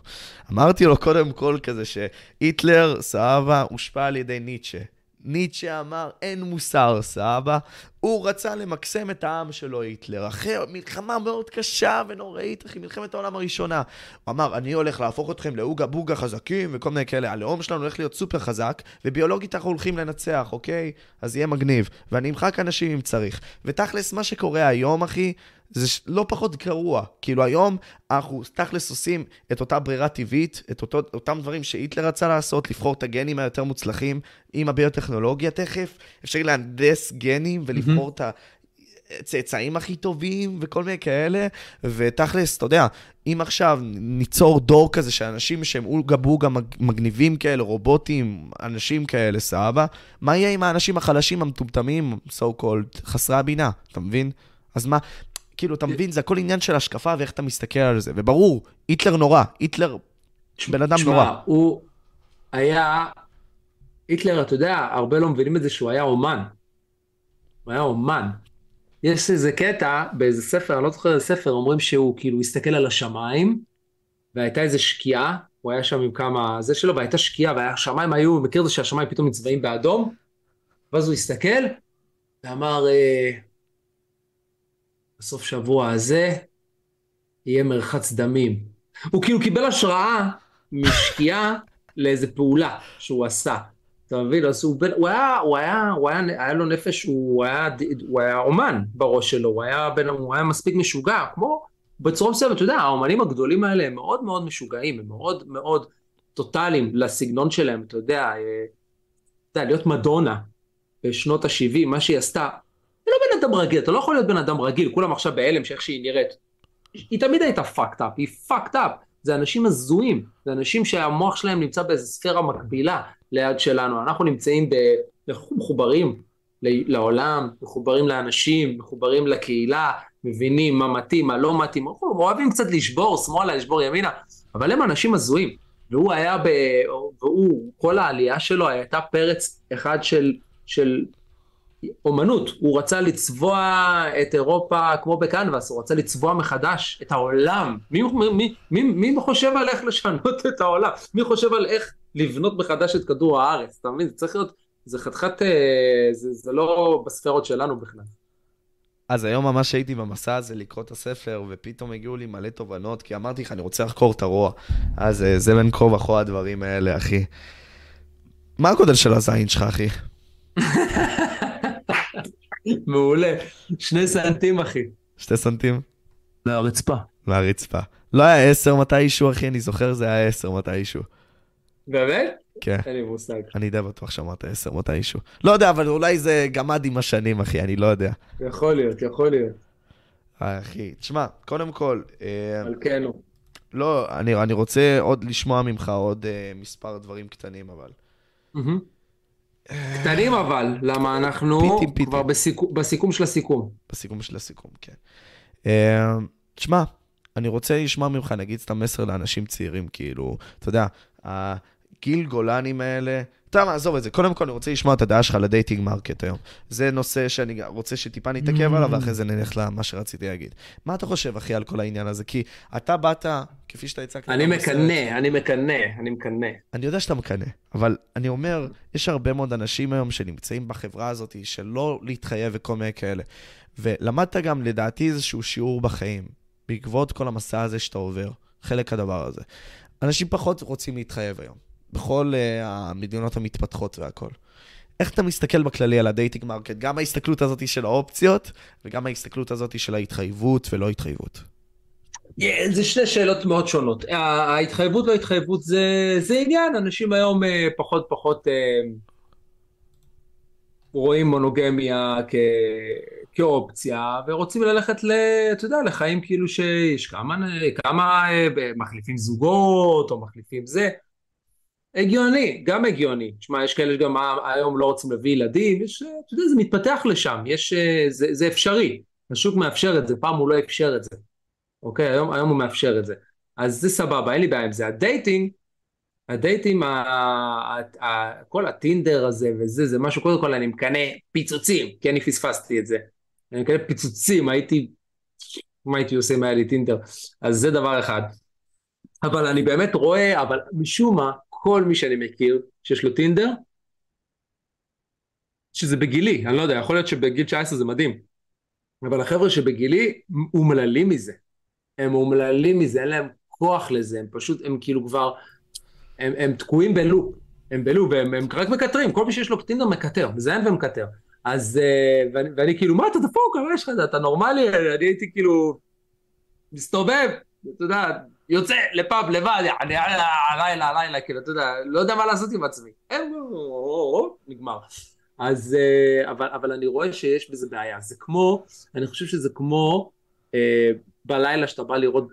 אמרתי לו קודם כל כזה שהיטלר, סבבה, הושפע על ידי ניטשה. ניטשה אמר, אין מוסר, סבבה. הוא רצה למקסם את העם שלו, היטלר, אחרי מלחמה מאוד קשה ונוראית, אחי, מלחמת העולם הראשונה. הוא אמר, אני הולך להפוך אתכם לאוגה בוגה חזקים וכל מיני כאלה. הלאום שלנו הולך להיות סופר חזק, וביולוגית אנחנו הולכים לנצח, אוקיי? אז יהיה מגניב. ואני אמחק אנשים אם צריך. ותכלס, מה שקורה היום, אחי, זה לא פחות גרוע. כאילו היום אנחנו תכלס עושים את אותה ברירה טבעית, את אותו, אותם דברים שהיטלר רצה לעשות, לבחור את הגנים היותר מוצלחים עם הביוטכנולוגיה תכף. אפשר להנדס גנים ולבחור את הצאצאים הכי טובים וכל מיני כאלה. ותכלס, אתה יודע, אם עכשיו ניצור דור כזה של אנשים שהם אולגה בוגה מג- מגניבים כאלה, רובוטים, אנשים כאלה, סבבה, מה יהיה עם האנשים החלשים, המטומטמים, so called, חסרי הבינה, אתה מבין? אז מה, כאילו, אתה מבין, זה הכל עניין של השקפה ואיך אתה מסתכל על זה. וברור, היטלר נורא, היטלר בן אדם תשמע, נורא. הוא היה... היטלר, אתה יודע, הרבה לא מבינים את זה שהוא היה אומן. הוא היה אומן. יש איזה קטע באיזה ספר, אני לא זוכר איזה ספר, אומרים שהוא כאילו הסתכל על השמיים, והייתה איזה שקיעה, הוא היה שם עם כמה... זה שלו, והייתה שקיעה, והשמיים היו, מכיר את זה שהשמיים פתאום נצבעים באדום? ואז הוא הסתכל, ואמר, אה, בסוף שבוע הזה יהיה מרחץ דמים. הוא כאילו קיבל השראה משקיעה לאיזה פעולה שהוא עשה. אתה מבין? אז הוא, בן, הוא, היה, הוא, היה, הוא היה, היה לו נפש, הוא היה, הוא היה אומן בראש שלו, הוא היה, בן, הוא היה מספיק משוגע, כמו בצורה מסוימת, אתה יודע, האומנים הגדולים האלה הם מאוד מאוד משוגעים, הם מאוד מאוד טוטאליים לסגנון שלהם, אתה יודע, אה, אתה יודע, להיות מדונה בשנות ה-70, מה שהיא עשתה, היא לא בן אדם רגיל, אתה לא יכול להיות בן אדם רגיל, כולם עכשיו בהלם שאיך שהיא נראית. היא תמיד הייתה fucked up, היא fucked up. זה אנשים הזויים, זה אנשים שהמוח שלהם נמצא באיזו ספירה מקבילה ליד שלנו. אנחנו נמצאים ב... אנחנו מחוברים לעולם, מחוברים לאנשים, מחוברים לקהילה, מבינים מה מתאים, מה לא מתאים. אנחנו אוהבים קצת לשבור שמאלה, לשבור ימינה, אבל הם אנשים הזויים. והוא היה ב... והוא, כל העלייה שלו הייתה פרץ אחד של, של אומנות, הוא רצה לצבוע את אירופה כמו בקנבס, הוא רצה לצבוע מחדש את העולם. מי, מי, מי, מי חושב על איך לשנות את העולם? מי חושב על איך לבנות מחדש את כדור הארץ? אתה מבין? זה צריך להיות, זה חתיכת, אה, זה, זה לא בספירות שלנו בכלל. אז היום ממש הייתי במסע הזה לקרוא את הספר, ופתאום הגיעו לי מלא תובנות, כי אמרתי לך, אני רוצה לחקור את הרוע. אז זה בין כה וכה הדברים האלה, אחי. מה הגודל של הזין שלך, אחי? מעולה. שני סנטים, אחי. שתי סנטים? מהרצפה. מהרצפה. לא היה עשר מתישהו, אחי, אני זוכר זה היה עשר מתישהו. באמת? כן. אין לי מושג. אני די בטוח שאמרת עשר מתישהו. לא יודע, אבל אולי זה גמד עם השנים, אחי, אני לא יודע. יכול להיות, יכול להיות. אחי, תשמע, קודם כל, אה, מלכנו. לא, אני, אני רוצה עוד לשמוע ממך עוד אה, מספר דברים קטנים, אבל. קטנים אבל, למה אנחנו פיטים, פיטים. כבר בסיכום- בסיכום של הסיכום. בסיכום של הסיכום, כן. אה, תשמע, אני רוצה לשמוע ממך, נגיד סתם מסר לאנשים צעירים, כאילו, אתה יודע, הגיל גולנים האלה, אתה יודע מה, עזוב את זה. קודם כל, אני רוצה לשמוע את הדעה שלך ל dating market היום. זה נושא שאני רוצה שטיפה נתעכב עליו, ואחרי זה נלך למה שרציתי להגיד. מה אתה חושב, אחי, על כל העניין הזה? כי אתה באת, כפי שאתה הצגת... אני מקנא, אני מקנא, אני מקנא. אני יודע שאתה מקנא, אבל אני אומר, יש הרבה מאוד אנשים היום שנמצאים בחברה הזאת שלא להתחייב וכל מיני כאלה. ולמדת גם, לדעתי, איזשהו שיעור בחיים, בעקבות כל המסע הזה שאתה עובר, חלק הדבר הזה. אנשים פחות רוצים להתחייב היום, בכל uh, המדינות המתפתחות והכל. איך אתה מסתכל בכללי על ה dating market? גם ההסתכלות הזאת של האופציות, וגם ההסתכלות הזאת של ההתחייבות ולא התחייבות. Yeah, זה שני שאלות מאוד שונות. ההתחייבות לא התחייבות זה, זה עניין, אנשים היום אה, פחות פחות אה, רואים מונוגמיה כ, כאופציה, ורוצים ללכת, ל, אתה יודע, לחיים כאילו שיש כמה, כמה מחליפים זוגות, או מחליפים זה. הגיוני, גם הגיוני. תשמע, יש כאלה שגם היום לא רוצים להביא ילדים, יש, אתה יודע, זה מתפתח לשם, יש, זה, זה אפשרי. השוק מאפשר את זה, פעם הוא לא אפשר את זה. אוקיי? היום, היום הוא מאפשר את זה. אז זה סבבה, אין לי בעיה עם זה. ה dating, הדייטים, ה, ה, ה, כל הטינדר הזה וזה, זה משהו, קודם כל אני מקנא פיצוצים, כי אני פספסתי את זה. אני מקנא פיצוצים, הייתי, מה הייתי עושה אם היה לי טינדר? אז זה דבר אחד. אבל אני באמת רואה, אבל משום מה, כל מי שאני מכיר שיש לו טינדר, שזה בגילי, אני לא יודע, יכול להיות שבגיל 19 זה מדהים, אבל החבר'ה שבגילי אומללים מזה. הם אומללים מזה, אין להם כוח לזה, הם פשוט, הם כאילו כבר, הם, הם תקועים בלופ, הם בלופ, והם הם רק מקטרים, כל מי שיש לו טינדר מקטר, מזיין ומקטר. אז, uh, ואני, ואני כאילו, מה אתה דפוק, מה יש לך, אתה נורמלי? אני הייתי כאילו, מסתובב, אתה יודע, יוצא לפאב לבד, אני הלילה, הלילה, כאילו, אתה יודע, לא יודע מה לעשות עם עצמי. נגמר. אז, אה, אבל, אבל אני רואה שיש בזה בעיה. זה כמו, אני חושב שזה כמו אה, בלילה שאתה בא לראות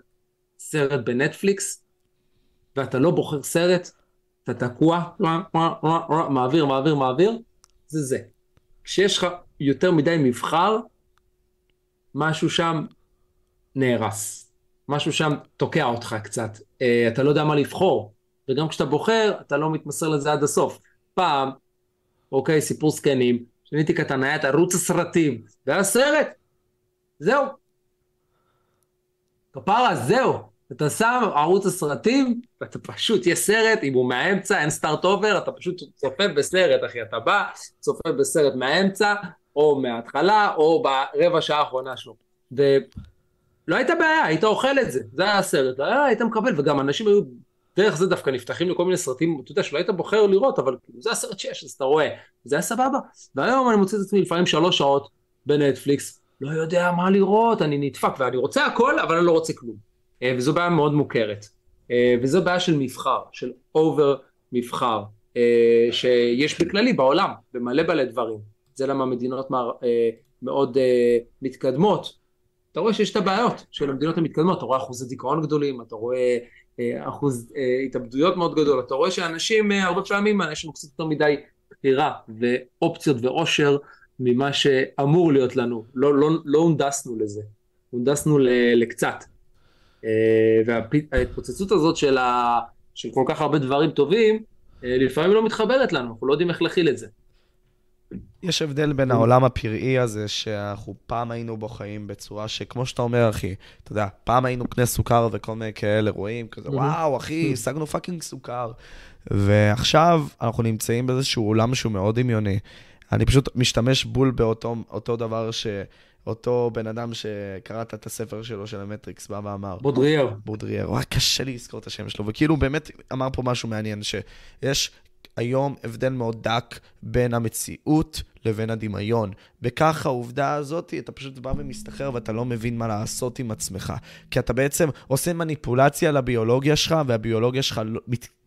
סרט בנטפליקס, ואתה לא בוחר סרט, אתה תקוע, מעביר, מעביר, מעביר, זה זה. כשיש לך יותר מדי מבחר, משהו שם נהרס. משהו שם תוקע אותך קצת. אה, אתה לא יודע מה לבחור, וגם כשאתה בוחר, אתה לא מתמסר לזה עד הסוף. פעם, אוקיי, סיפור זקנים, כשאני קטן היה את ערוץ הסרטים, והיה סרט, זהו. כפרה, זהו. אתה שם ערוץ הסרטים, ואתה פשוט, יש סרט, אם הוא מהאמצע, אין סטארט אובר, אתה פשוט צופה בסרט, אחי. אתה בא, צופה בסרט מהאמצע, או מההתחלה, או ברבע שעה האחרונה שלו. ולא הייתה בעיה, היית אוכל את זה, זה היה הסרט, לא היה, היית מקבל, וגם אנשים היו דרך זה דווקא נפתחים לכל מיני סרטים, אתה יודע, שלא היית בוחר לראות, אבל זה הסרט שיש, אז אתה רואה, זה היה סבבה. והיום אני מוצא את עצמי לפעמים שלוש שעות בנטפליקס, לא יודע מה לראות, אני נדפק, ואני רוצה הכל, אבל אני לא רוצה כלום. אה, וזו בעיה מאוד מוכרת. אה, וזו בעיה של מבחר, של over מבחר, אה, שיש בכללי בעולם, במלא מלא דברים. זה למה מדינות מאוד מתקדמות. אתה רואה שיש את הבעיות של המדינות המתקדמות, אתה רואה אחוזי דיכאון גדולים, אתה רואה אחוז התאבדויות מאוד גדול, אתה רואה שאנשים הרבה פעמים, יש לנו קצת יותר מדי בחירה ואופציות ואושר ממה שאמור להיות לנו, לא, לא, לא הונדסנו לזה, הונדסנו לקצת. אה, וההתפוצצות הזאת של, ה, של כל כך הרבה דברים טובים, אה, לפעמים לא מתחברת לנו, אנחנו לא יודעים איך להכיל את זה. יש הבדל בין העולם הפראי הזה, שאנחנו פעם היינו בו חיים בצורה שכמו שאתה אומר, אחי, אתה יודע, פעם היינו קנה סוכר וכל מיני כאלה, רואים כזה, וואו, אחי, השגנו fucking סוכר. ועכשיו אנחנו נמצאים באיזשהו עולם שהוא מאוד דמיוני. אני פשוט משתמש בול באותו דבר ש... אותו בן אדם שקראת את הספר שלו, של המטריקס, בא ואמר. בודריאר. בודריאר. וואי, קשה לי לזכור את השם שלו. וכאילו, באמת אמר פה משהו מעניין, שיש היום הבדל מאוד דק בין המציאות לבין הדמיון. בכך העובדה הזאת, אתה פשוט בא ומסתחרר ואתה לא מבין מה לעשות עם עצמך. כי אתה בעצם עושה מניפולציה לביולוגיה שלך, והביולוגיה שלך לא,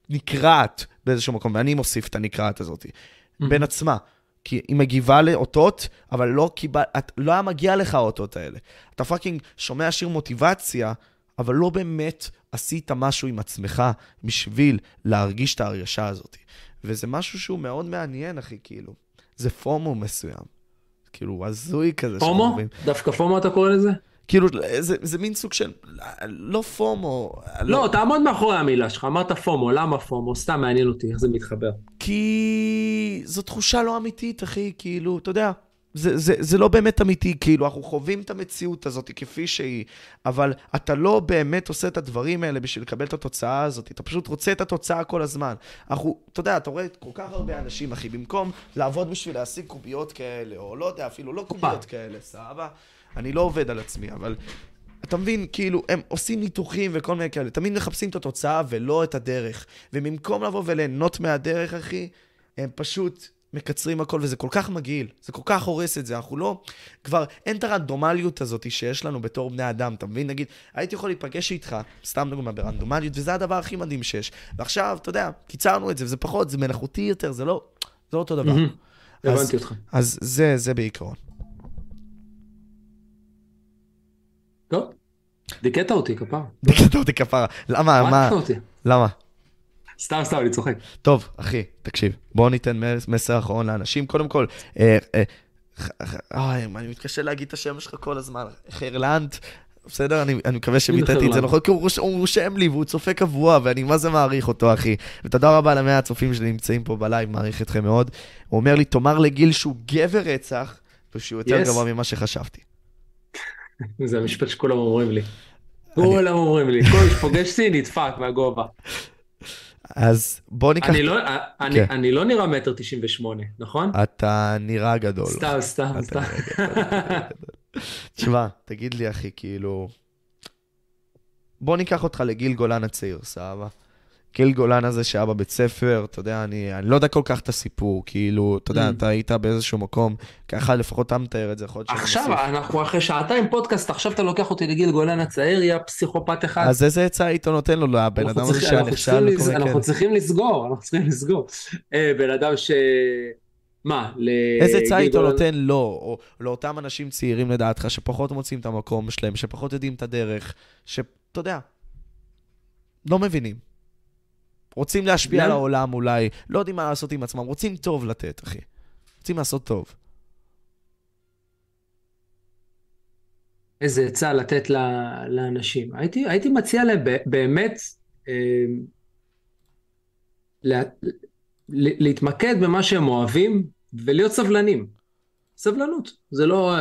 נקרעת באיזשהו מקום, ואני מוסיף את הנקרעת הזאת, mm-hmm. בין עצמה. כי היא מגיבה לאותות, אבל לא, קיבל, את, לא היה מגיע לך האותות האלה. אתה fucking שומע שיר מוטיבציה, אבל לא באמת עשית משהו עם עצמך בשביל להרגיש את ההרגשה הזאת. וזה משהו שהוא מאוד מעניין, אחי, כאילו. זה פומו מסוים. כאילו, הזוי כזה. פומו? שאומרים. דווקא פומו אתה קורא לזה? כאילו, זה, זה מין סוג של, לא פומו. לא, לא, תעמוד מאחורי המילה שלך, אמרת פומו, למה פומו? סתם מעניין אותי איך זה מתחבר. כי זו תחושה לא אמיתית, אחי, כאילו, אתה יודע, זה, זה, זה לא באמת אמיתי, כאילו, אנחנו חווים את המציאות הזאת כפי שהיא, אבל אתה לא באמת עושה את הדברים האלה בשביל לקבל את התוצאה הזאת, אתה פשוט רוצה את התוצאה כל הזמן. אנחנו, אתה יודע, אתה רואה כל כך הרבה אנשים, אחי, במקום לעבוד בשביל להשיג קוביות כאלה, או לא יודע, אפילו לא קוביות כאלה, סבבה? אני לא עובד על עצמי, אבל אתה מבין, כאילו, הם עושים ניתוחים וכל מיני כאלה, תמיד מחפשים את התוצאה ולא את הדרך. ובמקום לבוא וליהנות מהדרך, אחי, הם פשוט מקצרים הכל, וזה כל כך מגעיל, זה כל כך הורס את זה, אנחנו לא... כבר אין את הרנדומליות הזאת שיש לנו בתור בני אדם, אתה מבין? נגיד, הייתי יכול להיפגש איתך, סתם דוגמה, ברנדומליות, וזה הדבר הכי מדהים שיש. ועכשיו, אתה יודע, קיצרנו את זה, וזה פחות, זה מלאכותי יותר, זה לא... זה לא אותו דבר. הבנתי אותך. אז זה, זה בעיקרון. טוב, דיכאת אותי כפרה. דיכאת אותי כפרה. למה? מה? למה? סתם, סתם, אני צוחק. טוב, אחי, תקשיב, בואו ניתן מס- מסר אחרון לאנשים. קודם כל, אה, אה, אוי, אני מתקשה להגיד את השם שלך כל הזמן. חרלנט, בסדר? אני, אני מקווה שביטאתי את זה? נכון, כי הוא, רוש- הוא רושם לי והוא צופה קבוע, ואני מה זה מעריך אותו, אחי. ותודה רבה למאה הצופים שנמצאים פה בלייב, מעריך אתכם מאוד. הוא אומר לי, תאמר לגיל שהוא גבר רצח, ושהוא יותר Yes. גבוה ממה שחשבתי. זה המשפט שכולם אומרים לי. כולם אומרים לי, כל שפוגש אותי נדפק מהגובה. אז בוא ניקח... אני לא, אני, כן. אני לא נראה מטר תשעים ושמונה, נכון? אתה נראה גדול. סתם, סתם, סתם. תשמע, תגיד לי, אחי, כאילו... בוא ניקח אותך לגיל גולן הצעיר, סבבה? גיל גולן הזה שהיה בבית ספר, אתה יודע, אני, אני לא יודע כל כך את הסיפור, כאילו, אתה יודע, Mm. אתה היית באיזשהו מקום, ככה לפחות אתה מתאר את זה, יכול להיות שאני עכשיו, מוסיף. אנחנו אחרי שעתיים פודקאסט, עכשיו אתה לוקח אותי לגיל גולן הצעיר, יא פסיכופת אחד. אז איזה עצה היית נותן לו, לבן אדם הזה שהיה נכשל מיני אנחנו? צריכים לסגור, אנחנו צריכים לסגור. אה, בן אדם ש... מה, ל... איזה עצה היית נותן לו, או לאותם אנשים צעירים לדעתך, שפחות מוצאים את המקום שלהם, שפחות יודעים את הדרך, שאתה יודע, לא מבינים. רוצים להשפיע? על העולם אולי, לא יודעים מה לעשות עם עצמם, רוצים טוב לתת, אחי. רוצים לעשות טוב. איזה עצה לתת לאנשים. הייתי, הייתי מציע להם באמת אה, לה, להתמקד במה שהם אוהבים ולהיות סבלנים. סבלנות, זה לא...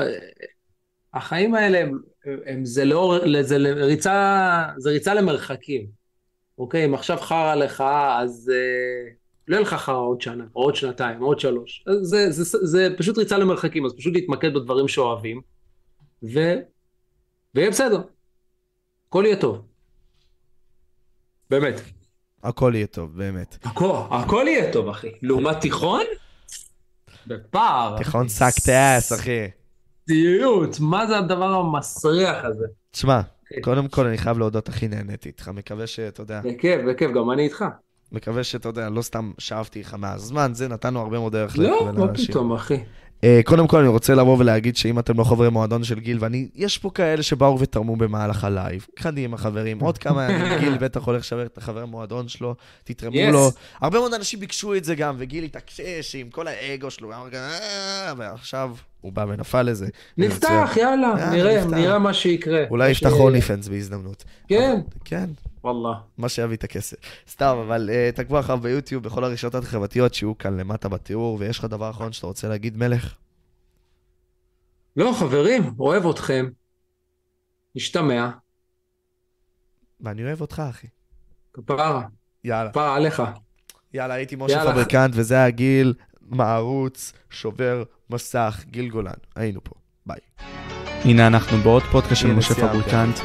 החיים האלה הם, הם זה לא... זה ריצה, זה ריצה למרחקים. אוקיי, אם עכשיו חרא לך, אז אה, לא יהיה לך חרא עוד שנה, או עוד שנתיים, או עוד שלוש. זה, זה, זה, זה פשוט ריצה למרחקים, אז פשוט להתמקד בדברים שאוהבים, ו... ויהיה בסדר. הכל יהיה טוב. באמת. הכל יהיה טוב, באמת. הכל, הכל יהיה טוב, אחי. לעומת תיכון? בפער. תיכון שק טייס, אחי. סיוט, מה זה הדבר המסריח הזה? תשמע. קודם כל אני חייב להודות, הכי נהניתי איתך. מקווה שאתה יודע, בכיף, בכיף, גם אני איתך. מקווה שאתה יודע, לא סתם שאבתי לך מהזמן, זה נתנו הרבה מאוד דרך לא, מה. פתאום, אחי. אה, קודם כל אני רוצה לבוא ולהגיד שאם אתם לא חברי מועדון של גיל, ואני, יש פה כאלה שבאו ותרמו במהלך הלייב, קדימה חברים, עוד כמה ימים גיל בטח הולך לשבר את החבר מועדון שלו, תתרמו Yes. לו. הרבה מאוד אנשים ביקשו את זה גם, וגיל התעקש עם כל האגו שלו, "אה", ועכשיו הוא בא ונפל לזה. נפתח, יאללה, יאללה, נראה. נראה מה שיקרה. אולי יפתח ש- הולי פנס בהזדמנות. כן, כן, וואלה. מה שיביא את הכסף. סתם, אבל uh, תעקבו אחריו ביוטיוב, בכל הרשתות החברתיות שיהיו כאן למטה בתיאור, ויש לך דבר אחרון שאתה רוצה להגיד, מלך? לא, חברים, אוהב אתכם. נשתמע. ואני אוהב אותך, אחי. כפרה, יאללה. כפרה עליך. יאללה, הייתי משה יאללה. פבריקנט, וזה היה גיל מערוץ, שובר מסך, גיל גולן. היינו פה, ביי. הנה אנחנו בעוד פודקאסט של משה. פבריקנט.